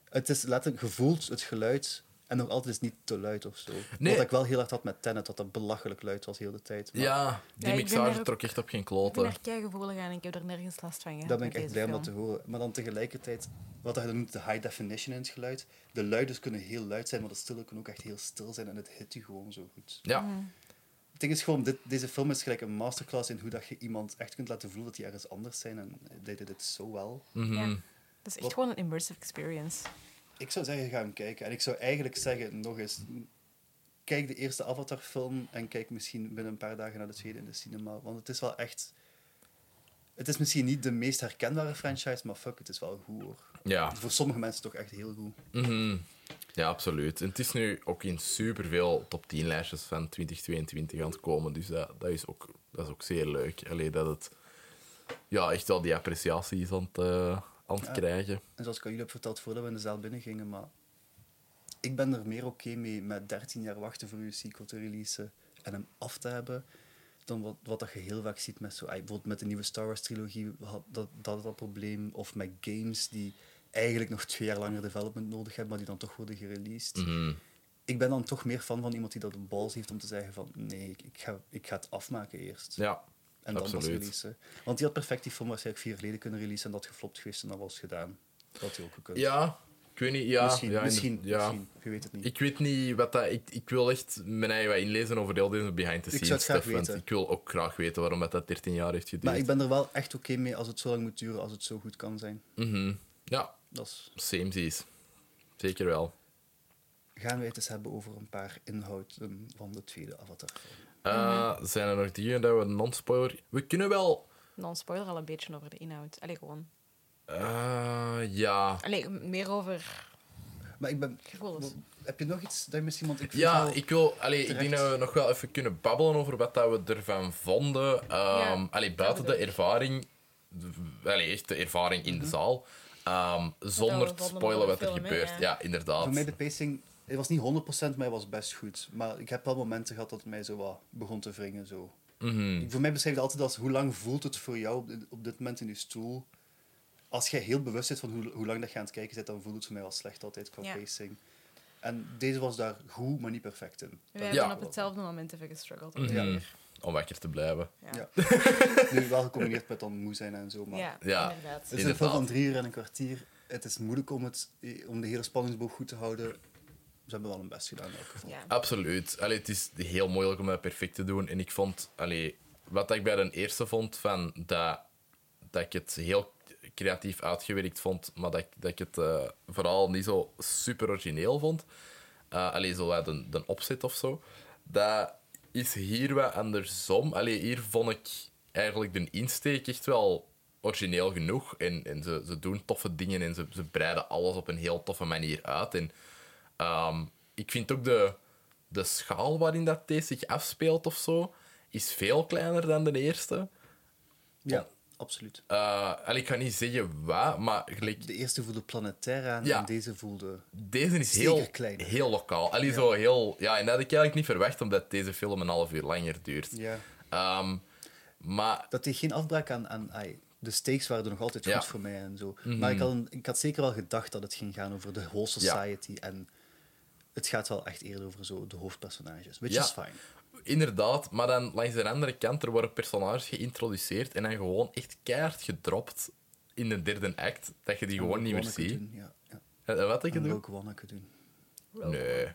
Het is letterlijk gevoeld het geluid En nog altijd is niet te luid of zo. Nee. Wat ik wel heel hard had met Tenet, dat dat belachelijk luid was heel de tijd. Maar Ja, die Ja, mixage trok echt op geen Ik ben kloten. er keigevoelig aan en ik heb er nergens last van gehad. Daar ben ik echt blij om dat te horen. Maar dan tegelijkertijd, wat je noemt de high definition in het geluid. De luiders kunnen heel luid zijn, maar de stille kunnen ook echt heel stil zijn en het hit je gewoon zo goed. Ja, Het ding is gewoon, dit, deze film is gelijk een masterclass in hoe dat je iemand echt kunt laten voelen dat die ergens anders zijn. En they did it zo wel. mhm. Ja. Dat is echt Wat- gewoon een immersive experience. Ik zou zeggen, ga hem kijken. En ik zou eigenlijk zeggen, nog eens, kijk de eerste Avatar-film en kijk misschien binnen een paar dagen naar de tweede in de cinema. Want het is wel echt... Het is misschien niet de meest herkenbare franchise, maar fuck, het is wel goed hoor. ja. Voor sommige mensen toch echt heel goed. Mhm. Ja, absoluut. En het is nu ook in superveel top 10 lijstjes van 2022 aan het komen. Dus dat, dat, is, ook, dat is ook zeer leuk. Alleen dat het ja, echt wel die appreciatie is aan het, eh, aan het Ja. krijgen. En zoals ik al jullie heb verteld voordat we in de zaal binnen gingen, maar ik ben er meer oké mee met 13 jaar wachten voor je sequel te releasen en hem af te hebben, dan wat, wat dat je heel vaak ziet met zo, ah, bijvoorbeeld met de nieuwe Star Wars trilogie, had dat, dat dat probleem, of met games die eigenlijk nog twee jaar langer development nodig hebben, maar die dan toch worden gereleased. Mhm. Ik ben dan toch meer fan van iemand die dat de balls heeft om te zeggen van nee, ik, ga, ik ga het afmaken eerst. Ja, en dan pas releasen. Want die had perfect die film waarschijnlijk vier jaar geleden kunnen releasen en dat geflopt geweest en dat was gedaan. Dat had hij ook gekund. ja ik weet niet. Ja, misschien, ja, misschien, ja. misschien. Je weet het niet. Ik weet niet wat dat... Ik, ik wil echt mijn eigen wat inlezen over heel deze Ik behind-the-scenes zou het graag stuff. Want weten. ik wil ook graag weten waarom dat, dat 13 jaar heeft geduurd. maar ik ben er wel echt oké mee als het zo lang moet duren, als het zo goed kan zijn. Mhm. Ja, Dat is... Zeker wel. Gaan wij het eens hebben over een paar inhouden van de tweede Avatar. Eh, Zijn er nog dingen dat we non-spoiler... We kunnen wel... Non-spoiler al een beetje over de inhoud. Allee, gewoon. eh, ja... Allee, meer over Maar ik ben... gevoelens. Heb je nog iets dat je misschien... Want ik Ja, ik, wil, allee, ik terecht. denk dat we nog wel even kunnen babbelen over wat dat we ervan vonden. Ehm Ja, allee, buiten de ik. ervaring, allee, echt de ervaring in de zaal, ehm, zonder te spoilen wat er gebeurt. ja. Ja, inderdaad. Voor mij de pacing... Het was niet 100%, maar het was best goed. Maar ik heb wel momenten gehad dat het mij zo wat begon te wringen. Zo. Mhm. Ik- Voor mij beschrijf je altijd als hoe lang voelt het voor jou op, dit- op dit moment in je stoel. Als jij heel bewust bent van hoe, hoe lang dat je aan het kijken bent, dan voelt het voor mij wel slecht altijd qua Ja. pacing. En deze was daar goed, maar niet perfect in. We hebben Ja. op hetzelfde moment even gestruggeld. Mhm. Om wakker te blijven. Ja. Ja. *laughs* nu wel gecombineerd met dan moe zijn en zo. Maar Ja, Ja. inderdaad. Het is een film van drie uur en een kwartier. Het is moeilijk om, het, om de hele spanningsboog goed te houden. Ze hebben wel hun best gedaan in elk geval. Ja. Absoluut. Allee, het is heel moeilijk om dat perfect te doen. En ik vond, allee, wat ik bij de eerste vond, van dat, dat ik het heel creatief uitgewerkt vond, maar dat ik, dat ik het eh, vooral niet zo super origineel vond. Uh, allee, zo wat een, een opzet of zo. Dat is hier wat andersom. Allee, hier vond ik eigenlijk de insteek echt wel origineel genoeg. En, en ze, ze doen toffe dingen en ze, ze breiden alles op een heel toffe manier uit. En Ehm, ik vind ook de, de schaal waarin dat deze zich afspeelt of zo, is veel kleiner dan de eerste. Ja, absoluut. Eh, en ik ga niet zeggen wat, maar gelijk, De eerste voelde planetair aan Ja. en deze voelde... deze is heel, kleiner. heel lokaal. Allee, zo heel, ja, en dat had ik eigenlijk niet verwacht, omdat deze film een half uur langer duurt. Ja. Ehm, maar Dat deed geen afbraak aan... aan ai, de stakes waren er nog altijd goed voor mij en zo. Maar ik had, een- ik had zeker wel gedacht dat het ging gaan over de whole society. En het gaat wel echt eerder over zo de hoofdpersonages. Which Ja. is fine. Inderdaad, maar dan langs de andere kant, er worden personages geïntroduceerd en dan gewoon echt keihard gedropt in de derde act, dat je die gewoon niet meer ziet. doen, Ja, ja. En wat ik En doe? Rogue One doen. Nee.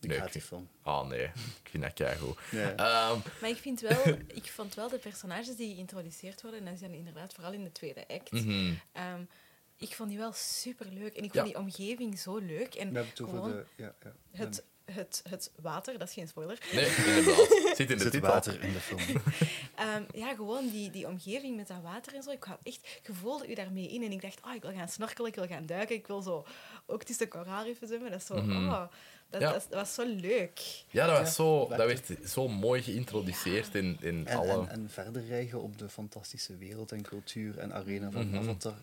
Ik Nee, haat ik die vind- film. Ah, nee. Ik vind dat keigoed. Nee. Ehm, Maar ik, vind wel, *laughs* ik vond wel de personages die geïntroduceerd worden, en dat is dan inderdaad vooral in de tweede act, mhm. ehm, ik vond die wel super leuk. En ik Ja. vond die omgeving zo leuk. En We hebben het over gewoon de... Ja, ja. het, het, het water, dat is geen spoiler. Nee, inderdaad. Zit in de zit titel. water in de film. *laughs* Ehm, ja, gewoon die, die omgeving met dat water en zo. Ik had echt, je voelde u daarmee in. En ik dacht, oh, ik wil gaan snorkelen, ik wil gaan duiken. Ik wil zo ook tussen koraalriffen zwemmen. Dat is zo, Mhm. oh, dat, Ja. dat, dat was zo leuk. Ja, dat, was zo, dat werd zo mooi geïntroduceerd in, in En, alle... en, en verder rijgen op de fantastische wereld en cultuur en arena van Mhm. Avatar.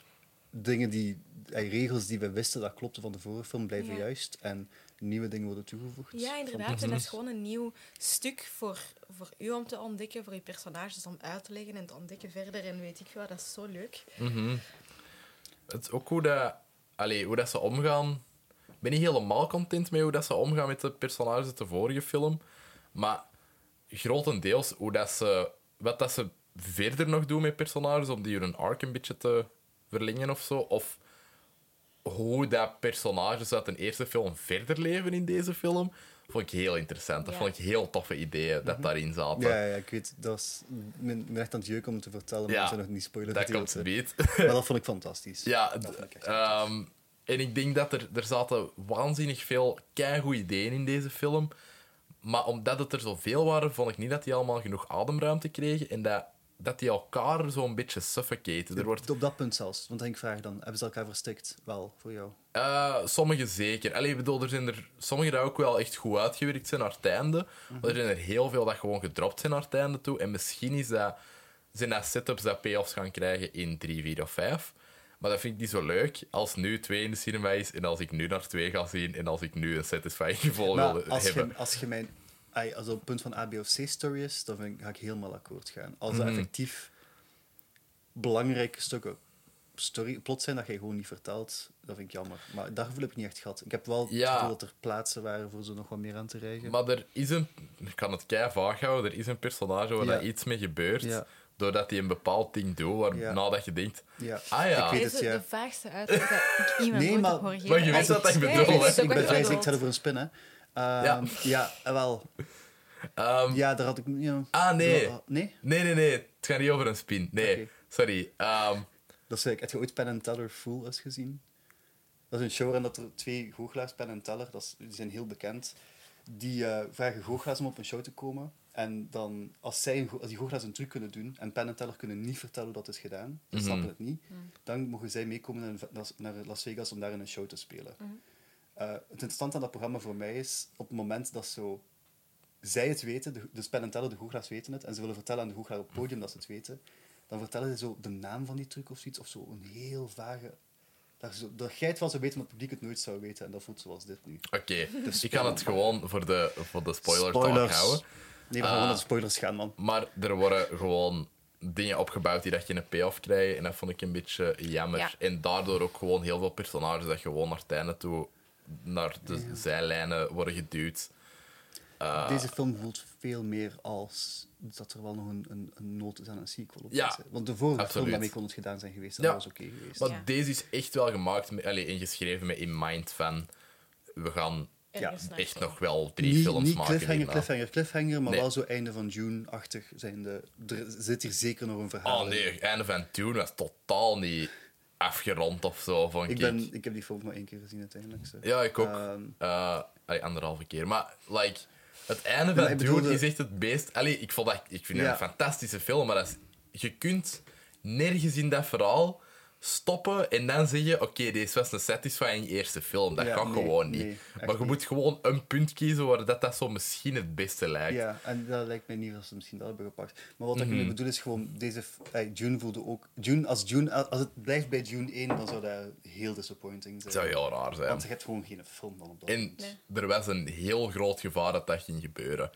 Dingen die, regels die we wisten dat klopten van de vorige film, blijven Ja. juist. En nieuwe dingen worden toegevoegd. Ja, inderdaad. En dat is gewoon een nieuw stuk voor, voor u om te ontdekken, voor je personages om uit te leggen en te ontdekken verder. En weet ik veel, dat is zo leuk. Mhm. Het is ook hoe, dat, allee, hoe dat ze omgaan ben niet helemaal content met hoe dat ze omgaan met de personages uit de vorige film. Maar grotendeels hoe dat ze, wat dat ze verder nog doen met personages om die hun arc een beetje te verlengen of zo. Of hoe dat personages uit een eerste film verder leven in deze film, vond ik heel interessant. Dat Ja. vond ik heel toffe ideeën dat daarin zaten. Ja, ja, ik weet, dat ik ben echt aan het jeuken om te vertellen, maar Ja, zou nog niet spoilen. dat komt beet. *laughs* Maar dat vond ik fantastisch. Ja, Dat d- vond ik echt ehm, en ik denk dat er, er zaten waanzinnig veel keigoede ideeën in deze film. Maar omdat het er zoveel waren, vond ik niet dat die allemaal genoeg ademruimte kregen. En dat, dat die elkaar zo'n beetje suffocaten. Er wordt Op dat punt zelfs. Want dan denk ik vraag dan, hebben ze elkaar verstikt? Wel, voor jou. Eh, sommige zeker. Allee, bedoel, er zijn er sommige die ook wel echt goed uitgewerkt zijn naar het einde. Maar er zijn er heel veel dat gewoon gedropt zijn naar het einde toe. En misschien is dat, zijn dat setups dat payoffs gaan krijgen in 3, 4 of 5. Maar dat vind ik niet zo leuk als nu 2 in de cinema is en als ik nu naar 2 ga zien en als ik nu een satisfying gevoel wil als hebben. je, als je mijn... Als het op het punt van A, B of C story is, dan vind ik, ga ik helemaal akkoord gaan. Als Mhm. er effectief belangrijke stukken story, plot zijn dat je gewoon niet vertelt, dat vind ik jammer. Maar dat gevoel heb ik niet echt gehad. Ik heb wel Ja. het gevoel dat er plaatsen waren voor ze nog wat meer aan te rijgen. Maar er is een... Ik kan het kei vaag houden. Er is een personage waar Ja. dat iets mee gebeurt. Ja. Doordat hij een bepaald ding doet, waarna Ja. dat je denkt... ja. Ah ja. Ik weet het, is ja. de vaagste uitleg dat ik iemand Nee, maar- heb horen geven. Maar je weet wat ik bedoel, ik ben vrij zeker, er voor een spin, hè. Ehm, Ja. ja. wel. ehm, Ja, daar had ik... Ja. Ah, nee. Nee? Nee, nee, nee. Het gaat niet over een spin. Nee, Oké. sorry. Ehm, Dat is, like, heb je ooit Penn and Teller Full eens gezien? Dat is een show waarin dat er twee goochelaars, Penn en Teller, dat is, die zijn heel bekend, die eh, vragen goochelaars om op een show te komen. En dan, als, zij een als die goochelaars een truc kunnen doen en Penn en Teller kunnen niet vertellen dat het is gedaan, ze Mhm. snappen het niet, dan mogen zij meekomen naar, naar Las Vegas om daar in een show te spelen. Eh, het interessante aan dat programma voor mij is, op het moment dat zo zij het weten, de, dus Penn en Teller, de goochelaars weten het, en ze willen vertellen aan de goochelaar op het podium dat ze het weten, dan vertellen ze zo de naam van die truc of zoiets, of zo een heel vage... Dat, zo, dat jij het wel zou weten, maar het publiek het nooit zou weten. En dat voelt zoals dit nu. Oké, ik kan het gewoon voor de, voor de spoiler Spoilers. houden. Nee, we gaan gewoon naar de spoilers gaan, man. Maar er worden gewoon dingen opgebouwd die dat je een payoff krijgt. En dat vond ik een beetje jammer. Ja. En daardoor ook gewoon heel veel personages dat gewoon naar het einde toe naar de zijlijnen worden geduwd. Ah. Deze film voelt veel meer als dat er wel nog een, een, een nood is aan een sequel. Op Ja. Want de vorige absoluut. film, daarmee kon het gedaan zijn geweest. Ja. dat was oké geweest. Maar Ja. deze is echt wel gemaakt met, allee, en geschreven met in mind van... We gaan Ja, echt nog wel drie niet, films niet maken. cliffhanger, hierna. cliffhanger, cliffhanger, maar Nee. wel zo einde van June-achtig zijn de... Er zit hier zeker nog een verhaal Oh in. nee, einde van Dune was totaal niet afgerond of zo, vond ik. Ben, ik heb die film maar één keer gezien uiteindelijk. zo. Ja, ik ook. Eh, allee, anderhalve keer. Maar, like, het einde van ik Dune bedoelde- is echt het beest. Allee, ik, vond dat, ik vind het Ja. een fantastische film, maar dat is, je kunt nergens in dat verhaal stoppen en dan zeggen: Oké, deze was een satisfying eerste film. Dat Ja, kan nee, gewoon niet. nee, maar je niet. moet gewoon een punt kiezen waar dat, dat zo misschien het beste lijkt. Ja, en dat lijkt mij niet dat ze misschien dat hebben gepakt. Maar wat ik Mhm. nu bedoel is gewoon, deze, eh, June voelde ook... June, als, June, als het blijft bij June 1, dan zou dat heel disappointing zijn. Dat zou heel raar zijn. Want je hebt gewoon geen film dan op dat En. Nee. er was een heel groot gevaar dat dat ging gebeuren.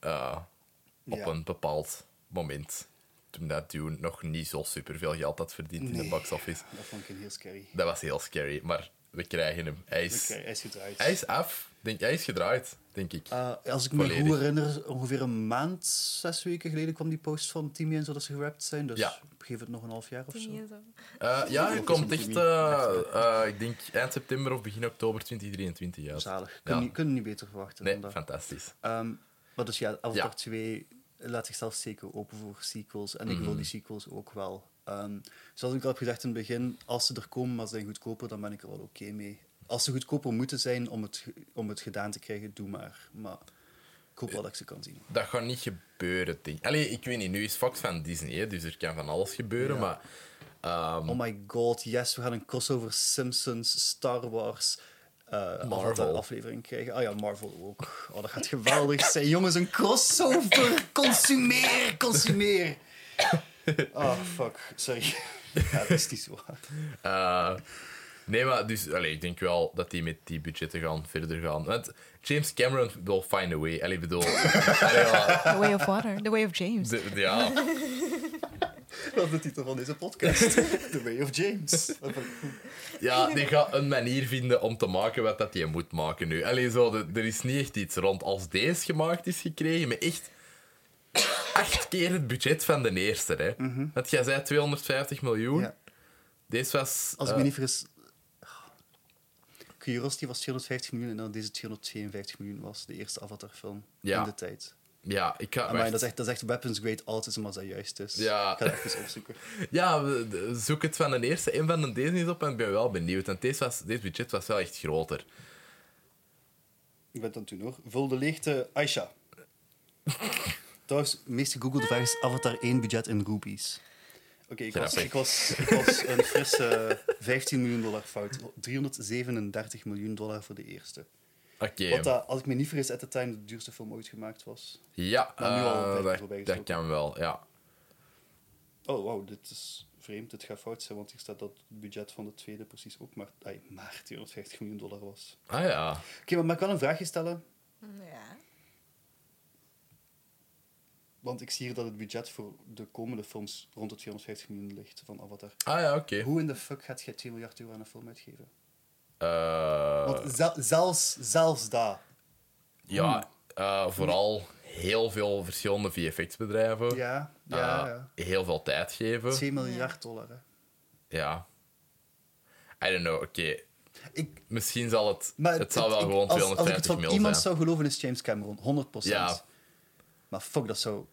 Eh, op Hm. Ja. een bepaald moment. Toen dat Dune nog niet zo superveel geld had verdiend in de box office. Dat vond ik heel scary. Dat was heel scary, maar we krijgen hem. Hij is, Oké, hij is gedraaid. hij is af. Denk, hij is gedraaid, denk ik. Eh, als ik me goed herinner, ongeveer een maand, zes weken geleden kwam die post van Timmy en zo dat ze gerapt zijn. Dus Ja. geef het nog een half jaar of zo. Eh, ja, hij komt echt, eh, eh, ik denk eind september of begin oktober 2023 uit. Zalig. Kunnen Ja. niet, kunnen niet beter verwachten Nee, dan dat. fantastisch. Ehm, maar dus ja, Avatar Ja. 2 laat zichzelf zeker open voor sequels. En ik Mhm. wil die sequels ook wel. Ehm, zoals ik al heb gezegd in het begin, als ze er komen, maar ze zijn goedkoper, dan ben ik er wel oké mee. Als ze goedkoper moeten zijn om het, om het gedaan te krijgen, doe maar. Maar ik hoop wel dat ik ze kan zien. Dat gaat niet gebeuren, denk ik. Allee, ik weet niet, nu is Fox van Disney, hè, dus er kan van alles gebeuren, Ja. maar... ehm, Oh my god, yes, we gaan een crossover Simpsons, Star Wars, eh Marvel. aflevering krijgen. Ah ja, Marvel ook. Oh, dat gaat geweldig zijn. Jongens, een crossover! Consumeer, consumeer! Oh, fuck. Sorry. Ja, dat is niet zo hard. Eh, nee, maar dus, allee, ik denk wel dat die met die budgetten gaan verder gaan. Want James Cameron will find a way. Allee, bedoel... *laughs* allee, ja, The Way of Water. The Way of James. de- ja. *laughs* Dat is de titel van deze podcast. *laughs* The Way of James. Ja, die gaat een manier vinden om te maken wat dat je moet maken nu. Alleen zo, de- er is niet echt iets rond. Als deze gemaakt is gekregen, met echt acht keer het budget van de eerste. Hè. Want jij zei 250 miljoen. Ja. Deze was... Als ik eh, me niet vergis... Curiosity was 250 miljoen en dan deze 252 miljoen was. De eerste Avatar-film Ja. in de tijd. Ja, ik ga... Maar wacht. dat, is echt, dat is echt weapons grade autism als dat juist is. Ja. Ik ga het even opzoeken. *laughs* Ja, zoek het van de eerste en van de deze niet op en ik ben wel benieuwd. Want deze, was, deze budget was wel echt groter. Ik ben het doen hoor. Vul de leegte Aisha. *laughs* Trouwens, de meest gegoogelde vraag is Avatar 1 budget in rupees. Oké, ik, was, ik, was, ik was een frisse 15 miljoen dollar fout. 337 miljoen dollar voor de eerste. Oké. Wat dat, als ik me niet vergis, at the time de duurste film ooit gemaakt was. Ja, Maar nu al eh, dat, dat kan wel, ja. Oh, wauw, dit is vreemd. Dit gaat fout zijn, want hier staat dat het budget van de tweede precies ook maar, maar 250 miljoen dollar was. Ah ja. Oké, maar mag ik wel een vraagje stellen? Ja. Want ik zie hier dat het budget voor de komende films rond de 250 miljoen ligt van Avatar. Ah ja, oké. Hoe in de fuck gaat jij 2 miljard euro aan een film uitgeven? Eh, Want zel- zelfs, zelfs daar. ja, eh, vooral heel veel verschillende VFX-bedrijven. Ja, ja, Eh, ja. Heel veel tijd geven. 2 miljard dollar, hè. Ja. I don't know, oké. Ik, Misschien zal het... maar het zal wel ik- gewoon als, als ik het 250 van mil iemand zijn. zou geloven, is James Cameron. 100%. Ja. Maar fuck, dat zou...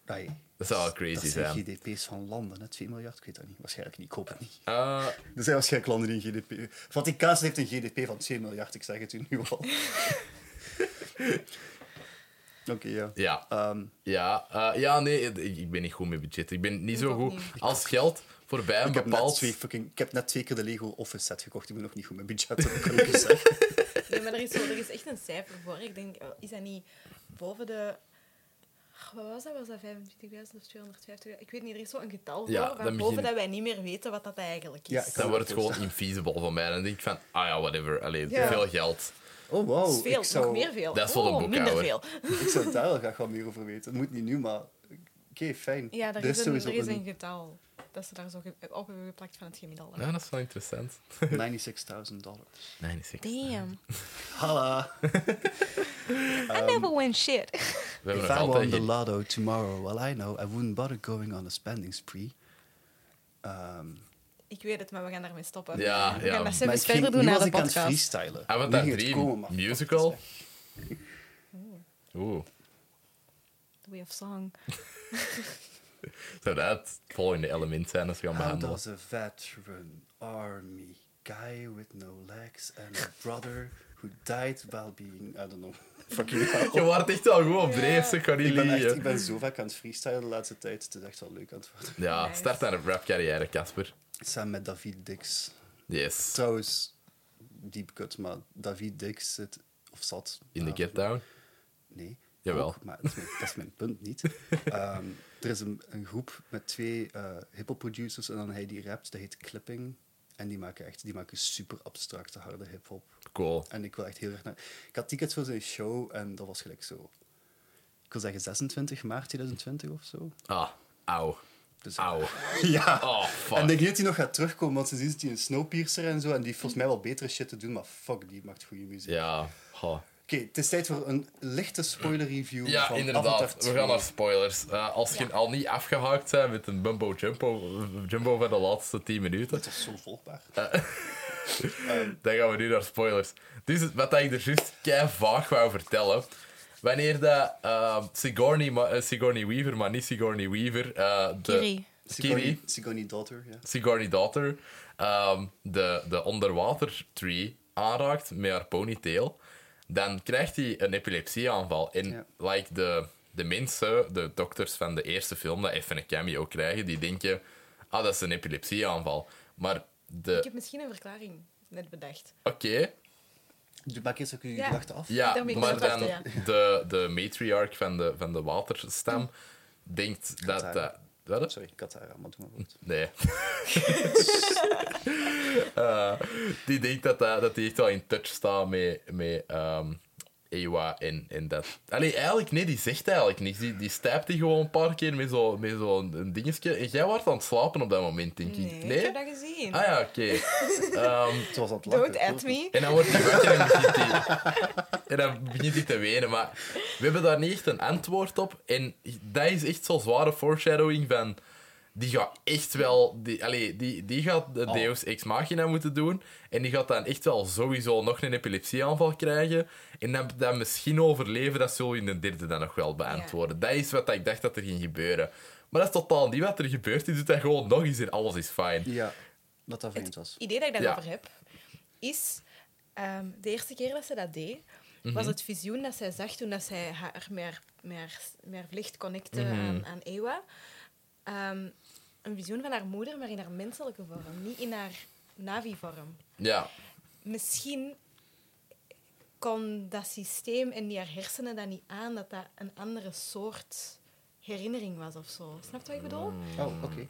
Dat zou wel crazy dat zijn zijn. GDP's van landen, hè. 2 miljard, ik weet dat niet. Waarschijnlijk niet, ik hoop het niet. Eh, Er zijn waarschijnlijk landen die een GDP... Vaticaanse heeft een GDP van 2 miljard, ik zeg het u nu al. *laughs* Oké, ja. ja. Ehm, Ja, eh, ja, nee, ik, ik ben niet goed met budget. Ik ben niet zo goed. niet. Als geld voorbij een ik, heb net bepaald... twee fucking, ik heb net twee keer de Lego Office set gekocht. Ik ben nog niet goed met budgetten, dat kan ik zeggen. *laughs* Nee, maar er is, zo, er is echt een cijfer voor. Ik denk, eh, is dat niet boven de... Wat was dat? Was dat 25.000 of 250.000? Ik weet niet, er is zo een getal Ja, dan waarboven begin- dat wij niet meer weten wat dat eigenlijk is. Ja, ik Dan wordt het gewoon infeasible van mij. En dan denk ik van, ah ja, whatever. Allee, Ja. veel geld. Oh, wow. Dat is veel, ik zou, nog meer veel. Dat is voor de oh, minder boekhouder. veel. Ik zou daar wel graag wat meer over weten. Het moet niet nu, maar... Oké, fijn. Ja, er is, een, sowieso er is een- een getal. Dat ze daar zo op hebben geplakt van het gemiddelde. Ja, dat is wel interessant. *laughs* 96.000 dollars. 96. Damn. Hala. I never win shit. If I won the lotto tomorrow, well, I know I wouldn't bother going on a spending spree. Ehm, Ik weet het, maar we gaan daarmee stoppen. Ja, we ja. gaan dat maar zelfs verder doen nu naar was de ik aan het podcast. freestylen. Avatar Nu ging het 3 komen, musical? weg. Oeh. The Way of Song. *laughs* Zou dat het volgende element zijn als we gaan How behandelen? does a veteran army guy with no legs and a brother who died while being, I don't know, *laughs* fucking *laughs* hell. Je wordt echt wel goed op dreef, zeg, kan niet Ik ben, echt, liegen. ik ben zo vaak aan het freestylen de laatste tijd. Het is echt wel leuk aan het worden. Ja, Nice. start aan een rap-carrière, Casper. Samen met David Dix. Yes. Trouwens, deep cut, maar David Dix zit, of zat... In de Get Down. Nee. Jawel. ook, maar dat is, mijn, dat is mijn punt niet. *laughs* Ehm, er is een, een groep met twee uh, hip-hop producers en dan hij die rapt, dat heet Clipping. En die maken echt die maken super abstracte, harde hip-hop. Cool. En ik wil echt heel erg naar. Ik had tickets voor zijn show en dat was gelijk zo. Ik wil zeggen 26 maart 2020 of zo. Ah, auw. Dus, Auw. *laughs* ja. Oh, fuck. En ik denk niet dat hij nog gaat terugkomen, want ze zien dat hij een snowpiercer en zo. En die heeft volgens mij wel betere shit te doen, maar fuck, die maakt goede muziek. Ja, ha. Oké, het is tijd voor een lichte spoiler review. Ja, van inderdaad. Avatar We 2. gaan naar spoilers. Eh, als je Ja. al niet afgehaakt bent met een Bumbo Jumbo, Jumbo van de laatste 10 minuten, Het is zo volgbaar. *laughs* dan gaan we nu naar spoilers. Dus wat ik er juist kei vaag wou vertellen. Wanneer dat eh, Sigourney, eh, Sigourney Weaver, maar niet Sigourney Weaver, eh, de Kiri. Kiri, Sigourney Daughter, ja. Sigourney Daughter, ehm, de, de onderwater tree aanraakt met haar ponytail, dan krijgt hij een epilepsieaanval. En Ja. like de, de mensen, de dokters van de eerste film, dat even een cameo krijgen, die denken, ah, dat is een epilepsieaanval. Maar de... Ik heb misschien een verklaring net bedacht. Oké, Doe maar eens ook je Ja. gedachten af. ja, maar dan de, de matriarch van de, van de waterstam denkt dat wat? Sorry, Katara, maar doe maar goed. Nee. *laughs* *laughs* Eh, die denkt dat, dat, dat die echt wel in touch staat met, met ehm, Ewa en, en dat... Allee, eigenlijk, nee, die zegt eigenlijk niks. Die, die stijpt die gewoon een paar keer met zo'n met zo een dingetje. En jij was aan het slapen op dat moment, denk ik. Nee, ik heb dat gezien. Ah ja, oké. *laughs* Ehm, Ze was aan het lachen. Don't at me. en dan wordt hij wakker en begint hij, en dan begint hij te wenen. Maar we hebben daar niet echt een antwoord op. En dat is echt zo'n zware foreshadowing van... Die gaat echt wel... Die, allee, die, die gaat de Oh. Deus Ex Machina moeten doen. En die gaat dan echt wel sowieso nog een epilepsieaanval krijgen. En dan, dan misschien overleven, dat zullen we in de derde dan nog wel beantwoorden. Dat is wat ik dacht dat er ging gebeuren. Maar dat is totaal niet wat er gebeurt. Die doet dat gewoon nog eens en alles is fijn. Ja, dat dat vreemd was. Het idee dat ik Ja. daarover heb, is... ehm, de eerste keer dat ze dat deed, Mhm. was het visioen dat zij zag toen dat zij haar meer, meer, meer vlicht connecte Mhm. aan, aan Ewa. Ehm, een visioen van haar moeder, maar in haar menselijke vorm, niet in haar Navi-vorm. Ja. Misschien kon dat systeem en die haar hersenen dat niet aan dat dat een andere soort herinnering was of zo. Snap je wat ik bedoel? Mm. Oh, oké.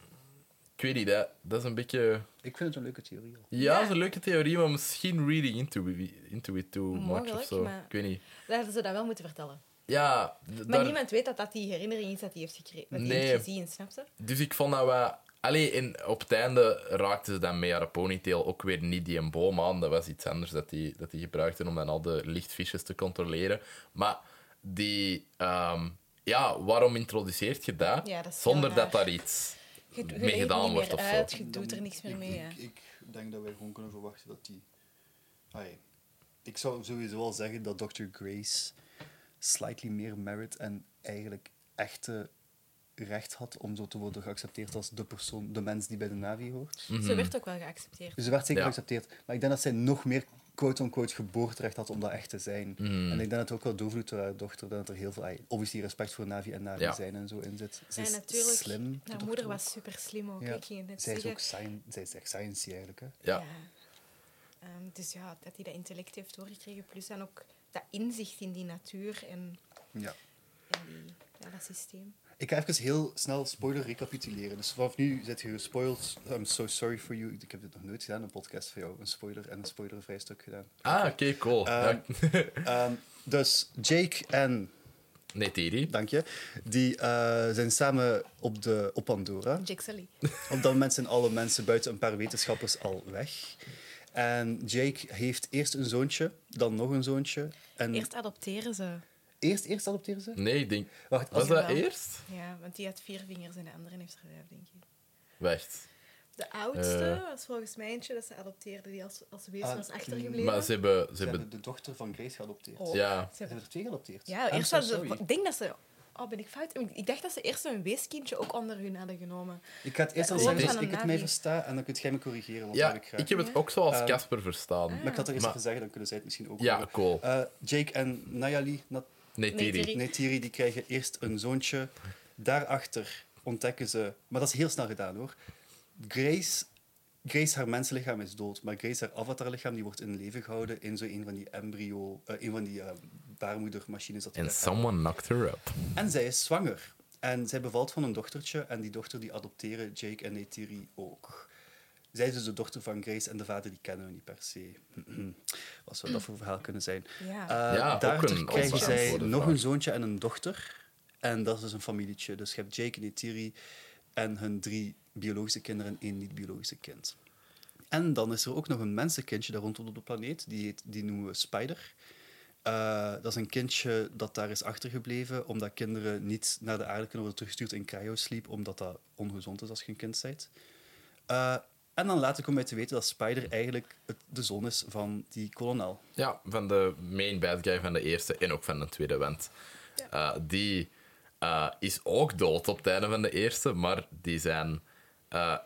Ik weet niet, dat, dat is een beetje... Ik vind het een leuke theorie. al. Ja, Ja. dat is een leuke theorie, maar misschien reading into, into it too much of zo. maar- Ik weet niet. Dat hadden ze dat wel moeten vertellen. Ja, Maar daar- niemand weet dat dat die herinnering is dat hij heeft, gekregen, dat Nee. heeft gezien, snap je? dus ik vond dat wel... Allee, en op het einde raakten ze dan met haar ponytail ook weer niet die een boom aan. Dat was iets anders dat die, dat die gebruikten om dan al de lichtvisjes te controleren. Maar die... ehm, ja, waarom introduceert je dat? Ja, dat is zonder dat daar iets Je, je mee gedaan wordt of uit, zo. je doet er niks meer ik, mee. Ik, ik denk dat wij gewoon kunnen verwachten dat die... Ai, ik zou sowieso wel zeggen dat Dr. Grace slightly meer merit en eigenlijk echte recht had om zo te worden geaccepteerd als de persoon, de mens die bij de Navi hoort. Ze werd ook wel geaccepteerd. Dus ze werd zeker Ja. geaccepteerd. Maar ik denk dat zij nog meer quote-unquote geboorterecht had om dat echt te zijn. Mhm. En ik denk dat het ook wel doorvloeit door haar dochter, dat er heel veel, obviously respect voor Navi en Navi Ja. zijn en zo in zit. Ze En is natuurlijk, slim. de haar moeder was super slim ook. Ja. Ik ging het net Zij is ook science, zij is echt science eigenlijk. Hè. Ja. Ehm, dus ja, dat hij dat intellect heeft doorgekregen, plus dan ook dat inzicht in die natuur en, Ja. en die, ja, dat systeem. Ik ga even heel snel spoiler recapituleren. Dus vanaf nu zit je gespoild. I'm so sorry for you. Ik heb dit nog nooit gedaan, een podcast voor jou. Een spoiler en een spoilervrij stuk gedaan. Ah, oké, cool. Ja. *laughs* Ehm, dus Jake en, Nee, Thierry. dank je, die eh, zijn samen op, de, op Pandora. Jake Sully. *laughs* Op dat moment zijn alle mensen buiten een paar wetenschappers al weg. En Jake heeft eerst een zoontje, dan nog een zoontje. En Eerst adopteren ze. Eerst, eerst adopteren ze? Nee, ik denk... Wacht, Was dat eerst? Ja, want die had vier vingers en de andere heeft er vijf, denk ik. Wacht. De oudste Eh. was volgens mij eentje dat ze adopteerde, die als, als wees Ah, was achtergebleven. Maar ze hebben... Ze ze hebben de dochter van Grace geadopteerd. Oh, Ja. ze Ze hebben- er twee geadopteerd. Ja, I'm eerst so ze... Ik denk dat ze... Oh, ben ik fout? Ik- dacht dat ze eerst een weeskindje ook onder hun hadden genomen. Ik ga het eerst al zeggen zoals ik het mij versta en dan kunt jij me corrigeren. Want Ja, dat heb ik graag. ik heb het Ja? ook zoals Eh, Casper verstaan. Maar ik had er eerst Maar- even zeggen, dan kunnen zij het misschien ook Ja, horen. cool. Eh, Jake en Nayali, Nat- Nee, Thierry, die krijgen eerst een zoontje. Daarachter ontdekken ze... Maar dat is heel snel gedaan, hoor. Grace, Grace haar mensenlichaam is dood, maar Grace, haar avatarlichaam, die wordt in leven gehouden in zo een van die embryo... eh, een van die eh, baarmoedermachines. Hebben. someone knocked her up. En zij is zwanger. En zij bevalt van een dochtertje. En die dochter die adopteren Jake en Neytiri ook. Zij is dus de dochter van Grace en de vader die kennen we niet per se. *clears throat* Wat zou dat *clears throat* voor verhaal kunnen zijn? Ja. Uh, Ja, ook daarachter een krijgen zij nog vraag. een zoontje en een dochter. En dat is dus een familietje. Dus je hebt Jake en Neytiri en hun drie biologische kinderen en één niet-biologische kind. En dan is er ook nog een mensenkindje daar rondom op de planeet. Die, heet, die noemen we Spider. Uh, dat is een kindje dat daar is achtergebleven, omdat kinderen niet naar de aarde kunnen worden teruggestuurd in cryosleep, omdat dat ongezond is als je een kind bent. Uh, en dan later kom je te weten dat Spider eigenlijk het, de zoon is van die kolonel. Ja, van de main bad guy van de eerste en ook van de tweede. Want uh, die uh, is ook dood op het einde van de eerste, maar die zijn... Uh,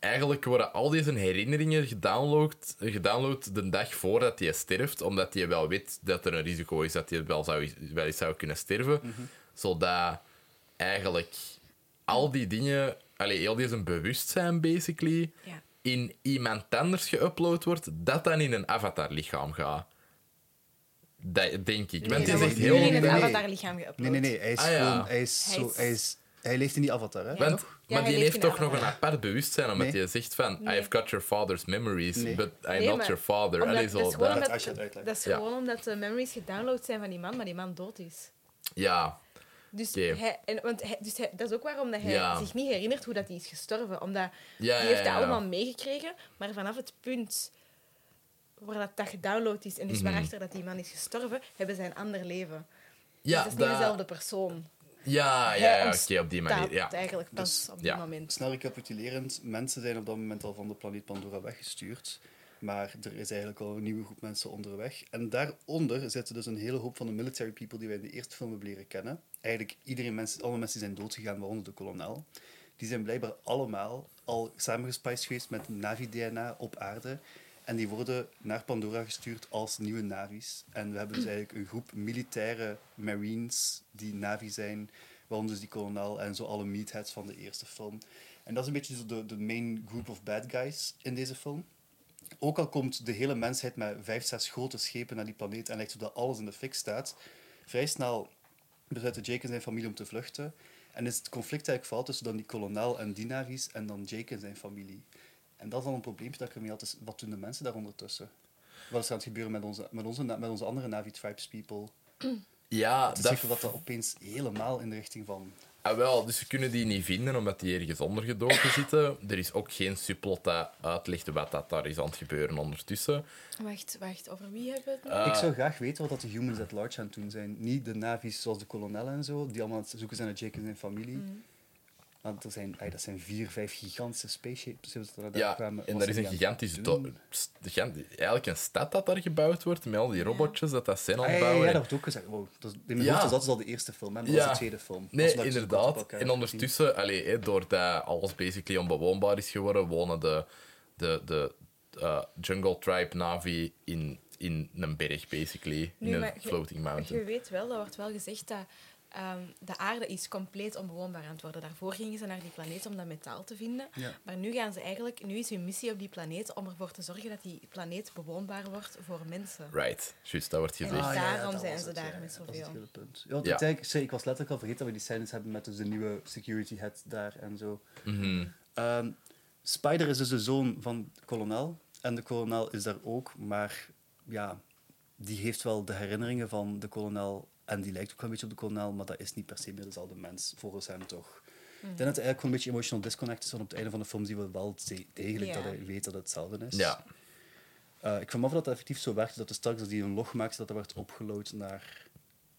eigenlijk worden al deze herinneringen gedownload, gedownload de dag voordat hij sterft, omdat hij wel weet dat er een risico is dat hij wel, zou, wel eens zou kunnen sterven. Mm -hmm. Zodat eigenlijk al die dingen, allee, heel deze bewustzijn basically, ja. in iemand anders geüpload wordt, dat dan in een avatarlichaam gaat. Dat denk ik. Nee, Want het is echt heel... niet in nee. avatarlichaam geüpload. Nee, nee, nee. Hij is Ah, ja. gewoon... Hij is Hij zo... is- Hij is, Hij leeft in die avatar, hè? Want? Ja, maar die leeft heeft toch nog een apart bewustzijn, omdat Nee. je zegt van, Nee. I've got your father's memories, Nee. but I'm Nee, not your father. omdat- Allee, dat is gewoon dat- omdat-. Dat is Ja. gewoon omdat de memories gedownload zijn van die man, maar die man dood is. Ja, Dus, hij, en, want hij, dus hij, dat is ook waarom dat hij Ja. zich niet herinnert hoe dat hij is gestorven. Omdat ja, hij ja, heeft dat ja. allemaal meegekregen, maar vanaf het punt waar dat, dat gedownload is en dus Mhm. waarachter dat die man is gestorven, hebben zij een ander leven. Ja, dus dat is niet dat- dezelfde persoon. Ja, ja, oké, op die manier. Ja. eigenlijk pas Dus- op ja. moment. Snel recapitulerend, mensen zijn op dat moment al van de planeet Pandora weggestuurd. Maar er is eigenlijk al een nieuwe groep mensen onderweg. En daaronder zitten dus een hele hoop van de military people die wij in de eerste film hebben leren kennen. Eigenlijk iedereen, mensen, alle mensen die zijn doodgegaan, waaronder de kolonel. Die zijn blijkbaar allemaal al samengespiced geweest met Navi-DNA op aarde. En die worden naar Pandora gestuurd als nieuwe Navi's. En we hebben dus eigenlijk een groep militaire marines die Navi zijn. Waaronder dus die kolonel en zo alle meatheads van de eerste film. En dat is een beetje de, de main group of bad guys in deze film. Ook al komt de hele mensheid met vijf, zes grote schepen naar die planeet en lijkt alsof dat alles in de fik staat, vrij snel besluiten Jake en zijn familie om te vluchten. En is het conflict eigenlijk vooral tussen dan die kolonel en die Navi's en dan Jake en zijn familie. En dat is dan een probleem dat ik ermee had. is Wat doen de mensen daar ondertussen? Wat is er aan het gebeuren met onze, met onze, met onze andere Navi-tribes people? Ja, dat, zeker dat dat opeens helemaal in de richting van... ah, wel, dus ze kunnen die niet vinden omdat die ergens ondergedoken zitten. Er is ook geen subplot dat uitlegt wat dat daar is aan het gebeuren ondertussen. Wacht, wacht, over wie hebben we het nu? Eh, ik zou graag weten wat dat de humans at large aan het doen zijn. Niet de Navi's zoals de kolonel en zo, die allemaal aan het zoeken zijn naar Jake en zijn familie. Mhm. Want er zijn, ay, dat zijn vier, vijf gigantische spaceships die daar Ja, kwamen. en daar is een het gigantisch... Eigenlijk een stad dat daar gebouwd wordt, met al die robotjes dat dat zijn aan Ah, het ja, ja, bouwen. ja, dat wordt ook gezegd. Wow, dat is, in mijn Ja. hoofd is dat is al de eerste film, maar dat Ja. is de tweede film. Nee, dat op inderdaad. En ondertussen, allee, hè, doordat alles basically onbewoonbaar is geworden, wonen de, de, de eh, Jungle Tribe Navi in, in een berg, basically. Nu, in een floating mountain. Je weet wel, dat wordt wel gezegd dat ehm, de aarde is compleet onbewoonbaar aan het worden. Daarvoor gingen ze naar die planeet om dat metaal te vinden. Ja. Maar nu gaan ze eigenlijk, nu is hun missie op die planeet om ervoor te zorgen dat die planeet bewoonbaar wordt voor mensen. Right, juist, dat wordt En gezegd. dus Ah, ja, daarom dat zijn ze het, daar ja, met dat was het zoveel. hele punt. Ja, want ik, ik was letterlijk al vergeten dat we die scènes hebben met dus de nieuwe security head daar en zo. Mhm. Ehm, Spider is dus de zoon van de kolonel. En de kolonel is daar ook, maar ja, die heeft wel de herinneringen van de kolonel. En die lijkt ook wel een beetje op de kolonel, maar dat is niet per se meer dezelfde mens, volgens hem toch. Ik denk dat het eigenlijk gewoon een beetje emotional disconnect is, want op het einde van de film zien we wel de- degelijk Ja. dat hij weet dat het hetzelfde is. Ja, Eh, ik vraag me af dat het effectief zo werkt, dat er straks als hij een log maakt, dat dat wordt opgeload naar,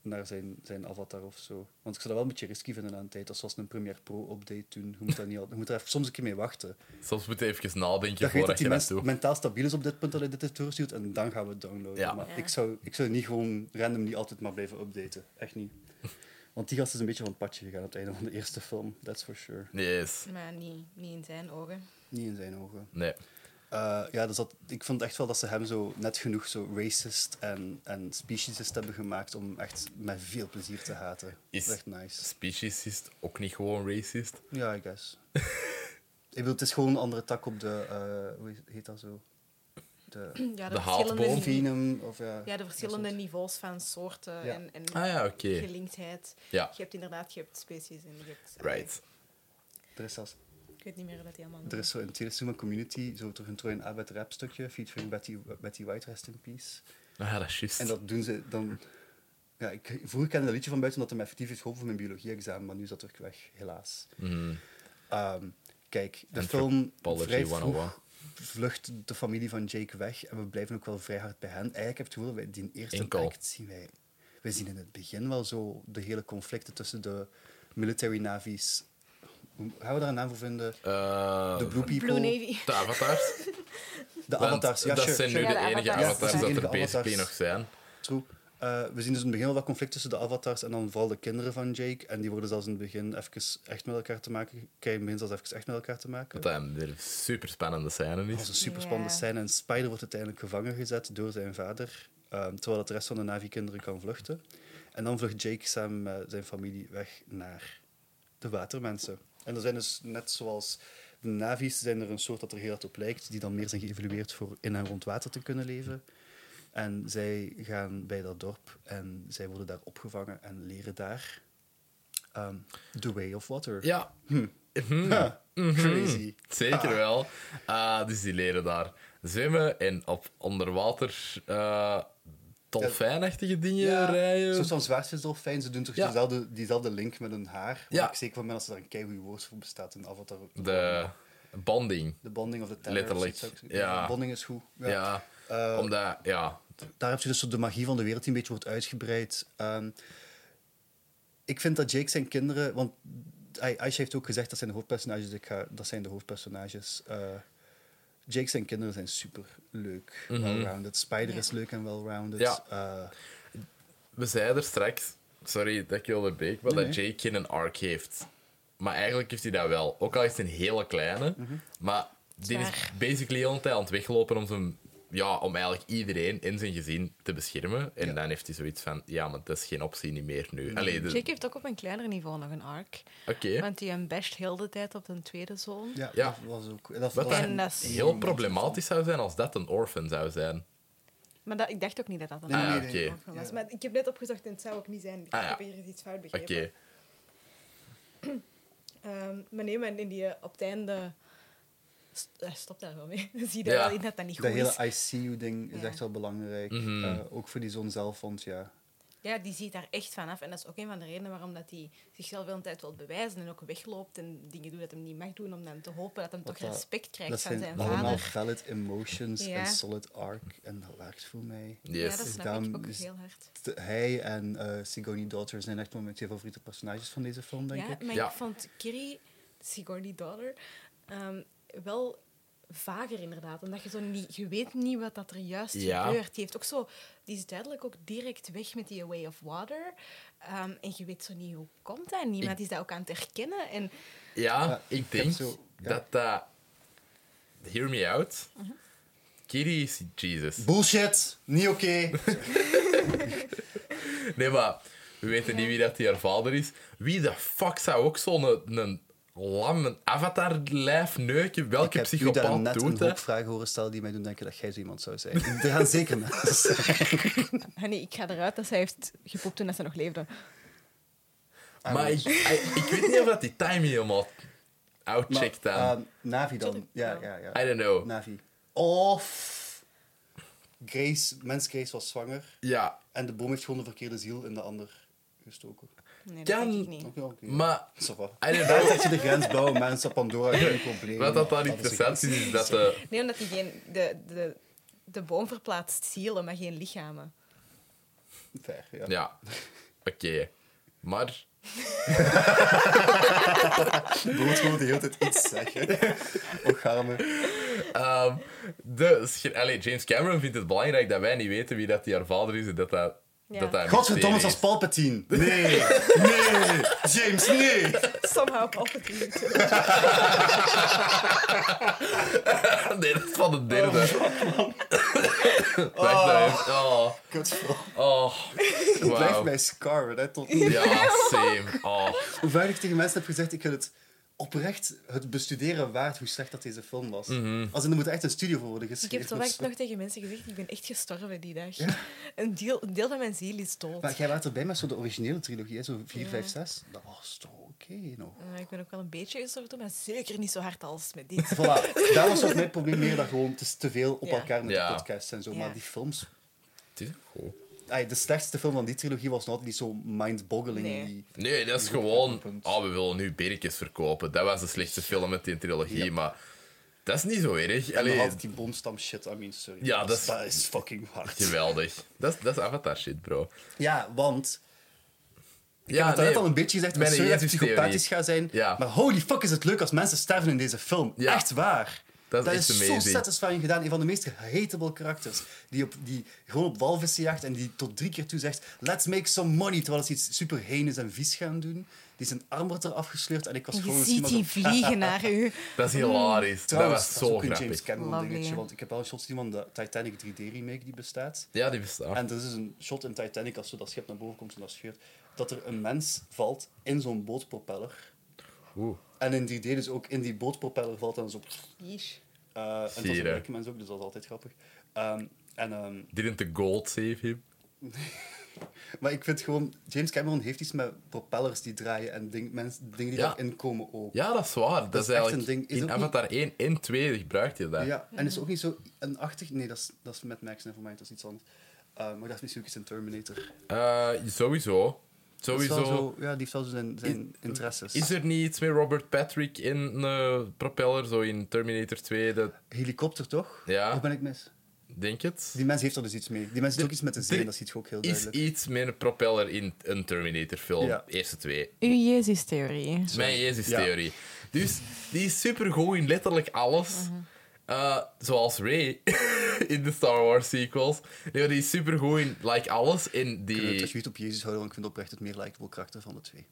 naar zijn, zijn avatar of zo. Want ik zou dat wel een beetje risky vinden aan de tijd, als zoals een Premiere Pro update doen. Je moet, dat niet al, je moet er even, soms een keer mee wachten. soms moet je even nadenken Dat je voordat dat je die dat mens doet. mentaal stabiel is op dit punt dat hij dit heeft doorgestuurd en dan gaan we het downloaden. Ja. Maar Ja. ik, zou, ik zou niet gewoon random niet altijd maar blijven updaten. Echt niet. *laughs* Want die gast is een beetje van het padje gegaan op het einde van de eerste film. That's for sure. Yes. Maar niet, niet in zijn ogen. Niet in zijn ogen. Nee. Eh, ja, dus dat, ik vond echt wel dat ze hem zo net genoeg zo racist en, en speciesist hebben gemaakt om echt met veel plezier te haten. Is- Dat is echt nice. Speciesist, ook niet gewoon racist. Ja, I guess. *laughs* ik bedoel, het is gewoon een andere tak op de... eh, hoe heet dat zo? De *clears throat* Ja, De verschillende Venum, of ja... Ja, de verschillende niveaus van soorten Ja. en, en Ah ja, gelinktheid. Ja, Je hebt inderdaad, je hebt species en je hebt... right. Er is zelfs Ik weet niet meer hoe dat die allemaal Er is zo in tweede Cinema Community zo toch een Troy en Abed rap stukje, featuring Betty, Betty White, rest in peace. Ah, ja, dat is juist. En dat doen ze dan... Ja, ik, vroeger kende dat liedje van buiten omdat hij me effectief heeft geholpen voor mijn biologie-examen, maar nu is dat terug weg, helaas. Mhm. Ehm, kijk, de film vrij 101. vroeg vlucht de familie van Jake weg en we blijven ook wel vrij hard bij hen. Eigenlijk heb ik het gevoel dat wij die eerste Enkel. act zien wij... We zien in het begin wel zo de hele conflicten tussen de military navies. Hoe gaan we daar een naam voor vinden? Eh, De Blue People. Blue Navy. de avatars. *laughs* De Want avatars. Ja, dat sure, zijn nu. Ja, de de enige avatars. avatars Ja, dat dat er avatars. nog zijn. True. Eh, we zien dus in het begin wel wat conflict tussen de avatars en dan vooral de kinderen van Jake. En die worden zelfs in het begin even echt met elkaar te maken. Krijgen in het begin zelfs even echt met elkaar te maken. Wat een weer super spannende scène Dat was is. een super spannende scène. En Spider wordt uiteindelijk gevangen gezet door zijn vader. ehm, terwijl het de rest van de Navi-kinderen kan vluchten. En dan vlucht Jake samen met zijn familie weg naar de watermensen. En er zijn dus net zoals de Navi's, zijn er een soort dat er heel hard op lijkt, die dan meer zijn geëvolueerd voor in en rond water te kunnen leven. En zij gaan bij dat dorp en zij worden daar opgevangen en leren daar Ehm, The Way of Water. Ja, Ha, Crazy. zeker Ah. wel. Ah, dus die leren daar zwemmen en op onderwater eh dolfijnachtige dingen rijden. Soort van zwaardvisdolfijn. Ze doen toch Ja. diezelfde, diezelfde link met hun haar. Waar Ja. ik zeker van ben dat ze daar een keigoed woord voor bestaat in Avatar. De bonding. De bonding of the tether. Letterlijk, ja. De bonding is goed. Ja. Ja, Eh, omdat, ja, daar heb je dus de magie van de wereld die een beetje wordt uitgebreid. Ehm, ik vind dat Jake zijn kinderen... Want Ai- Aisha heeft ook gezegd dat zijn de hoofdpersonages. Ik ga, dat zijn de hoofdpersonages. Eh, Jake zijn kinderen zijn super leuk. Well-rounded. Spider Ja. is leuk en well-rounded. Ja. Eh, we zeiden er straks, sorry dat ik je onderbreek, maar Nee, dat Jake geen arc heeft. Maar eigenlijk heeft hij dat wel. Ook al is het een hele kleine, maar die is basically de hele tijd aan het weglopen om zijn ja, om eigenlijk iedereen in zijn gezin te beschermen. En Ja. dan heeft hij zoiets van, ja, maar dat is geen optie niet meer nu. Allee, de- Jake heeft ook op een kleiner niveau nog een arc. Oké. Want die basht heel de tijd op een tweede zoon. ja, Ja. dat was ook... Dat, Wat was En dan dat is- heel problematisch zou zijn als dat een orphan zou zijn. Maar dat, ik dacht ook niet dat dat een Nee, Ah, nee, was. Ja. Maar ik heb net opgezocht en het zou ook niet zijn. Ik Ah, ja. heb hier iets fout Oké. begrepen. Ehm, maar nee, maar in die, op het einde... eh, Stop daar wel mee. *laughs* Dan zie je Ja. wel in dat dat niet Dat goed is. hele ICU-ding is Ja. echt wel belangrijk. Mhm. Eh, ook voor die zoon zelf, want ja... Ja, die ziet daar echt vanaf. En dat is ook een van de redenen waarom dat hij zichzelf wel een tijd wil bewijzen en ook wegloopt en dingen doet dat hij niet mag doen, om dan te hopen dat hij toch dat- respect krijgt Dat van zijn zijn allemaal vader. valid emotions Ja. en solid arc. En dat werkt voor mij. Yes. Ja, dat snap daarom ik ook is- heel hard. De- Hij en eh Sigourney Daughter zijn echt wel mijn twee favoriete personages van deze film, denk Ja, ik. maar Ja. ik vond Kiri, Sigourney Daughter, ehm, wel vager inderdaad. Omdat je zo niet... Je weet niet wat dat er juist Ja. gebeurt. Die heeft ook zo... Die is duidelijk ook direct weg met die Way of Water. Ehm, en je weet zo niet hoe komt dat. En niemand is dat ook aan het herkennen. En Ja, Ja, ik denk zo- ja. dat dat... Hear me out. Mhm. Kitty is Jesus. Bullshit! Niet oké! *laughs* Nee, maar we weten niet wie dat die haar vader is. Wie de fuck zou ook zo'n een, een lam, een avatar-lijf neuken? ik Welke heb u daar psychopaat net doet een dat? hoop vragen horen stellen die mij doen denken dat jij zo iemand zou zijn. Er gaan zeker mensen zijn. Honey, ik ga eruit dat zij heeft gepoept toen dat ze nog leefde. Maar ik, ik, ik weet niet of dat die timing helemaal outcheckt dan. ehm, Navi dan. Ja. ja, ja. I don't know. Navi. Of... Grace, mens Grace was zwanger Ja, en de boom heeft gewoon de verkeerde ziel in de ander gestoken. Nee, dat Kan- denk ik niet. Oké, oké. maar... Va. I don't Daar know. zet je de grens blauwe mensen, Pandora, geen probleem. Wat dat dan interessant is, is dat de... Nee, omdat hij geen... De, de, de boom verplaatst zielen, maar geen lichamen. Fair, ja. Ja, oké. Maar... Brood gewoon de hele tijd iets zeggen. We. ehm, allee, James Cameron vindt het belangrijk dat wij niet weten wie dat die haar vader is en dat dat... Ja. Dat Godverdomme, als Palpatine. Nee, *laughs* nee, James, nee. Somehow Palpatine. *laughs* Nee, dat is van de derde. Oh. even. *laughs* Oh, Godverdomme. oh. Het blijft mij scarren, hè, tot nu. Ja, same. Oh. Hoe vaak ik tegen mensen heb gezegd, ik vind het oprecht het bestuderen waard hoe slecht dat deze film was. Als in, er moet echt een studio voor worden Ik geschreven. heb zo of vaak zo. nog tegen mensen gezegd, ik ben echt gestorven die dag. *laughs* Een, deel, een deel van mijn ziel is dood. Maar jij was erbij met zo de originele trilogie, hè, zo 4, Ja. 5, 6. Dat was toch oké nog. Eh, ik ben ook wel een beetje gestorven, maar zeker niet zo hard als met dit. Voilà, *laughs* daar was ook mijn probleem meer dan gewoon, het is te veel op Ja. elkaar met Ja. de podcasts en zo. Ja. Maar die films... Het is goed. Ay, de slechtste film van die trilogie was nog niet zo mind-boggling. Nee. Die... Nee, dat is gewoon... Oh, we willen nu berkjes verkopen. Dat was de slechtste film met die trilogie, maar... Dat is niet zo erg. En dan Allee, had die boomstam shit, I mean, sorry. Ja, dat is- dat is fucking hard. geweldig. Dat is, dat is Avatar shit, bro. Ja, want... Ik Ja, heb het nee, al een beetje gezegd, dat Jezus-theorie. psychopathisch ga zijn, Ja. maar holy fuck is het leuk als mensen sterven in deze film. Ja. Echt waar. Dat is zo satisfying gedaan. Een van de meest hateable karakters. Die, op, die gewoon op walvissen jaagt en die tot drie keer toe zegt let's make some money, terwijl ze iets super heinous en vies gaan doen. Die zijn arm wordt eraf gesleurd en ik was Je gewoon... ziet misschien die *laughs* vliegen naar u. Dat is hilarisch. Trouwens, dat was is zo ook een grappig. James Cameron Lovely. dingetje, want ik heb wel een shot gezien van de Titanic 3D-remake die bestaat. Ja, die bestaat. En er is dus een shot in Titanic, als zo dat schip naar boven komt en dat scheurt, dat er een mens valt in zo'n bootpropeller. Oeh. En in 3D dus ook in die bootpropeller valt en zo... Eh en dat is een hè? rijke mens ook, dus dat is altijd grappig. Ehm, en ehm, *laughs* Didn't the gold save him? *laughs* Maar ik vind gewoon... James Cameron heeft iets met propellers die draaien en ding, mensen, dingen die Ja. erin komen ook. Ja, dat is waar. Dat, is is echt eigenlijk een ding. Is in ook niet- Avatar 1 en 2 gebruikt je dat. Ja, en is ook niet zo een achtig... Nee, dat is, dat is Mad Max, nevermind, dat is iets anders. Uh, maar dat is misschien ook iets in Terminator. Eh, sowieso. Is Sowieso. zo, ja, die heeft wel zijn, zijn interesses. Is er niet iets met Robert Patrick in een eh, propeller, zo in Terminator 2? Dat Helikopter, toch? Ja. Of ben ik mis? denk het. Die mens heeft er dus iets mee. Die mens heeft ook iets met de zee, dat ziet je ook heel Is duidelijk. iets met een propeller in een Terminator-film. Ja. Eerste twee. Uw Jezus-theorie. Mijn Jezus-theorie. Dus die is supergoed in letterlijk alles. Eh, zoals Ray *laughs* in de Star Wars sequels. Nee, die is supergoed in like, alles. In Ik vind het die, alsjeblieft op Jezus houden, want ik vind oprecht het meer likable karakter van de twee.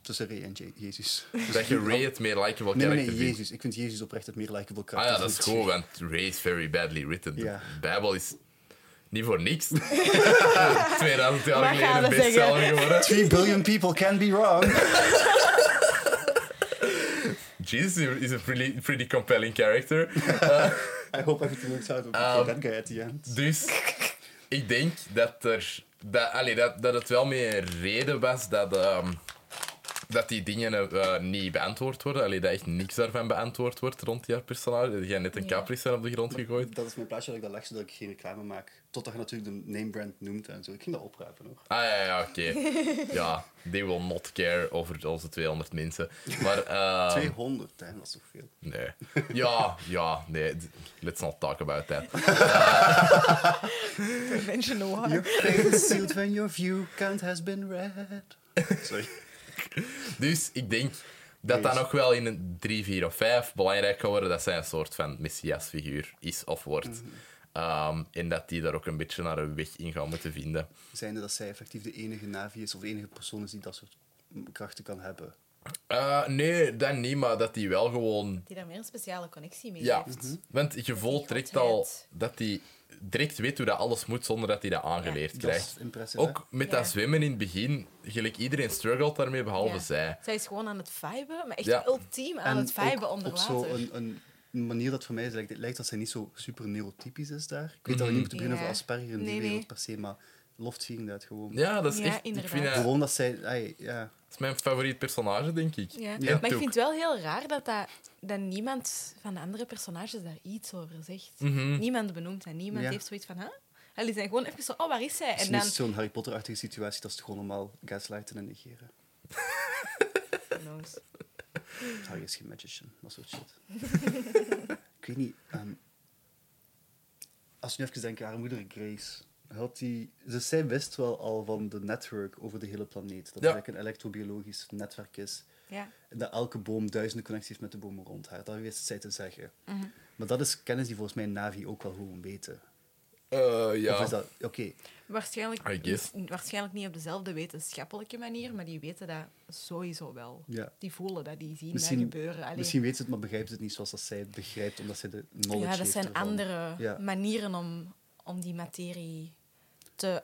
Tussen Ray en Je- Jezus. dat je Ray het meer likable Nee, nee, character nee. Jezus. Ik vind Jezus oprecht het meer likable Ah karakter ja, dat is goed, want Ray is very badly written. Ja. De Bijbel is niet voor niks. *laughs* *laughs* 2000 jaar geleden bestseller geworden. Three billion people can be wrong. Jesus is a pretty, pretty compelling character. *laughs* I hope everything works out. Okay, Um, that guy at the end. Dus ik denk dat er. Dat, allee, dat, dat het wel meer reden was dat, ehm, dat die dingen eh, niet beantwoord worden. Allee, dat echt niks daarvan beantwoord wordt rond die personage. Dat jij net een Ja. Capri op de grond gegooid. Dat is mijn plaatje dat ik dat leg, zodat ik geen reclame maak. Totdat je natuurlijk de name brand noemt en zo. Ik ging dat oprapen hoor. Ah ja, ja, oké. *laughs* Ja, they will not care over onze 200 mensen. Maar. ehm, 200, hè, dat is toch veel. Nee. Ja, ja, nee. Let's not talk about that. *laughs* *laughs* Conventional Your fate is sealed when your view count has been read. Sorry. *laughs* Dus ik denk dat dat nog wel in een 3, 4 of 5 belangrijk kan worden. Dat zij een soort van messiasfiguur is of wordt. Mhm. Ehm, en dat die daar ook een beetje naar een weg in gaan moeten vinden. Zijnde dat zij effectief de enige Navi is of de enige persoon is die dat soort krachten kan hebben. Eh, nee, dat niet, maar dat die wel gewoon. Die daar meer een speciale connectie mee Ja, heeft. want je voelt direct al dat hij direct weet hoe dat alles moet zonder dat hij dat aangeleerd krijgt. is impressive. hè? Ook met Ja. dat zwemmen in het begin, gelijk iedereen struggelt daarmee behalve Ja. zij. Zij is gewoon aan het viben, maar echt Ja. ultiem aan En het viben onder op zo water. een, een manier dat voor mij lijkt, het lijkt dat zij niet zo super neurotypisch is daar. Ik weet dat we niet moeten beginnen Ja. over Asperger in die nee. wereld per se, maar loftviering dat gewoon. Ja, dat is Ja, echt. Ik inderdaad. vind dat, Gewoon dat zij... ai, ja. dat is mijn favoriet personage, denk ik. Ja. Maar ik vind het wel heel raar dat, dat, dat niemand van de andere personages daar iets over zegt. Mhm. Niemand benoemt en niemand Ja. heeft zoiets van... Huh? En die zijn gewoon even zo, oh, waar is zij? Het is En niet dan... zo'n Harry Potter-achtige situatie, dat is het gewoon normaal gaslighten en negeren. *laughs* Who knows? Harry is geen magician, dat soort shit. *laughs* ik weet niet... ehm, als we nu even denken, haar moeder Grace... Had die, dus zij wist wel al van de network over de hele planeet. Dat het Ja. eigenlijk een elektrobiologisch netwerk is. Ja. En dat elke boom duizenden connecties met de bomen rond haar. Dat wist zij te zeggen. Mhm. Maar dat is kennis die volgens mij Navi ook wel gewoon weten. Eh, ja. Of is dat... Oké, Waarschijnlijk, waarschijnlijk niet op dezelfde wetenschappelijke manier, maar die weten dat sowieso wel. ja. Die voelen dat, die zien Misschien- dat gebeuren. Allee. Misschien weet ze het, maar begrijpt ze het niet zoals dat zij het begrijpt, omdat zij de knowledge ja, dat heeft zijn ervan. andere Ja. manieren om, om die materie te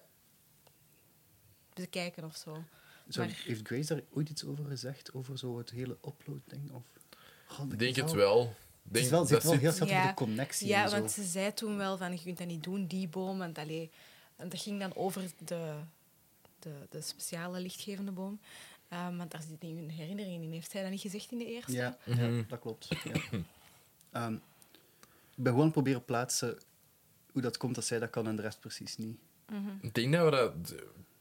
bekijken of zo. Zo, Maar- Heeft Grace daar ooit iets over gezegd? Over zo het hele upload-ding? Of... Oh, Ik denk het wel. Het Denk, is wel, heeft wel zit- heel over Ja. de connectie Ja, en zo. want ze zei toen wel van, je kunt dat niet doen, die boom. Want, allee, en dat ging dan over de, de, de speciale lichtgevende boom. Ehm, want daar zit niet een herinnering in. Heeft zij dat niet gezegd in de eerste? Ja, Mhm. ja dat klopt. Ja. Ehm, ik ben gewoon proberen plaatsen hoe dat komt dat zij dat kan en de rest precies niet. Ik denk dat we dat...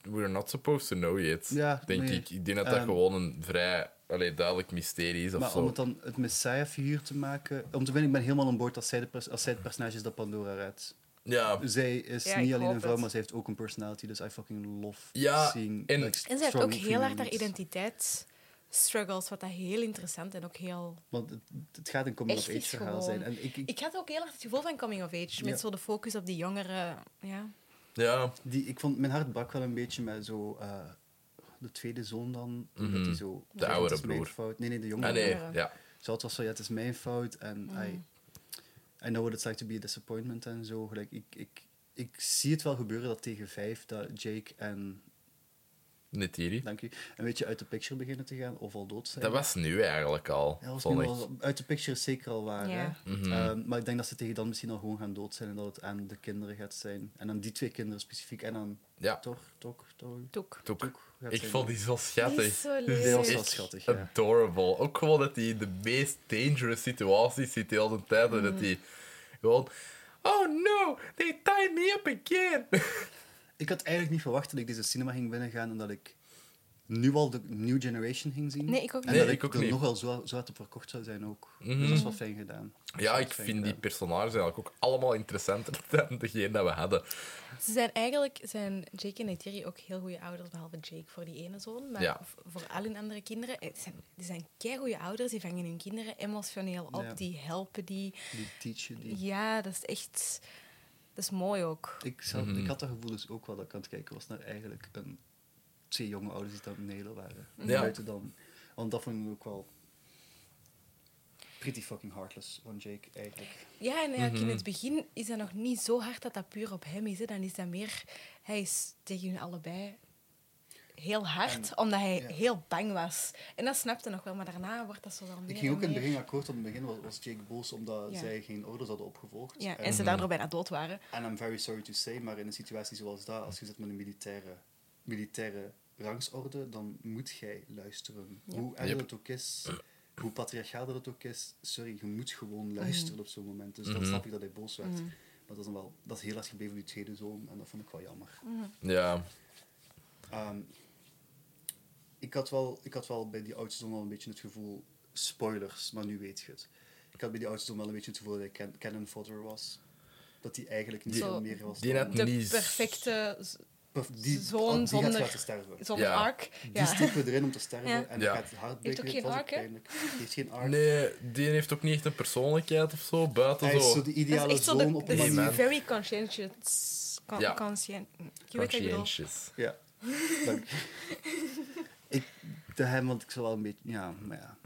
We're not supposed to know yet, Ja, denk nee. ik. Ik denk dat dat Ehm, gewoon een vrij allee, duidelijk mysterie is of maar zo. om het dan het Messiah-figuur te maken... Om te beginnen, ik ben helemaal aan boord als zij, de pers- als zij het personage is dat Pandora redt. Ja, Zij is Ja, niet alleen een vrouw, het. maar zij heeft ook een personality. Dus I fucking love Ja, seeing... en- like, En ze heeft ook heel hard haar female identiteitsstruggles, wat dat heel interessant en ook heel... Want het, het gaat een coming-of-age verhaal gewoon- zijn. En ik, ik, Ik had ook heel erg het gevoel van coming of age, Ja. met zo de focus op die jongeren. Ja. ja. die, ik vond mijn hart brak wel een beetje met zo... eh, de tweede zoon dan, omdat hij zo... De oudere broer. Fout. Nee, nee, de jongere Ah, nee, ja. Zo, het was zo, ja, het is mijn fout en Mhm. I, I know what it's like to be a disappointment en zo. Gelijk, ik, ik, ik zie het wel gebeuren dat tegen vijf, dat Jake en Netiri. Dank u. En weet je uit de picture beginnen te gaan of al dood zijn? Dat was nu eigenlijk al. Ja, dat was nu wel- uit de picture is zeker al waar. Ja. Hè? Ehm, maar ik denk dat ze tegen dan misschien al gewoon gaan dood zijn en dat het aan de kinderen gaat zijn. En aan die twee kinderen specifiek. En aan Ja. Tor, Tok, Tor, Toek. Toek. Tok gaat Ik zijn. vond die zo Die schattig. is zo Die leuk. was wel schattig, ja. Adorable. Ook gewoon dat hij in de meest dangerous situaties zit de hele tijd. En dat hij gewoon... Oh no, they tied me up again. *laughs* Ik had eigenlijk niet verwacht dat ik deze cinema ging binnengaan en dat ik nu al de New Generation ging zien. Nee, ik ook En niet. dat Nee, ik, ik ook er niet. nog wel zo, zo hard op verkocht zou zijn ook. Mhm. Dus dat is wel fijn gedaan. Dat ja, ik vind die personages eigenlijk ook allemaal interessanter *laughs* dan degene dat we hadden. Ze zijn eigenlijk, zijn Jake en Neytiri ook heel goede ouders, behalve Jake voor die ene zoon. Maar Ja. voor al hun andere kinderen, eh, zijn, die zijn goede ouders, die vangen hun kinderen emotioneel op, Ja. die helpen die. Die teachen, die... Ja, dat is echt... Dat is mooi ook. Ik, zelf, Mhm. ik had dat gevoel dus ook wel dat ik aan het kijken was naar eigenlijk een, twee jonge ouders die dan Nederland waren. Ja. Buiten dan. Want dat vond ik ook wel pretty fucking heartless van Jake eigenlijk. Ja, en eigenlijk Mhm. in het begin is dat nog niet zo hard dat dat puur op hem is. Hè. Dan is dat meer... Hij is tegen hun allebei heel hard, En- omdat hij ja. heel bang was. En dat snapte nog wel, maar daarna wordt dat zo wel meer Ik ging ook in het begin akkoord, want in het begin was, was Jake boos omdat Ja. zij geen orders hadden opgevolgd. Ja, en ze daardoor bijna dood waren. En I'm very sorry to say, maar in een situatie zoals dat, als je zit met een militaire, militaire rangsorde, dan moet jij luisteren. Ja. Hoe erg Yep. het ook is, hoe patriarchaal dat het ook is, sorry, je moet gewoon luisteren op zo'n moment. Dus dan Mhm. snap ik dat hij boos werd. Mhm. Maar dat is, dan wel, dat is heel erg gebleven bij die tweede zoon en dat vond ik wel jammer. Ja. Ehm, ik, had wel, ik had wel bij die oudste zoon al een beetje het gevoel, spoilers, maar nu weet je het. Ik had bij die oudste zoon wel een beetje het gevoel dat hij ken, canon fodder was. Dat hij eigenlijk niet veel meer was die dan- net De niet- perfecte z- Perf- die, zoon oh, die zonder- gaat laten sterven. zonder Ja. arc. Die Ja. stiepen erin om te sterven Ja. en Ja. gaat het hart Heeft ook geen arc, hè? pijnlijk. Die heeft geen arc. Nee, die heeft ook niet echt een persoonlijkheid of zo. Buiten Hij is zo... zo de ideale is zo zoon de, op dat een is manier. man. very conscientious. Con, Ja. conscient, je weet. Conscientious. Ja, *laughs* dank. Ik, de hem, want ik zou wel een beetje... Ja, maar ja.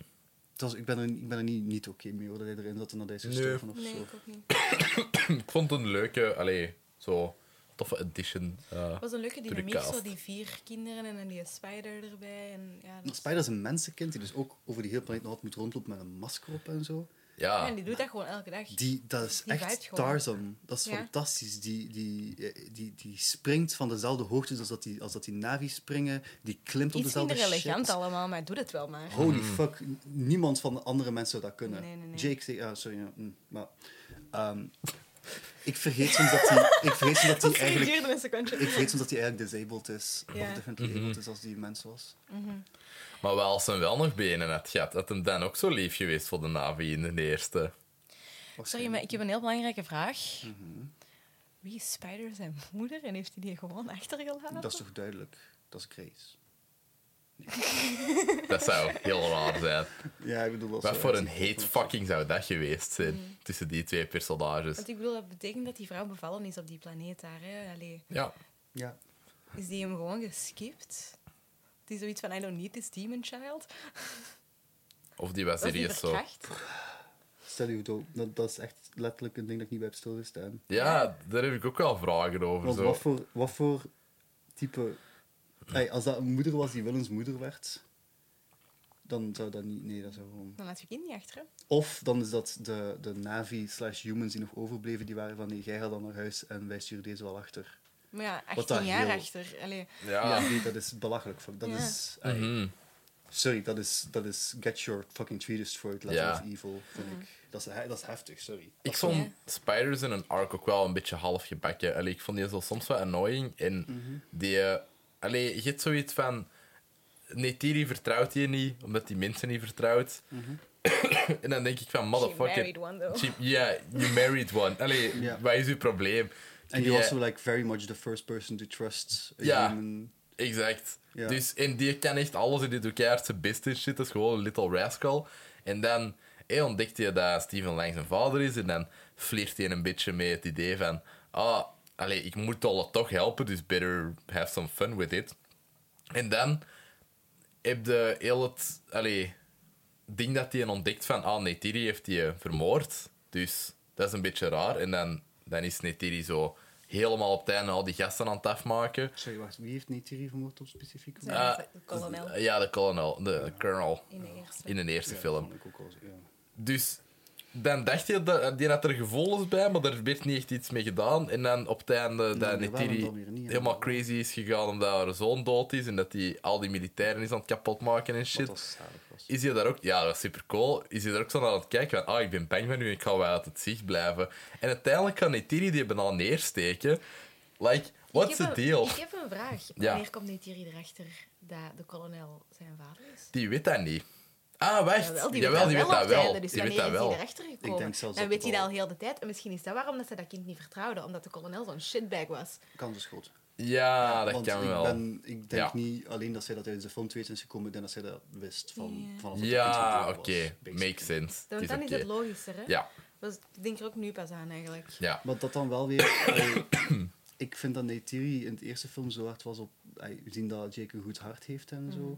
Het was, ik ben er, ik ben er niet, niet oké mee hoor, dat hij erin zat en dat hij is Nee. gestorven of Nee, zo. ik ook niet. *coughs* Ik vond het een leuke, allee, zo toffe edition. eh. Het was een leuke dynamiek, zo die vier kinderen en dan die spider erbij. En, ja, dat Spider is een mensenkind die dus ook over die hele planeet nog altijd moet rondlopen met een masker op en zo. Ja, en die doet dat gewoon elke dag. Die, dat is Die echt. Tarzan. Dat is Ja. fantastisch. Die, die, eh, die, die springt van dezelfde hoogte als dat die, als dat die Navi springen. Die klimt op Iets dezelfde minder elegant shit. allemaal, maar doe het wel maar. Holy fuck. Niemand van de andere mensen zou dat kunnen. Nee, nee, nee. Jake zei... Sorry. ja, mm, maar, ehm, ik vergeet soms dat hij... Ik vergeet soms dat hij *laughs* eigenlijk... Ik vergeet soms dat hij eigenlijk disabled is. Of differently abled is als die mens was. Maar wel als hij wel nog benen had gehad, had hem dan ook zo lief geweest voor de Navi in de eerste. Sorry, maar ik heb een heel belangrijke vraag. Mhm. Wie is Spider zijn moeder en heeft hij die gewoon achtergelaten? Dat is toch duidelijk? Dat is Grace. *laughs* Dat zou heel raar zijn. Ja, ik bedoel... dat Wat voor een hate fucking zou dat geweest zijn tussen die twee personages? Want ik bedoel, dat betekent dat die vrouw bevallen is op die planeet daar. Hè? Allee, Ja, Ja. is die hem gewoon geskipt? Die zoiets van, I don't need this demon child. *laughs* of die was serieus zo. Stel je dood. Dat, dat is echt letterlijk een ding dat ik niet bij heb stilgestaan. Ja, daar heb ik ook wel vragen over. Want Zo. wat voor, wat voor type... Ey, als dat een moeder was die Willens moeder werd, dan zou dat niet... Nee, dat zou gewoon... Dan laat je kind niet achter. hè. Of dan is dat de, de Navi slash humans die nog overbleven, die waren van nee, jij gaat dan naar huis en wij sturen deze wel achter. Maar ja, Wat 18 dat jaar heel- achter. Allee, Ja. Ja, nee, dat is belachelijk. Dat Ja. is... Mhm. Sorry, dat is, dat is get your fucking tree destroyed level Ja. of evil, vind ik. Dat is, dat is heftig, sorry. Ik Dat vond Spiders in een arc ook wel een beetje half gebakken. Allee, ik vond die zo soms wel annoying. En Mhm. die... eh, allee, je hebt zoiets van... Netiri vertrouwt je niet, omdat die mensen niet vertrouwt. *coughs* en dan denk ik van, she motherfucker... married one, though. She- Ja, you married one. Allee, Ja. wat is uw probleem? En you eh, also like very much the first person to trust a Ja. human. Exact. Dus, en die kan echt alles in die doet keihard zijn best shit. Dat is gewoon een little rascal. En dan ontdekt hij dat Steven Lang zijn vader is. En dan flirt hij een beetje mee het idee van... Ah, allee, ik moet alle toch helpen, dus better have some fun with it. En dan heb je heel het... Allee, ding dat hij ontdekt van... Ah, Neytiri heeft die vermoord. Dus dat is een beetje raar. En dan, dan is Neytiri zo helemaal op het einde al die gasten aan het afmaken. Sorry, wacht. Wie heeft Neytiri vermoord op specifiek? Ah, de kolonel Ja, de kolonel, de colonel in de eerste. in de eerste Ja, film. ook ja. Dus dan dacht je dat die had er gevoelens bij, maar er werd niet echt iets mee gedaan. En dan op het einde dat Nee, helemaal crazy is gegaan omdat haar zoon dood is en dat hij al die militairen is aan het kapotmaken en shit. was. Is hij daar ook, ja, dat was super cool. Is hij daar ook zo aan het kijken van, ah, ik ben bang van u, ik ga wel uit het zicht blijven. En uiteindelijk kan Neytiri die banaan neersteken. Like, what's the een- deal? Ik heb een vraag. Ja. Wanneer komt Neytiri erachter dat de kolonel zijn vader is? Die weet dat niet. Ah, wacht. Jawel, die Jawel, die weet op dat wel. Dus Die weet dat is wel. hij erachter gekomen? Ik denk zelfs Dan op weet hij dat al heel de tijd. En misschien is dat waarom dat ze dat kind niet vertrouwde. Omdat de kolonel zo'n shitbag was. Kans is groot. Ja, dat Want kan ik wel. Ben, ik denk Ja. niet alleen dat zij dat uit de film te weten is gekomen, ik denk dat zij dat wist van, Ja. vanaf het Ja, oké. Makes sense. Dan, Het dan is is het logischer, hè? Ja, Dus ik denk er ook nu pas aan, eigenlijk. ja. Maar dat dan wel weer... allee, *coughs* ik vind dat Neytiri in het eerste film zo hard was op... allee, We zien dat Jake een goed hart heeft en zo.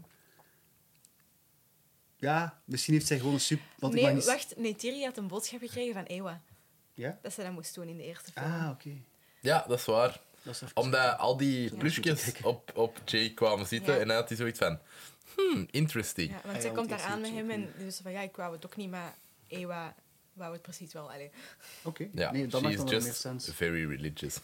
Ja, misschien heeft zij gewoon een super... Want ik nee, mag niet... wacht. Neytiri had een boodschap gekregen van Ewa. Ja? Dat ze dat moest doen in de eerste film. Ah, oké. Ja, dat is waar. Dat is even- Omdat al die Ja. plusjes op, op Jake kwamen zitten Ja. en dan had hij zoiets van... Hmm, interesting. Ja, want Ah zij want komt daar aan met hem en dus van ja, ik wou het ook niet, maar Ewa wou het precies wel. Oké, Ja, nee, dat she maakt is dan wel meer sens. very religious.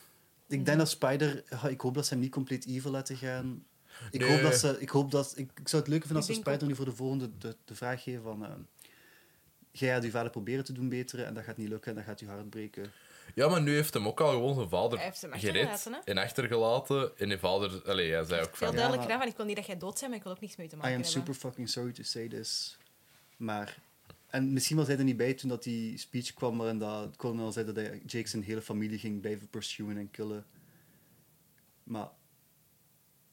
Ik denk dat Spider... Ik hoop dat ze hem niet compleet evil laten gaan. Ik Nee. hoop dat ze... Ik, hoop dat, ik, ik zou het leuk vinden als ze Spider nu voor de volgende de, de vraag geven van... ehm, Jij gaat je vader proberen te doen beteren en dat gaat niet lukken en dat gaat je hart breken. Ja, maar nu heeft hem ook al gewoon zijn vader Hij heeft hem gered hè? en achtergelaten. En die vader... Allee, hij zei ook Veel van... Ja, duidelijk maar- gedaan van ik wil niet dat jij dood bent, maar ik wil ook niks mee te I maken am hebben. super fucking sorry to say this. Maar... En misschien was hij er niet bij toen dat die speech kwam waarin dat kolonel zei dat hij Jake zijn hele familie ging blijven pursueren en killen. Maar...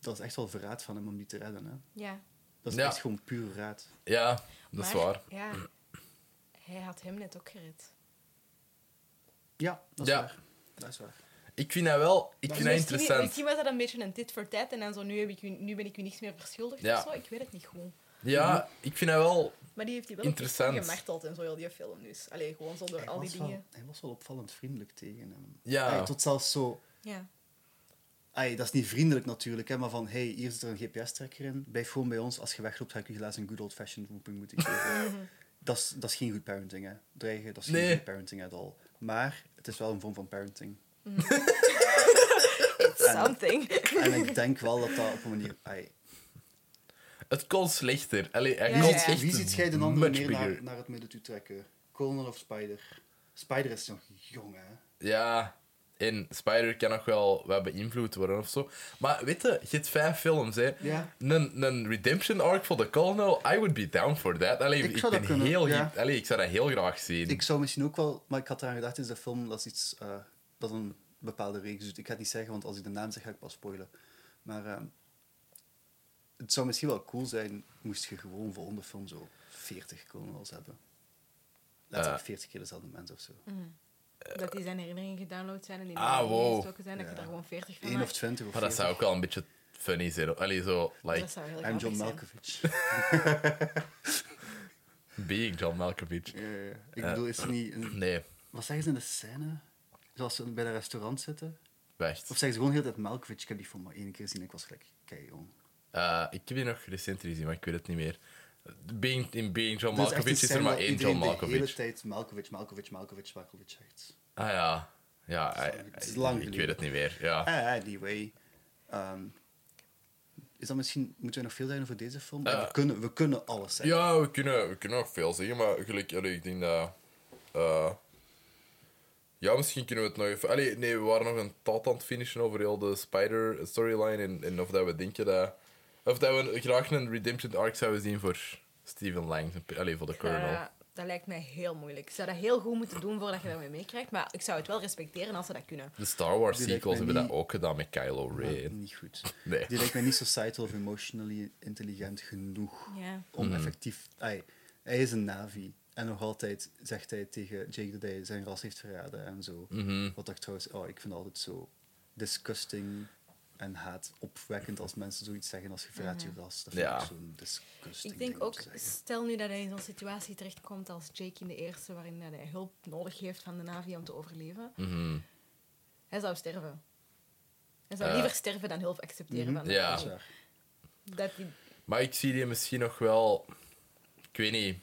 Dat is echt wel verraad van hem om die te redden, hè. Ja. Dat is Ja. echt gewoon puur raad. Ja, dat is Maar, waar. Ja, hij had hem net ook gered. Ja, dat is Ja. waar. Dat is waar. Ik vind dat wel... Ik vind dat misschien, interessant. misschien was dat een beetje een tit voor tijd en dan zo, nu, heb ik u, nu ben ik u niks meer verschuldigd Ja. of zo. Ik weet het niet goed. Ja, ik vind dat wel... Maar die heeft hij wel echt Interessant. gemarteld en zo, heel die film. Dus allee, gewoon zo door Hij al die was, wel, dingen. hij was wel opvallend vriendelijk tegen hem. Ja. Ay, tot zelfs zo... Ja. Ay, dat is niet vriendelijk natuurlijk, hè, maar van hey, hier zit er een GPS-trekker in. Blijf gewoon bij ons. Als je wegloopt, ga ik je helaas een good old-fashioned roeping moeten geven. *laughs* dat, is, dat is geen goed parenting, hè. Dreigen, dat is Nee. geen goed parenting at all. Maar het is wel een vorm van parenting. *laughs* It's something. En ik denk wel dat dat op een manier... Ay, Het kon slechter. Allee, hij Ja, kon ja. echt wie ziet jij de andere meer naar, naar het midden toe trekken? Colonel of Spider? Spider is nog jong, hè. Ja, en Spider kan nog wel wat beïnvloed worden of zo. Maar weet je, je hebt vijf films, hè. Ja. Een, een redemption arc voor de Colonel, I would be down for that. Allee, Ik ik, zou dat kunnen, heel, ja. allee, ik zou dat heel graag zien. Ik zou misschien ook wel, maar ik had eraan gedacht, is de film dat is iets eh, dat een bepaalde reeks doet. Ik ga het niet zeggen, want als ik de naam zeg, ga ik pas spoilen. Maar ehm, het zou misschien wel cool zijn, moest je gewoon volgende film zo 40 colonels hebben. Letterlijk Eh. 40 keer dezelfde mens of zo. Dat die zijn herinningen gedownload zijn en die Ah, wow. gestoken zijn, dat je daar gewoon 40 van 1 of maakt. 20 of maar dat 40. zou ook wel een beetje funny zijn. Allee, zo, like, Dat zou heel I'm *laughs* *laughs* John. Malkovich. being John Malkovich. Ja, ja. Ik bedoel, is er niet... Een, Nee, wat zeggen ze in de scène? Zoals ze bij dat restaurant zitten? wacht. Of zeggen ze gewoon heel de tijd Malkovich? Ik heb die film maar één keer gezien en ik was gelijk, kijk jong. Eh, ik heb die nog recent gezien, maar ik weet het niet meer. Being, in Being John Malkovich is er maar één John de hele Malkovich. tijd Malkovich, Malkovich, Malkovich, Malkovich zegt. Ah ja. Ja, Het is- I- het is lang ik weet het niet meer. Ja. Ah, anyway. Ehm, is dat misschien... Moeten we nog veel zeggen over deze film? We, kunnen, we kunnen alles zeggen. Ja, we kunnen, we kunnen nog veel zeggen, maar gelijk, allee, ik denk dat. eh, ja, misschien kunnen we het nog even. Allee, nee, we waren nog een taal aan het finishen over heel de Spider storyline en, en of dat we denken dat. Of dat we graag een redemption arc zouden zien voor Steven Lang, allee, voor de Colonel. Ja, dat lijkt mij heel moeilijk. Ik zou dat heel goed moeten doen voordat je daarmee meekrijgt, maar ik zou het wel respecteren als ze dat kunnen. De Star Wars Die sequels hebben dat ook gedaan met Kylo Ren. niet goed. *laughs* Nee. Die lijkt mij niet societal of emotionally intelligent genoeg Ja. om Mhm. effectief... Hij is een Navi. En nog altijd zegt hij tegen Jake dat hij zijn ras heeft verraden en zo. Mhm. Wat ik trouwens... Oh, ik vind altijd zo disgusting en haat opwekkend als mensen zoiets zeggen als je verraadt je ras. Dat vind Ja. ik zo'n disgusting Ik denk ook, stel nu dat hij in zo'n situatie terechtkomt als Jake in de eerste, waarin hij hulp nodig heeft van de Navi om te overleven. Mhm. Hij zou sterven. Hij zou liever sterven dan hulp accepteren Mhm. van Ja. Waar. Dat die, Maar ik zie die misschien nog wel... Ik weet niet.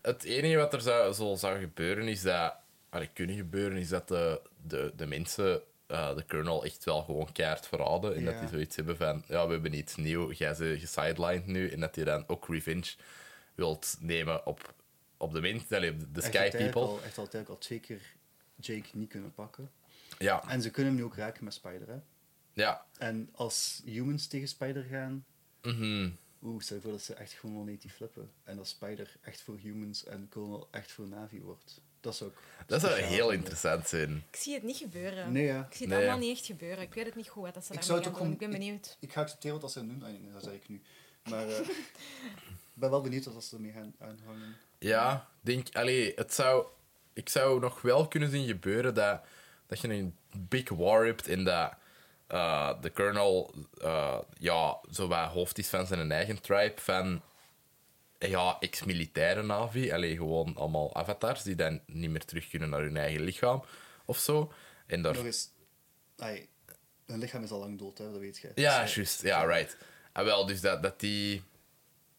Het enige wat er zou, zo zou gebeuren is dat... Allee, kunnen gebeuren is dat de, de, de mensen eh, de kernel echt wel gewoon keihard verraden. En dat die zoiets hebben van... Ja, we hebben iets nieuw. Jij ze gesidelined nu. En dat die dan ook revenge wilt nemen op, op de op de, de Sky heeft People. Al, echt altijd al twee keer Jake niet kunnen pakken. Ja, En ze kunnen hem nu ook raken met Spider, hè. ja. En als humans tegen Spider gaan... Mhm. Oeh, stel je voor dat ze echt gewoon onetief flippen. En dat Spider echt voor humans en Colonel echt voor Navi wordt. Dat zou ook Dat zou speciaal heel interessant zijn. ik zie het niet gebeuren. Nee, ja. Ik zie het Nee. allemaal niet echt gebeuren. Ik weet het niet goed wat dat ze Ik daarmee gaan doen. Ik ben benieuwd. Ik ga accepteren wat ze doen. Ah, nee, dat zeg ik nu. Maar eh, *laughs* ik ben wel benieuwd wat ze ermee gaan aanhangen. Ja, denk, allee, het zou, ik zou nog wel kunnen zien gebeuren dat, dat je een big war hebt in dat eh, de colonel eh, ja, zo wat hoofd is van zijn eigen tribe van ja, ex-militaire Navi. Allee, gewoon allemaal avatars die dan niet meer terug kunnen naar hun eigen lichaam of zo. En daar, Nog eens... Ai, hun lichaam is al lang dood, hè, dat weet je. ja, Dus, eh, juist. Ja, right. En wel, dus dat, dat die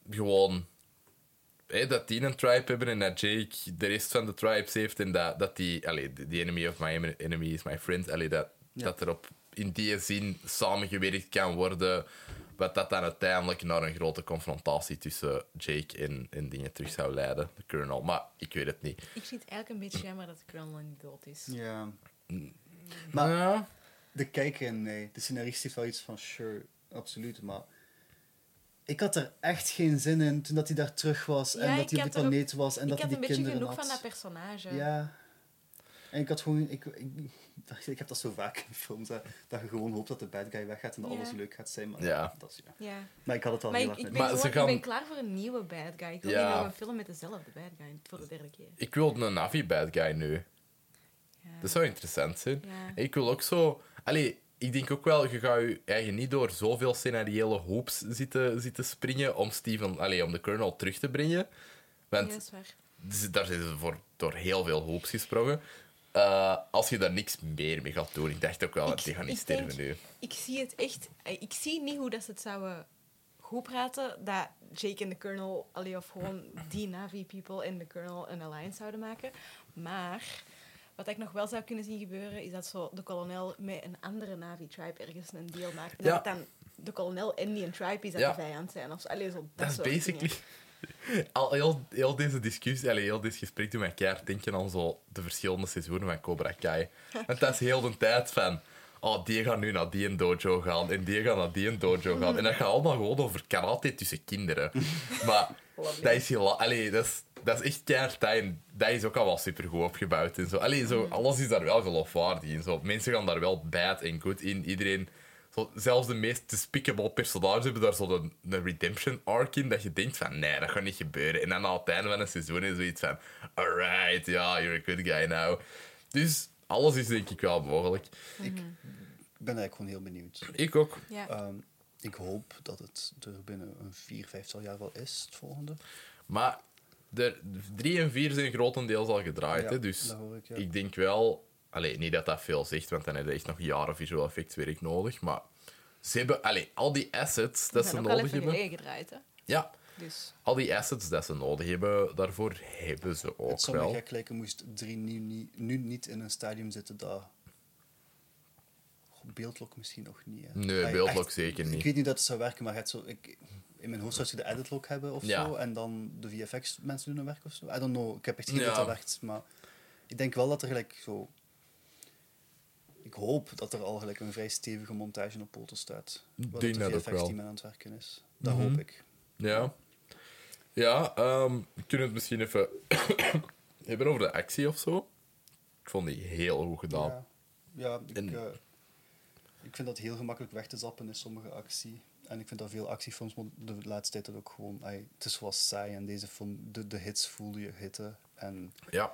gewoon... dat die een tribe hebben en dat Jake de rest van de tribes heeft en dat, dat die... Allee, the the enemy of my enemy is my friend. Allee, dat, Ja. dat er op in die zin samengewerkt kan worden. Wat dat dan uiteindelijk naar een grote confrontatie tussen Jake en, en dingen terug zou leiden. De Colonel. Maar ik weet het niet. Ik vind het eigenlijk een beetje jammer dat de Colonel niet dood is. Ja. Maar Ja. de kijker, nee. De scenarist heeft wel iets van, sure, absoluut, maar... Ik had er echt geen zin in toen dat hij daar terug was Ja, en dat ik hij op de ook- planeet was en ik dat had hij een die beetje kinderen genoeg had. van dat personage. Ja. En ik had gewoon... Ik, ik, ik heb dat zo vaak in films, hè, dat je gewoon hoopt dat de bad guy weggaat en dat Ja. alles leuk gaat zijn. Maar Ja. Dat is, ja. Ja. Maar ik had het al Maar heel ik, erg ik, met ben Maar gewoon, ze gaan- ik ben klaar voor een nieuwe bad guy. Ik wil Ja. niet nog een film met dezelfde bad guy voor de derde keer. Ik wil een Navi bad guy nu. Ja. Dat zou interessant zijn. Ja. Ik wil ook zo... Allee, ik denk ook wel, je gaat je eigen niet door zoveel scenariële hoops zitten, zitten springen om Steven... Allee, om de Colonel terug te brengen. Want Ja, dat is waar. Daar zijn ze voor, door heel veel hoops gesprongen. Eh, als je daar niks meer mee gaat doen, ik dacht ook wel dat Ik- die gaan niet sterven denk- nu. Ik zie het echt... eh, Ik zie niet hoe dat ze het zouden goed praten dat Jake en de Colonel, allee, of gewoon die Navi-people en de Colonel een alliance zouden maken. Maar wat ik nog wel zou kunnen zien gebeuren, is dat zo de kolonel met een andere Navi-tribe ergens een deal maakt. Ja. dat dan de kolonel en die een tribe is dat Ja. de vijand zijn. Of. Allee, zo, dat, Dat is basically... dingen. Al heel, heel deze discussie, allee, heel dit gesprek doet keihard denken aan zo de verschillende seizoenen van Cobra Kai. Want dat is heel de tijd van... Oh, die gaan nu naar die een dojo gaan en die gaan naar die een dojo gaan. En dat gaat allemaal gewoon over karate tussen kinderen. Maar dat is, heel, allee, dat is, dat is echt keihard. dat En dat is ook al wel supergoed opgebouwd. En zo. Allee, zo, alles is daar wel geloofwaardig in. Zo. Mensen gaan daar wel bad en good in. Iedereen... Zo, zelfs de meest despicable personages hebben daar zo een, een redemption arc in. Dat je denkt van, nee, dat gaat niet gebeuren. En dan aan het einde van een seizoen is zoiets van... Alright, ja, you're a good guy now. Dus alles is denk ik wel mogelijk. Ik ben eigenlijk gewoon heel benieuwd. Ik ook. Ja. Ehm, ik hoop dat het er binnen een vier, vijftal jaar wel is, het volgende. Maar de 3 en 4 zijn grotendeels al gedraaid. Ja, hè, dus dat hoor ik, ja. ik denk wel... Allee, niet dat dat veel zegt, want dan heb je echt nog jaren visual effectswerk nodig. Maar ze hebben... Allee, al die assets dat ze nodig hebben... gedraaid, hè. Ja, Dus... al die assets dat ze nodig hebben, daarvoor hebben ze Het ook zou me wel. gek lijken moest drie nu, niet- nu niet in een stadium zitten dat... Goh, Beeldlock misschien nog niet. Hè. Nee, beeldlock echt, zeker Ik niet. weet niet dat het zou werken, maar het zo, ik, in mijn hoofd zou je de editlock hebben of Ja. zo. En dan de VFX-mensen doen hun werk of zo. I don't know. Ik heb echt geen idee Ja. dat werkt. Maar ik denk wel dat er gelijk zo... Ik hoop dat er al gelijk een vrij stevige montage op poten staat. Dat ook VFX-team wel. aan het werken is. Dat Mhm. hoop ik. Ja. Ja, ehm, we kunnen het misschien even *coughs* hebben over de actie of zo. Ik vond die heel goed gedaan. Ja, ja ik, En- eh, ik vind dat heel gemakkelijk weg te zappen in sommige actie. En ik vind dat veel actiefilms de laatste tijd dat ook gewoon... ai, het is wel saai en deze film, de, de hits voelde je hitten. En Ja.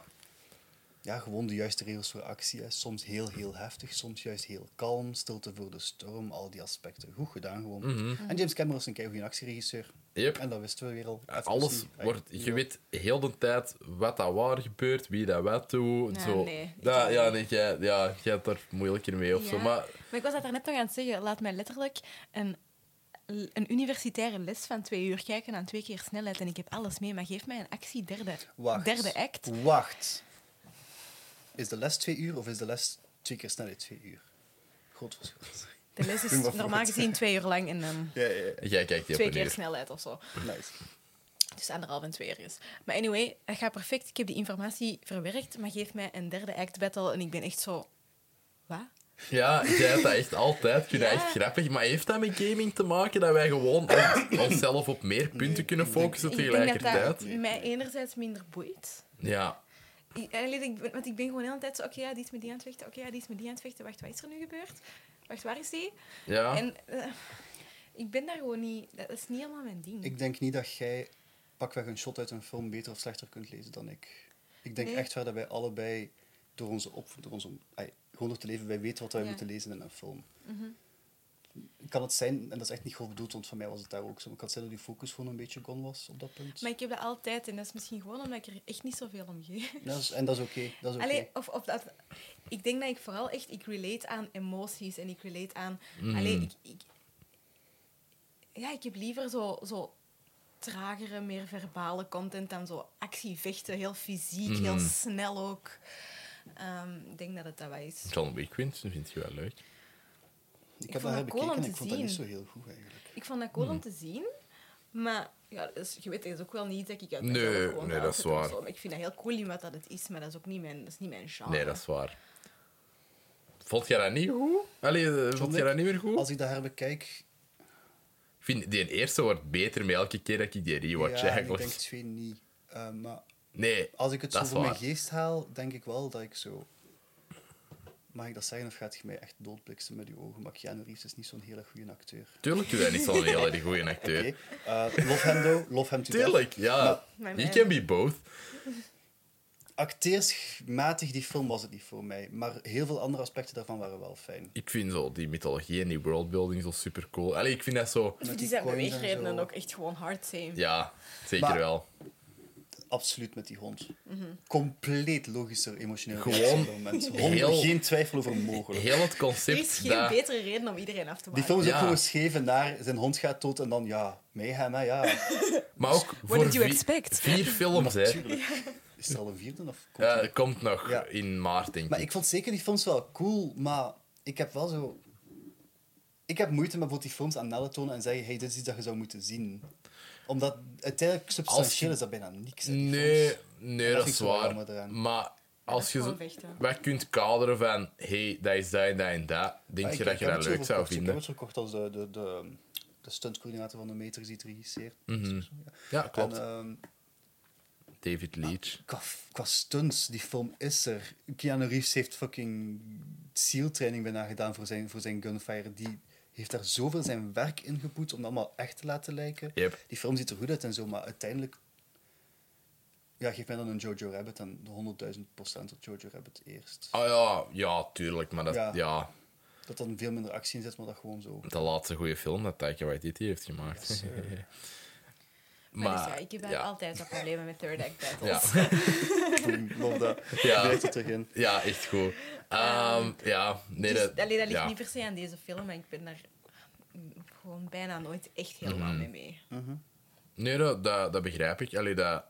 Ja, gewoon de juiste regels voor actie. Hè. Soms heel, heel heftig, soms juist heel kalm, stilte voor de storm, al die aspecten. Goed gedaan gewoon. En James Cameron is een keigoede actieregisseur. Yep. En dat wisten we weer al. Alles wordt... Je weet heel de tijd wat dat waar gebeurt, wie dat wat doet. Ja, zo. nee, ja, ook ja, niet. nee, jij, ja, jij hebt er moeilijker mee of zo. Maar Maar ik was dat net nog aan het zeggen. Laat mij letterlijk een, een universitaire les van twee uur kijken aan twee keer snelheid en ik heb alles mee. Maar geef mij een actie derde, Wacht. derde act. Wacht. Is de les twee uur of is de les twee keer snelheid twee uur? Groot verschil. De les is *laughs* normaal gezien twee uur lang en dan Ja, ja, ja. jij kijkt die op twee keer snelheid of zo. Nice. Dus anderhalf en twee uur is. Maar anyway, het gaat perfect. Ik heb die informatie verwerkt, maar geef mij een derde act battle en ik ben echt zo... Wat? Ja, jij hebt dat echt altijd. Ik vind dat echt grappig. Maar heeft dat met gaming te maken dat wij gewoon ons- onszelf op meer punten kunnen focussen Ik denk dat tegelijkertijd? dat mij enerzijds minder boeit. Ja. Ik, ik, want ik ben gewoon de hele tijd zo, oké, ja, die is met die aan het vechten, oké, ja, die is met die aan het vechten. Wacht, wat is er nu gebeurd? Wacht, waar is die? Ja. En eh, ik ben daar gewoon niet... Dat is niet helemaal mijn ding. Ik denk niet dat jij pakweg een shot uit een film beter of slechter kunt lezen dan ik. Ik denk Nee. echt waar dat wij allebei door onze op, door onze, gewoon door te leven, wij weten wat wij Ja. moeten lezen in een film. Mhm. Kan het zijn, en dat is echt niet grof bedoeld, want van mij was het daar ook zo, maar kan het zijn dat die focus gewoon een beetje gone was op dat punt? Maar ik heb dat altijd en dat is misschien gewoon omdat ik er echt niet zoveel om geef. *laughs* Dat is, en dat is oké. dat is oké. Allee, of, of dat, ik denk dat ik vooral echt, ik relate aan emoties en ik relate aan, allee, ik, ik, ja, ik heb liever zo, zo tragere, meer verbale content dan zo actievechten, heel fysiek, heel Mhm. snel ook. Ehm, ik denk dat het dat wel is. John Wick vind je wel leuk. Ik heb vond dat dat cool en te ik vond dat niet zien. zo heel goed eigenlijk. Ik vond dat cool om te zien, maar ja, dus, je weet, dat is ook wel niet dat ik uit Nee, gewoon nee, dat is waar. zo. Ik vind dat heel cool in wat dat het is, maar dat is ook niet mijn, dat is niet mijn genre. Nee, dat is waar. Vond jij dat niet goed? Allee, eh, vond jij dat niet meer goed? Als ik dat herbekijk, Ik vind die eerste wordt beter met elke keer dat ik die rewatch ja, en ik eigenlijk. denk twee niet. Uh, maar Nee, als ik het zo voor mijn geest haal, denk ik wel dat ik zo... Mag ik dat zeggen of gaat je mij echt doodbliksen met je ogen? Maar Keanu Reeves is niet zo'n hele goede acteur. tuurlijk doe hij niet zo'n heel erg goede acteur. Oké, eh, love hem though, love hem to death. Tuurlijk, ja. Maar He can be both. Acteersmatig, die film was het niet voor mij. Maar heel veel andere aspecten daarvan waren wel fijn. Ik vind zo die mythologie en die worldbuilding zo super cool. Allee, ik vind dat zo... Dus Met die die zijn beweegredenen ook echt gewoon hard same. Ja, zeker Maar- wel. Absoluut met die hond. Compleet logischer, emotioneel. Gewoon dat *laughs* Geen twijfel over mogelijk. Heel het Er concept is geen dat... betere reden om iedereen af te Die maken. film is ook Ja. gewoon geschreven naar zijn hond gaat dood en dan ja, mayhem, hè, ja. *laughs* Maar ook voor did you expect? vier films, hè. Is er al een vierde of komt Ja, er- het komt nog Ja. in maart, denk Maar ik. ik vond zeker die films wel cool, maar ik heb wel zo... Ik heb moeite met bijvoorbeeld die films aan Nelle tonen en zeggen, hey, dit is iets dat je zou moeten zien. Omdat uiteindelijk substantieel je- is dat bijna niks. hè, die Nee, films. nee, dat vind is ik zo wel waar. jammer eraan. Maar als je gewoon zo, vechten. kunt kaderen van, hey, dat is dat en dat en dat, denk Ja, je ik- dat ik je heb dat het zo leuk zou verkocht. Ik heb vinden? het verkocht als de, de, de, de stuntcoördinator van de Matrix die het regisseert. Mhm. Ja. Ja, klopt. En, ehm, David Leach. qua, qua stunts, die film is er. Keanu Reeves heeft fucking SEAL-training bijna gedaan voor zijn, voor zijn gunfire. Die heeft daar zoveel zijn werk in gepoet om dat allemaal echt te laten lijken. Yep. Die film ziet er goed uit en zo, maar uiteindelijk... Ja, geef mij dan een Jojo Rabbit en de 100.000 procent op Jojo Rabbit eerst. Ah ja, ja, tuurlijk. Maar dat, Ja. ja. Dat dan veel minder actie in zit, maar dat gewoon zo... de laatste goede film dat Taika Waititi heeft gemaakt. Yes, *laughs* Maar, dus ja, ik heb ja. altijd dat problemen met third act Ja. *laughs* battles. Love dat. Ja. Direct terug in. ja, echt goed. Ehm, ja, nee, dus, dat, allee, dat ligt ja. niet per se aan deze film, maar ik ben daar gewoon bijna nooit echt helemaal Mhm. mee mee. Nee, dat, dat, dat begrijp ik. Allee, dat,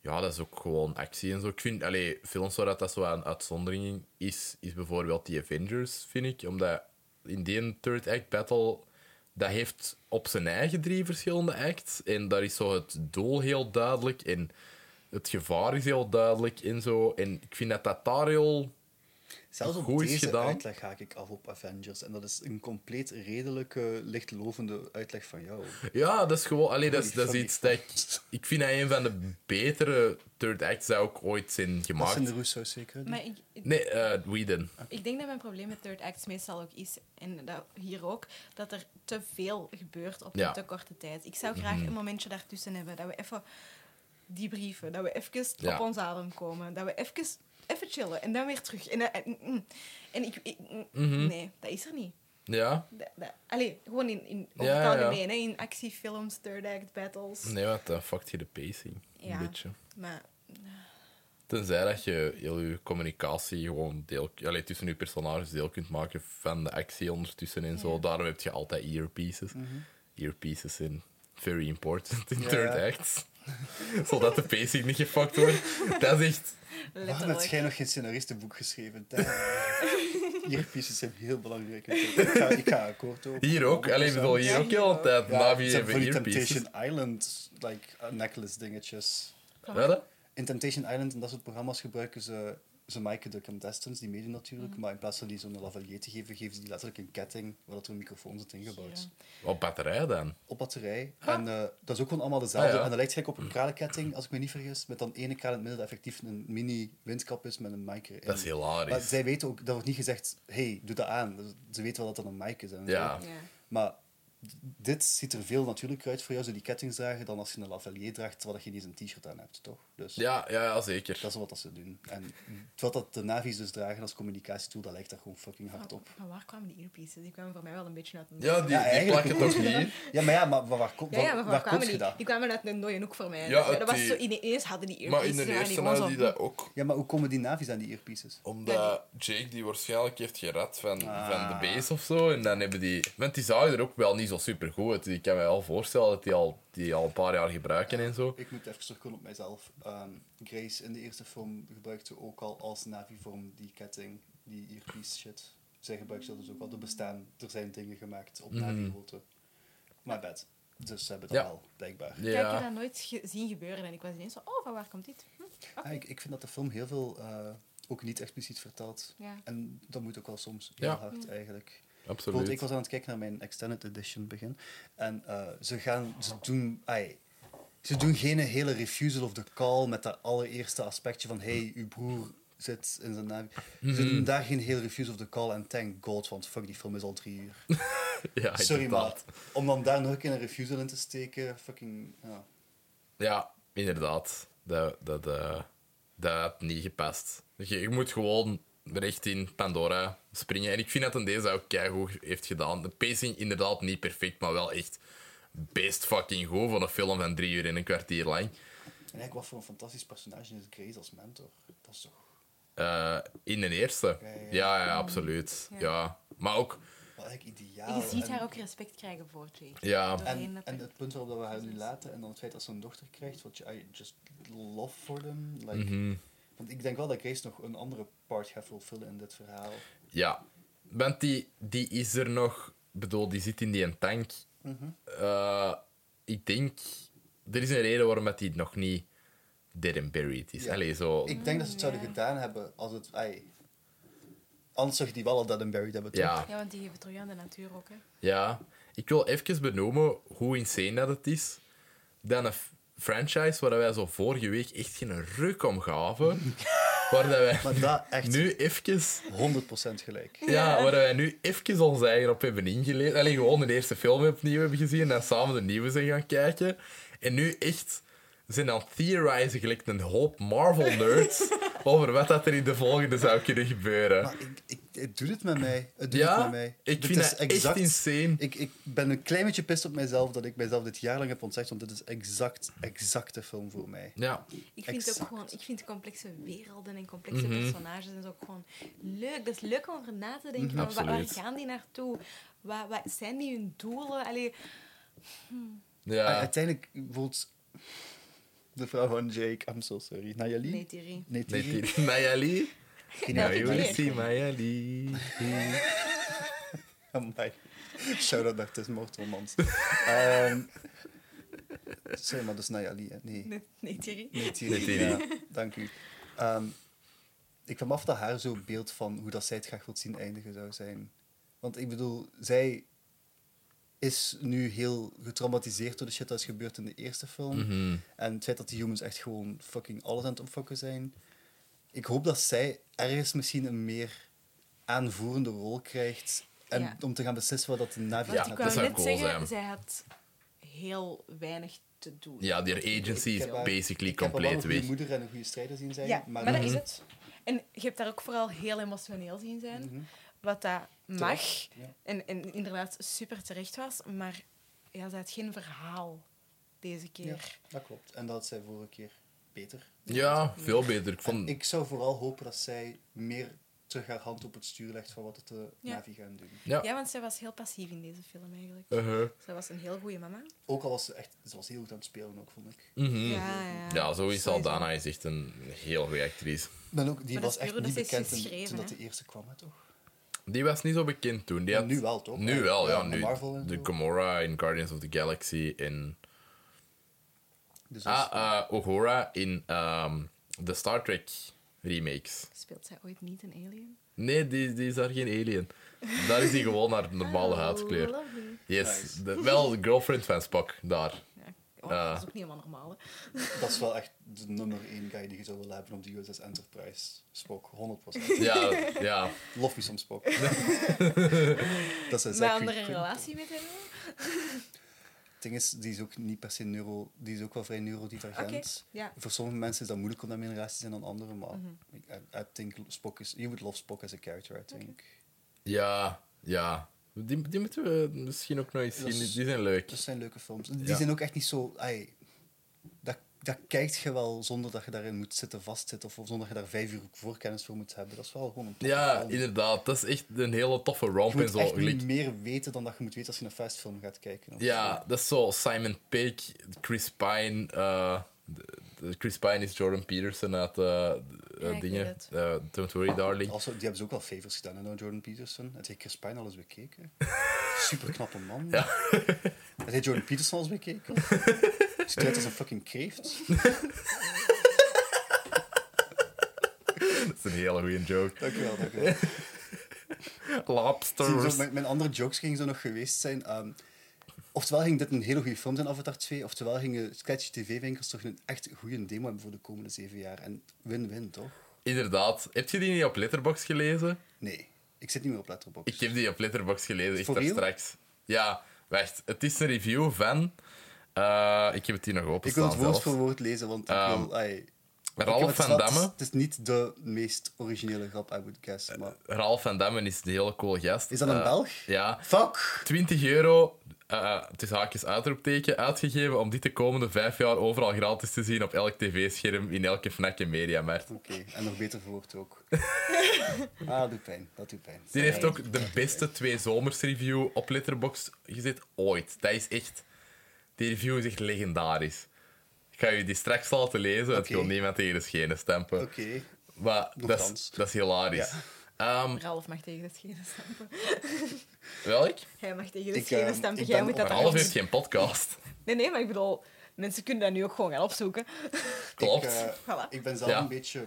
ja, dat is ook gewoon actie en zo. Ik vind, allee, films waar dat, dat zo een uitzondering in is, is bijvoorbeeld die Avengers, vind ik. Omdat in die third act battle, dat heeft op zijn eigen drie verschillende acts. En daar is zo het doel heel duidelijk en het gevaar is heel duidelijk en zo. En ik vind dat dat daar heel... Zelfs op Goed is deze gedaan. uitleg ga ik af op Avengers. En dat is een compleet redelijke, lichtlovende uitleg van jou. Ja, dat is gewoon... Allee, dat, is, dat iets dat ik... *laughs* Ik vind dat een van de betere third acts dat ook ooit zijn Dat gemaakt. zijn de Russo's zeker. Maar ik, ik, Nee, eh Whedon. ik denk dat mijn probleem met third acts meestal ook is, en dat hier ook, dat er te veel gebeurt op Ja. Mhm. een te korte tijd. Ik zou graag een momentje daartussen hebben, dat we even debriefen, dat we even Ja. op ons adem komen, dat we even even chillen. En dan weer terug. En, eh, en, mm. en ik... ik- mm, Mhm. Nee, dat is er niet. Ja? Allee, gewoon in, in, over Ja, het ja, ja. algemeen, hè, in actiefilms, third act battles. Nee, want dan fuckt je de pacing. Ja. Een beetje. Maar Tenzij dat je heel je communicatie gewoon deel, allee, tussen je personages deel kunt maken van de actie ondertussen en zo. Ja. Daarom heb je altijd earpieces. Earpieces zijn very important in Ja, third ja. acts. *laughs* Zodat de pacing niet gefuckt wordt. Dat is echt... Waarom heb letterlijk. jij nog geen scenaristenboek geschreven? Earpieces *laughs* zijn heel belangrijk. Ik ga, ik ga akkoord op. Hier ook. Alleen, bedoel, hier Ja, ook heel tijd. Ja, Navi hebben earpieces. Temptation Island like, uh, necklace dingetjes. Ja, dat? In Temptation Island en dat soort programma's gebruiken ze, ze maken de contestants, die meedoen natuurlijk, Mhm. maar in plaats van die zo'n lavalier te geven, geven ze die letterlijk een ketting waar dat er een microfoon zit ingebouwd. Op batterij dan? Op batterij. En eh, dat is ook gewoon allemaal dezelfde. Ah, ja. En dat lijkt gelijk op een kralenketting, als ik me niet vergis, met dan ene kraal in het midden dat effectief een mini windkap is met een mic erin. Dat is Maar hilarisch. zij weten ook, dat wordt niet gezegd, hey, doe dat aan. Ze weten wel dat dat een mic is. En zo. Ja. Maar dit ziet er veel natuurlijker uit voor jou, zo die kettings dragen, dan als je een lavalier draagt, terwijl je niet eens een t-shirt aan hebt, toch? Dus Ja, ja, ja, zeker. dat is wat dat ze doen. En wat dat de navi's dus dragen als communicatietool, dat lijkt daar gewoon fucking hard op. Van waar kwamen die earpieces? Die kwamen voor mij wel een beetje uit een... Ja, die, Ja, die eigenlijk plakken toch niet? Ja, maar ja, maar waar, waar, waar, Ja, ja, maar waar, waar kwamen die? dat? Die kwamen uit een dode hoek voor mij. Ja, dat was die- zo, ineens hadden die Maar earpieces. in de eerste die hadden die dat ook. Ja, maar hoe komen die navi's aan die earpieces? Omdat Jake die waarschijnlijk heeft gered van, Ah. van de base of zo. En dan hebben die... Want die zagen er ook wel niet zo super goed uit. Ik kan me wel voorstellen dat die al, die al een paar jaar gebruiken en zo. Ik moet even terugkomen op mijzelf. Ehm, Grace in de eerste film gebruikte ook al als navivorm die ketting, die earpiece shit. Zij gebruikte dat dus ook al. Er bestaan, er zijn dingen gemaakt op navigrootte. Maar bad. Dus ze hebben dat Ja. wel, blijkbaar. Kijk, ik heb dat nooit ge- zien gebeuren. En ik was ineens zo, oh, van waar komt dit? Hm. Ah, ik, ik vind dat de film heel veel eh, ook niet expliciet vertelt. Ja. En dat moet ook wel soms heel Ja. hard eigenlijk. Absoluut. Ik was aan het kijken naar mijn Extended Edition begin. En eh, ze gaan, ze doen, ai, ze doen geen hele refusal of the call met dat allereerste aspectje van hey, uw broer zit in zijn navi. Ze Mhm. doen daar geen hele refusal of the call en thank god, want fuck, die film is al drie uur. *laughs* Ja, Sorry, inderdaad. om dan daar nog een keer een refusal in te steken, fucking, ja. Ja, inderdaad. Dat, dat, eh, dat had niet gepast. Je, je moet gewoon recht in Pandora springen. En ik vind dat een deze ook keigoed heeft gedaan. De pacing inderdaad niet perfect, maar wel echt best fucking goed voor een film van drie uur en een kwartier lang. En eigenlijk, wat voor een fantastisch personage is Grace als mentor? Dat is toch Eh, in de eerste. Ja, ja, ja. Ja, ja, absoluut. Ja. Ja. Maar ook... wel eigenlijk ideaal. Je ziet En- haar ook respect krijgen voor Jake. Ja. En, het punt waarop dat we haar nu laten, en dan het feit dat ze een dochter krijgt, wat je I just love for them. Like, Mhm. Want ik denk wel dat Grace nog een andere part gaat vervullen in dit verhaal. Ja. Want die, die is er nog... Ik bedoel, die zit in die tank. Eh, ik denk... Er is een reden waarom dat die nog niet dead and buried is. Ja. Allee, zo... Ik denk dat ze het zouden ja. gedaan hebben als het. ai, anders zou je die wel al dead and buried hebben, toch? Ja. Ja, want die geven terug aan de natuur ook. Hè. Ja, ik wil even benoemen hoe insane dat het is. Dat een franchise waar wij zo vorige week echt geen ruk om gaven. *laughs* waar dat wij Maar dat echt nu even... 100% gelijk. Ja, waar wij nu even ons eigen op hebben ingeleerd. Alleen gewoon de eerste film opnieuw hebben gezien en dan samen de nieuwe zijn gaan kijken. En nu echt zijn aan theorizen gelijk een hoop Marvel-nerds *laughs* over wat dat er in de volgende zou kunnen gebeuren. Maar ik, ik, het doet het met mij. Het doet Ja, het met mij. ik Dit vind is dat echt insane. Ik, ik ben een klein beetje pist op mijzelf dat ik mijzelf dit jaar lang heb ontzegd, want dit is exact, exact de film voor mij. Ja, Ik vind het Exact. ook gewoon, ik vind complexe werelden en complexe Mhm. personages en zo ook gewoon leuk. Dat is leuk om over na te denken. van, waar, gaan die naartoe? Wat, wat zijn die hun doelen? Allee, Maar ja. Uiteindelijk, bijvoorbeeld de vrouw van Jake, I'm so sorry, Nayali? nee, Thierry. You see Mayali. Amai. Shout-out naar Tis Moordromans. Ehm sorry, maar dat is Nayali, hè? Nee. Thierry. Nee. Ja, dank u. Ehm, ik kwam af dat haar zo'n beeld van hoe dat zij het graag wilt zien eindigen zou zijn. Want ik bedoel, zij is nu heel getraumatiseerd door de shit dat is gebeurd in de eerste film. Mhm. En het feit dat die humans echt gewoon fucking alles aan het opfokken zijn. Ik hoop dat zij ergens misschien een meer aanvoerende rol krijgt. En Ja. om te gaan beslissen wat dat de Navi Ja, ik gaat wou zou net cool zeggen, zijn. zij had heel weinig te doen. Ja, die agency Ik is basically ik compleet een goede weg. moeder en een goede strijder zien zijn. Ja, maar, maar dat is het. En je hebt daar ook vooral heel emotioneel zien zijn. Mhm. Wat dat mag. Ja. En, en inderdaad super terecht was. Maar ja, ze had geen verhaal deze keer. Ja, dat klopt. En dat zei vorige keer beter. Ja, veel beter. Ik vond... ik zou vooral hopen dat zij meer terug haar hand op het stuur legt van wat het de Ja. Navi gaan doen. Ja. Ja, want zij was heel passief in deze film eigenlijk. Zij was een heel goede mama. Ook al was ze echt ze was heel goed aan het spelen, ook, vond ik. Mhm. Ja, ja. Ja, sowieso. Sowieso. Aldana is echt een heel goede actrice. Maar ook, die Maar was echt niet bekend toen- dat de eerste kwam, hè, toch? Die was niet zo bekend toen. Die had... nu wel, toch? Nu wel, ja. Ja, nu, Marvel en de. Gamora in Guardians of the Galaxy, in... Dus Ah, eh Uhura in ehm, de Star Trek remakes. Speelt zij ooit niet een alien? Nee, die, die is daar geen alien. Daar is hij *laughs* gewoon naar normale Oh, huidskleur. Yes, Nice. de- wel de girlfriend van Spock, daar. Oh, dat is ook niet helemaal normaal. Hè. *laughs* dat is wel echt de nummer één guy die je zou willen hebben op de USS Enterprise. Spock, 100%. Ja, ja. Lof me soms Spock. *laughs* dat is Met andere relatie met hem? Het ding is, die is ook niet per se neuro... Die is ook wel vrij neurodivergent. Voor sommige mensen is dat moeilijk om daarmee in een relatie te zijn dan anderen, maar Mhm. ik I, I think Spock is... You would love Spock as a character, I think. Ja, ja. Die, die moeten we misschien ook nog eens zien. is- Die zijn leuk. Dat zijn leuke films. Die Ja. zijn ook echt niet zo... Ai, dat, dat kijkt je wel zonder dat je daarin moet zitten vastzitten of zonder dat je daar vijf uur voorkennis voor moet hebben. Dat is wel gewoon een Ja, film. inderdaad. Dat is echt een hele toffe Je romp en moet zo. echt Gelijk- niet meer weten dan dat je moet weten als je een fastfilm gaat kijken. Ja, dat is zo Simon Pegg, Chris Pine. eh, de- Chris Pine is Jordan Peterson uit de- Ja, dingen. eh, Don't Worry Darling. zo. Also, die hebben ze ook wel favors gedaan, hè, nou, Jordan Peterson. Heb je Chris Pine al eens bekeken? *laughs* Super knappe man. Ja. Heb je Jordan Peterson al eens bekeken? *laughs* Ziet eruit als een fucking kreeft. Dat is een hele goede joke. Dankjewel, dankjewel. Zo, *laughs* Lobsters. mijn, mijn andere jokes gingen zo nog geweest zijn. ehm, oftewel ging dit een hele goede film zijn, Avatar 2, oftewel gingen Sketchy TV-winkels toch een echt goede demo hebben voor de komende zeven jaar. En win-win, toch? Inderdaad. Heb je die niet op Letterboxd gelezen? Nee, ik zit niet meer op Letterboxd. Ik heb die op Letterboxd gelezen, echt daar straks. Ja, wacht. Het is een review van... eh, ik heb het hier nog Ik wil openstaan het woord voor woord lezen, want ik Ehm, wil... het is van Damme. Het is niet de meest originele grap, I would guess. Maar... Ralph van Damme is een hele cool gast. Is dat een Eh, Belg? Ja. Fuck! 20 euro, eh tussen haakjes uitroepteken, uitgegeven om dit de komende vijf jaar overal gratis te zien op elk tv-scherm in elke Fnac en Mediamarkt. Oké, en nog beter verwoord ook. *laughs* ah, dat doet pijn. Dat doet pijn. Die heeft ook de beste twee zomers review op Letterboxd gezet ooit. Dat is echt... Die review is echt legendarisch. Ik ga je die straks laten lezen, want ik wil niemand tegen de schenen stampen. Oké. Maar dat is, dat is hilarisch. Ehm, Ralf mag tegen de schenen stampen. *laughs* welk? Hij mag tegen de Ik, schenen ehm, stampen. ik Jij moet dat Ralf heeft geen podcast. Nee, nee, maar ik bedoel, mensen kunnen dat nu ook gewoon gaan opzoeken. Klopt. Ik, eh, Voilà. ik ben zelf Ja. een beetje...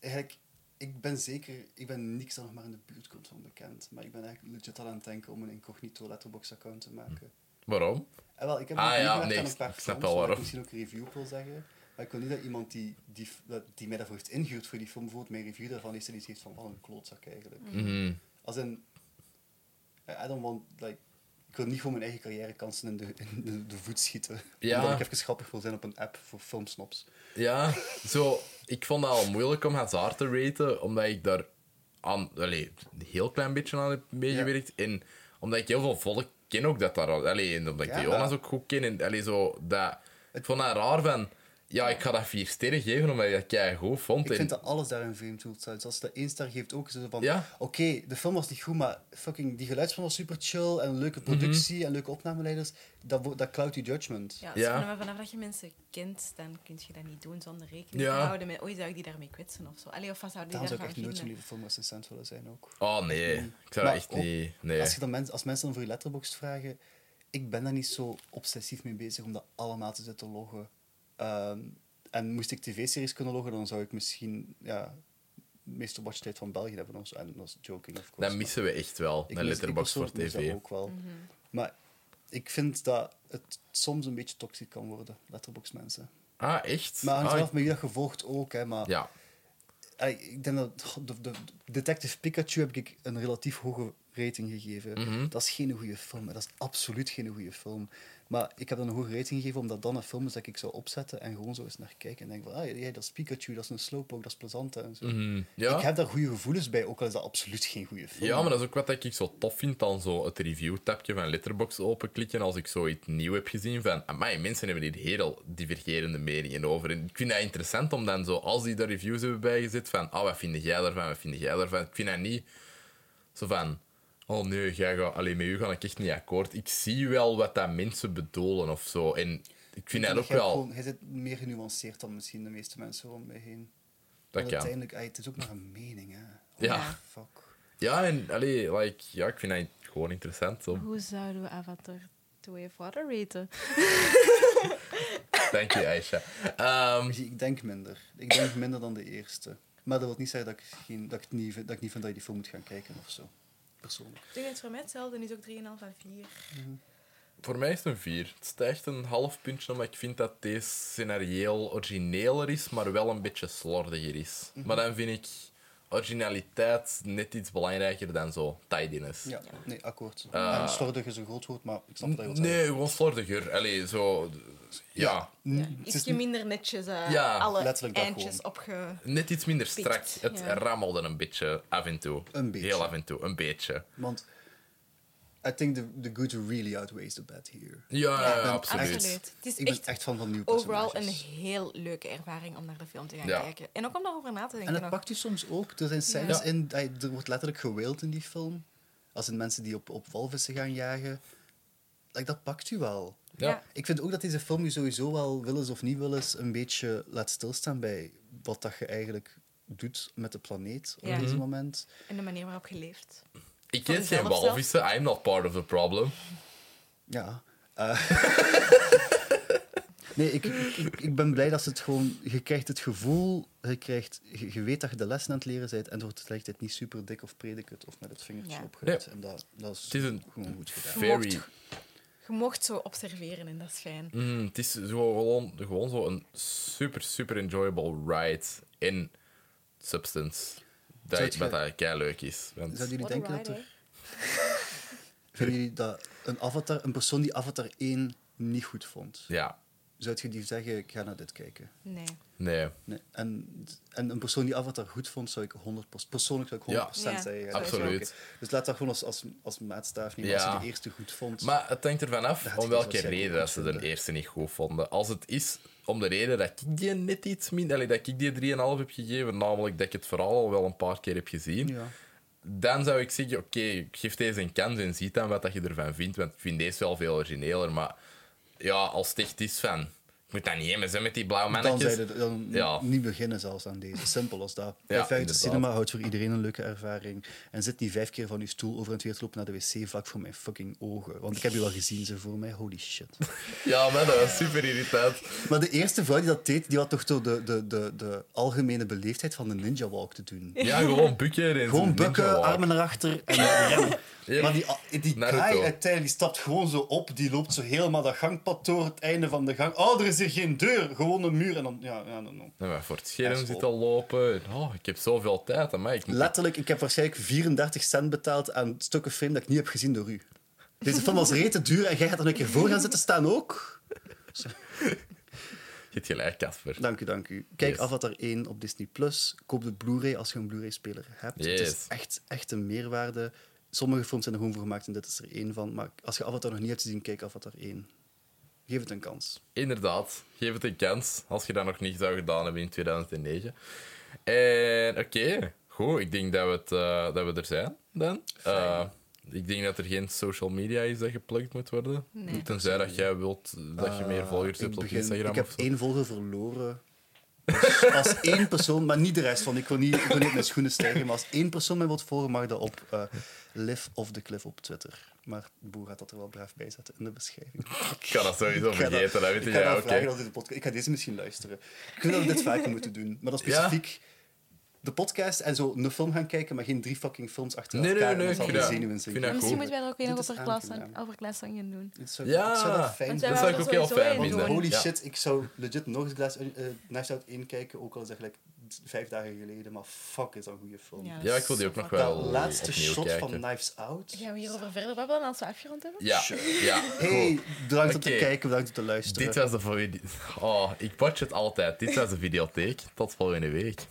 Eigenlijk, ik ben zeker... Ik ben niks dat nog maar in de buurt komt van bekend. Maar ik ben eigenlijk legit al aan het denken om een incognito letterbox-account te maken. Waarom? En wel, ik heb Ah, ja, nee, aan ik- een paar ik snap films, wel ik misschien ook een review wil zeggen. Maar ik wil niet dat iemand die, die, dat- die mij daarvoor heeft ingehuurd voor die film, bijvoorbeeld mijn review daarvan leest en die zegt van, wat een klootzak eigenlijk. Mhm. Als in... I don't want, like... Ik wil niet voor mijn eigen carrièrekansen in de, in de, de voet schieten. Ja. Omdat ik even grappig wil zijn op een app voor filmsnops. Ja, zo, ik vond het al moeilijk om Hazard te raten, omdat ik daar aan, allee, een heel klein beetje aan heb meegewerkt. En omdat ik heel veel volk ken ook dat daar, allee, en omdat ik Ja. de Jonas ook goed ken. En, allee, zo, dat, ik vond dat raar van, ja, ik ga dat vier sterren geven omdat ik dat kei goed vond. Ik en, vind dat alles daarin vreemd voelt. Zelfs als dat één ster geeft, ook het van... Ja. Oké, de film was niet goed, maar fucking die geluidsman was super chill en een Mhm. leuke productie en leuke opnameleiders. Dat, dat cloud je judgment. Ja, Ja. Vanaf, vanaf dat je mensen kent, dan kun je dat niet doen zonder rekening Ja. te houden met oei, zou ik die daarmee kwetsen of zo. Allee, of zouden die Daarom zou ik echt nooit zo'n lieve filmrecensent willen zijn ook. Oh nee, ik zou Maar dat echt ook niet... Nee. Als, je dan mens, als mensen dan voor je letterbox vragen, ik ben daar niet zo obsessief mee bezig om dat allemaal te zitten loggen. Ehm, en moest ik tv-series kunnen loggen, dan zou ik misschien ja, de meeste watchtijd van België hebben. zo. En dat is joking, of course. Dat missen we echt wel, Ik een letterbox voor tv. dat ook wel. Maar ik vind dat het soms een beetje toxisch kan worden, letterbox mensen. Ah, echt? Maar hangt ah, vanaf met wie dat gevolgd ook, hè. Maar Ja. Ik denk dat de, de, Detective Pikachu heb ik een relatief hoge rating gegeven. Mhm. Dat is geen goede film. Dat is absoluut geen goede film. Maar ik heb dan een hoge rating gegeven omdat dan een film is dat ik zou opzetten en gewoon zo eens naar kijken. En denk van, ah, ja, dat is Pikachu, dat is een slowpoke, dat is plezant. En zo. Mhm. Ja. Ik heb daar goede gevoelens bij, ook al is dat absoluut geen goede film. Ja, maar dat is ook wat ik zo tof vind dan zo het review-tabje van Letterboxd openklikken als ik zoiets nieuw heb gezien van amai, mensen hebben hier heel divergerende meningen over. En ik vind dat interessant om dan zo, als die daar reviews hebben bijgezet, van ah, wat vind jij daarvan, wat vind jij daarvan? Ik vind dat niet zo van oh nee, jij gaat, alleen met u ga ik echt niet akkoord. Ik zie wel wat dat mensen bedoelen of zo. En ik vind dat ook wel... Gewoon, hij zit meer genuanceerd dan misschien de meeste mensen om mij heen. Dat kan. uiteindelijk, ay, het is ook maar een mening, hè. Ja. Oh, fuck. Ja, en allee, like, ja, ik vind dat gewoon interessant. Om... Hoe zouden we Avatar 2 of Water raten? *laughs* Dank je, Aisha. Ehm, Ik denk minder. Ik denk minder dan de eerste. Maar dat wil niet zeggen dat ik, geen, dat ik, niet, dat ik niet vind dat je die film moet gaan kijken of zo. Persoonlijk. Ik denk dat het voor mij hetzelfde is, ook 3,5 en 4. Voor mij is het een 4. Het stijgt een half puntje omdat ik vind dat deze scenarioel origineler is, maar wel een beetje slordiger is. Mhm. Maar dan vind ik originaliteit net iets belangrijker dan zo tidiness. Ja, nee, akkoord. Eh, en slordig is een groot woord, maar ik snap dat je wat Nee, gewoon slordiger. Allee, zo... Ja, Ja, ietsje minder netjes uh, Ja, alle letterlijk eindjes opge... net iets minder strak. Het ja. rammelde een beetje af en toe. Een beetje. Heel af en toe, een beetje. Want I think the, the good really outweighs the bad here. Ja, Ja, absoluut. absoluut. Het is Ik ben echt echt van van nieuwe overal een heel leuke ervaring om naar de film te gaan Ja. kijken. En ook om daarover na te denken. En nog. pakt u soms ook. Er zijn scènes Ja. in, er wordt letterlijk gewild in die film. Als zijn mensen die op, op walvissen gaan jagen. Like, dat pakt u wel. Ja. Ik vind ook dat deze film je sowieso wel, willens of niet willens, een beetje laat stilstaan bij wat dat je eigenlijk doet met de planeet op Ja. deze Mhm. moment. En de manier waarop je leeft. Ik eet geen walvissen. I'm not part of the problem. Ja. eh. *laughs* nee, ik, ik, ik, ben blij dat ze het gewoon... Je krijgt het gevoel, je, krijgt, je, je weet dat je de lessen aan het leren bent en het wordt tegelijkertijd niet super dik of predikut of met het vingertje Ja. opgeruimd. En dat, dat is, Het is een gewoon goed gedaan. very... Je mocht zo observeren en dat is fijn. Mm, het is zo gewoon, gewoon zo een super, super enjoyable ride in Substance. Dat, Zou je- wat kei leuk is. Want, Zouden jullie denken dat er... Vinden jullie dat een, avatar, een persoon die Avatar 1 niet goed vond, ja, zou je die zeggen, ik ga naar dit kijken? Nee. nee, Nee. En, en een persoon die Avatar goed vond, zou ik 100%... Persoonlijk zou ik 100% Ja. Ja, zeggen. ja, absoluut. oké. Dus laat dat gewoon als, als, als maatstaaf nemen. Ja. Als je de eerste goed vond... Maar het hangt ervan af om welke dus reden dat ze de eerste niet goed vonden. Als het is om de reden dat ik die net iets minder... allee, Dat ik die 3,5 heb gegeven, namelijk dat ik het vooral al wel een paar keer heb gezien, ja. dan zou ik zeggen, oké, geef deze een kans en zie dan wat dat je ervan vindt, want ik vind deze wel veel origineler, maar ja, als het echt is van... Ik moet dat niet hebben, zo met die blauwe Dan mannetjes. zou je dan Ja. niet beginnen zelfs aan deze. Simpel als dat. Ja, de cinema houdt voor iedereen een leuke ervaring. En zit niet vijf keer van je stoel over en weer te lopen naar de wc vlak voor mijn fucking ogen. Want ik heb je wel gezien, ze voor mij. Holy shit. *laughs* Ja, man, dat was super irritant. Maar de eerste vrouw die dat deed, die had toch zo de, de, de, de algemene beleefdheid van de ninja walk te doen. Ja, gewoon bukken en Gewoon bukken, armen naar achter en. *laughs* Maar die, die guy uiteindelijk die stapt gewoon zo op, die loopt zo helemaal dat gangpad door het einde van de gang. Oh, er is hier geen deur, gewoon een muur. En dan, ja, ja, dan, dan. En maar voor het scherm Asshole. zitten lopen. Oh, ik heb zoveel tijd mij. Ik moet... Letterlijk, ik heb waarschijnlijk 34 cent betaald aan stukken film dat ik niet heb gezien door u. Deze film was rete duur en jij gaat er een keer voor gaan zitten staan ook. *laughs* Je hebt gelijk, Casper. Dank u, dank u. Kijk Yes. Avatar 1 op Disney+. Plus. Koop de Blu-ray als je een Blu-ray-speler hebt. Het Yes. is echt, echt een meerwaarde. Sommige films zijn er gewoon voor gemaakt en dit is er één van. Maar als je Avatar nog niet hebt gezien, kijk Avatar 1. Geef het een kans. Inderdaad, geef het een kans als je dat nog niet zou gedaan hebben in 2009. En oké, goed. Ik denk dat we, het, eh, dat we er zijn dan. Eh, ik denk dat er geen social media is dat geplukt moet worden. Nee. Tenzij dat jij wilt dat je meer volgers Eh, hebt ik op begin- Instagram Ik heb één volger verloren. Dus als één persoon, maar niet de rest van. Ik wil niet, ik wil niet op mijn schoenen stijgen, maar als één persoon mij wilt volgen, mag dat op eh Live of the Cliff op Twitter. Maar Boer gaat dat er wel braaf bij zetten in de beschrijving. *laughs* Ik ga dat sowieso Ik vergeten, dat weet ik je. ga Ja, dat podcast. Ik ga deze misschien luisteren. Ik vind dat we dit vaker *laughs* moeten doen. Maar dan Ja. specifiek de podcast en zo een film gaan kijken, maar geen drie fucking films achter Nee, nee, elkaar. nee, en ik dat- ik vind dat Misschien goed. moeten wij er ook weer nog over over doen. Dit zou, Ja. ik zou dat fijn Want Dat wij zou ik ook heel fijn vinden. Holy Ja. shit, ik zou legit nog eens Glass, uh, Knives Out 1 kijken, ook al is dat gelijk vijf dagen geleden, maar fuck is dat een goede film. Ja. Ja, ik wil die ook nog wel Dat laatste shot kijken. van Knives Out. Gaan we hierover verder babbelen als we afgerond hebben? Ja, ja. Hey, bedankt om te kijken, bedankt om te luisteren. Dit was de video. Oh, ik watch het altijd. Dit was de videotheek. Tot volgende week.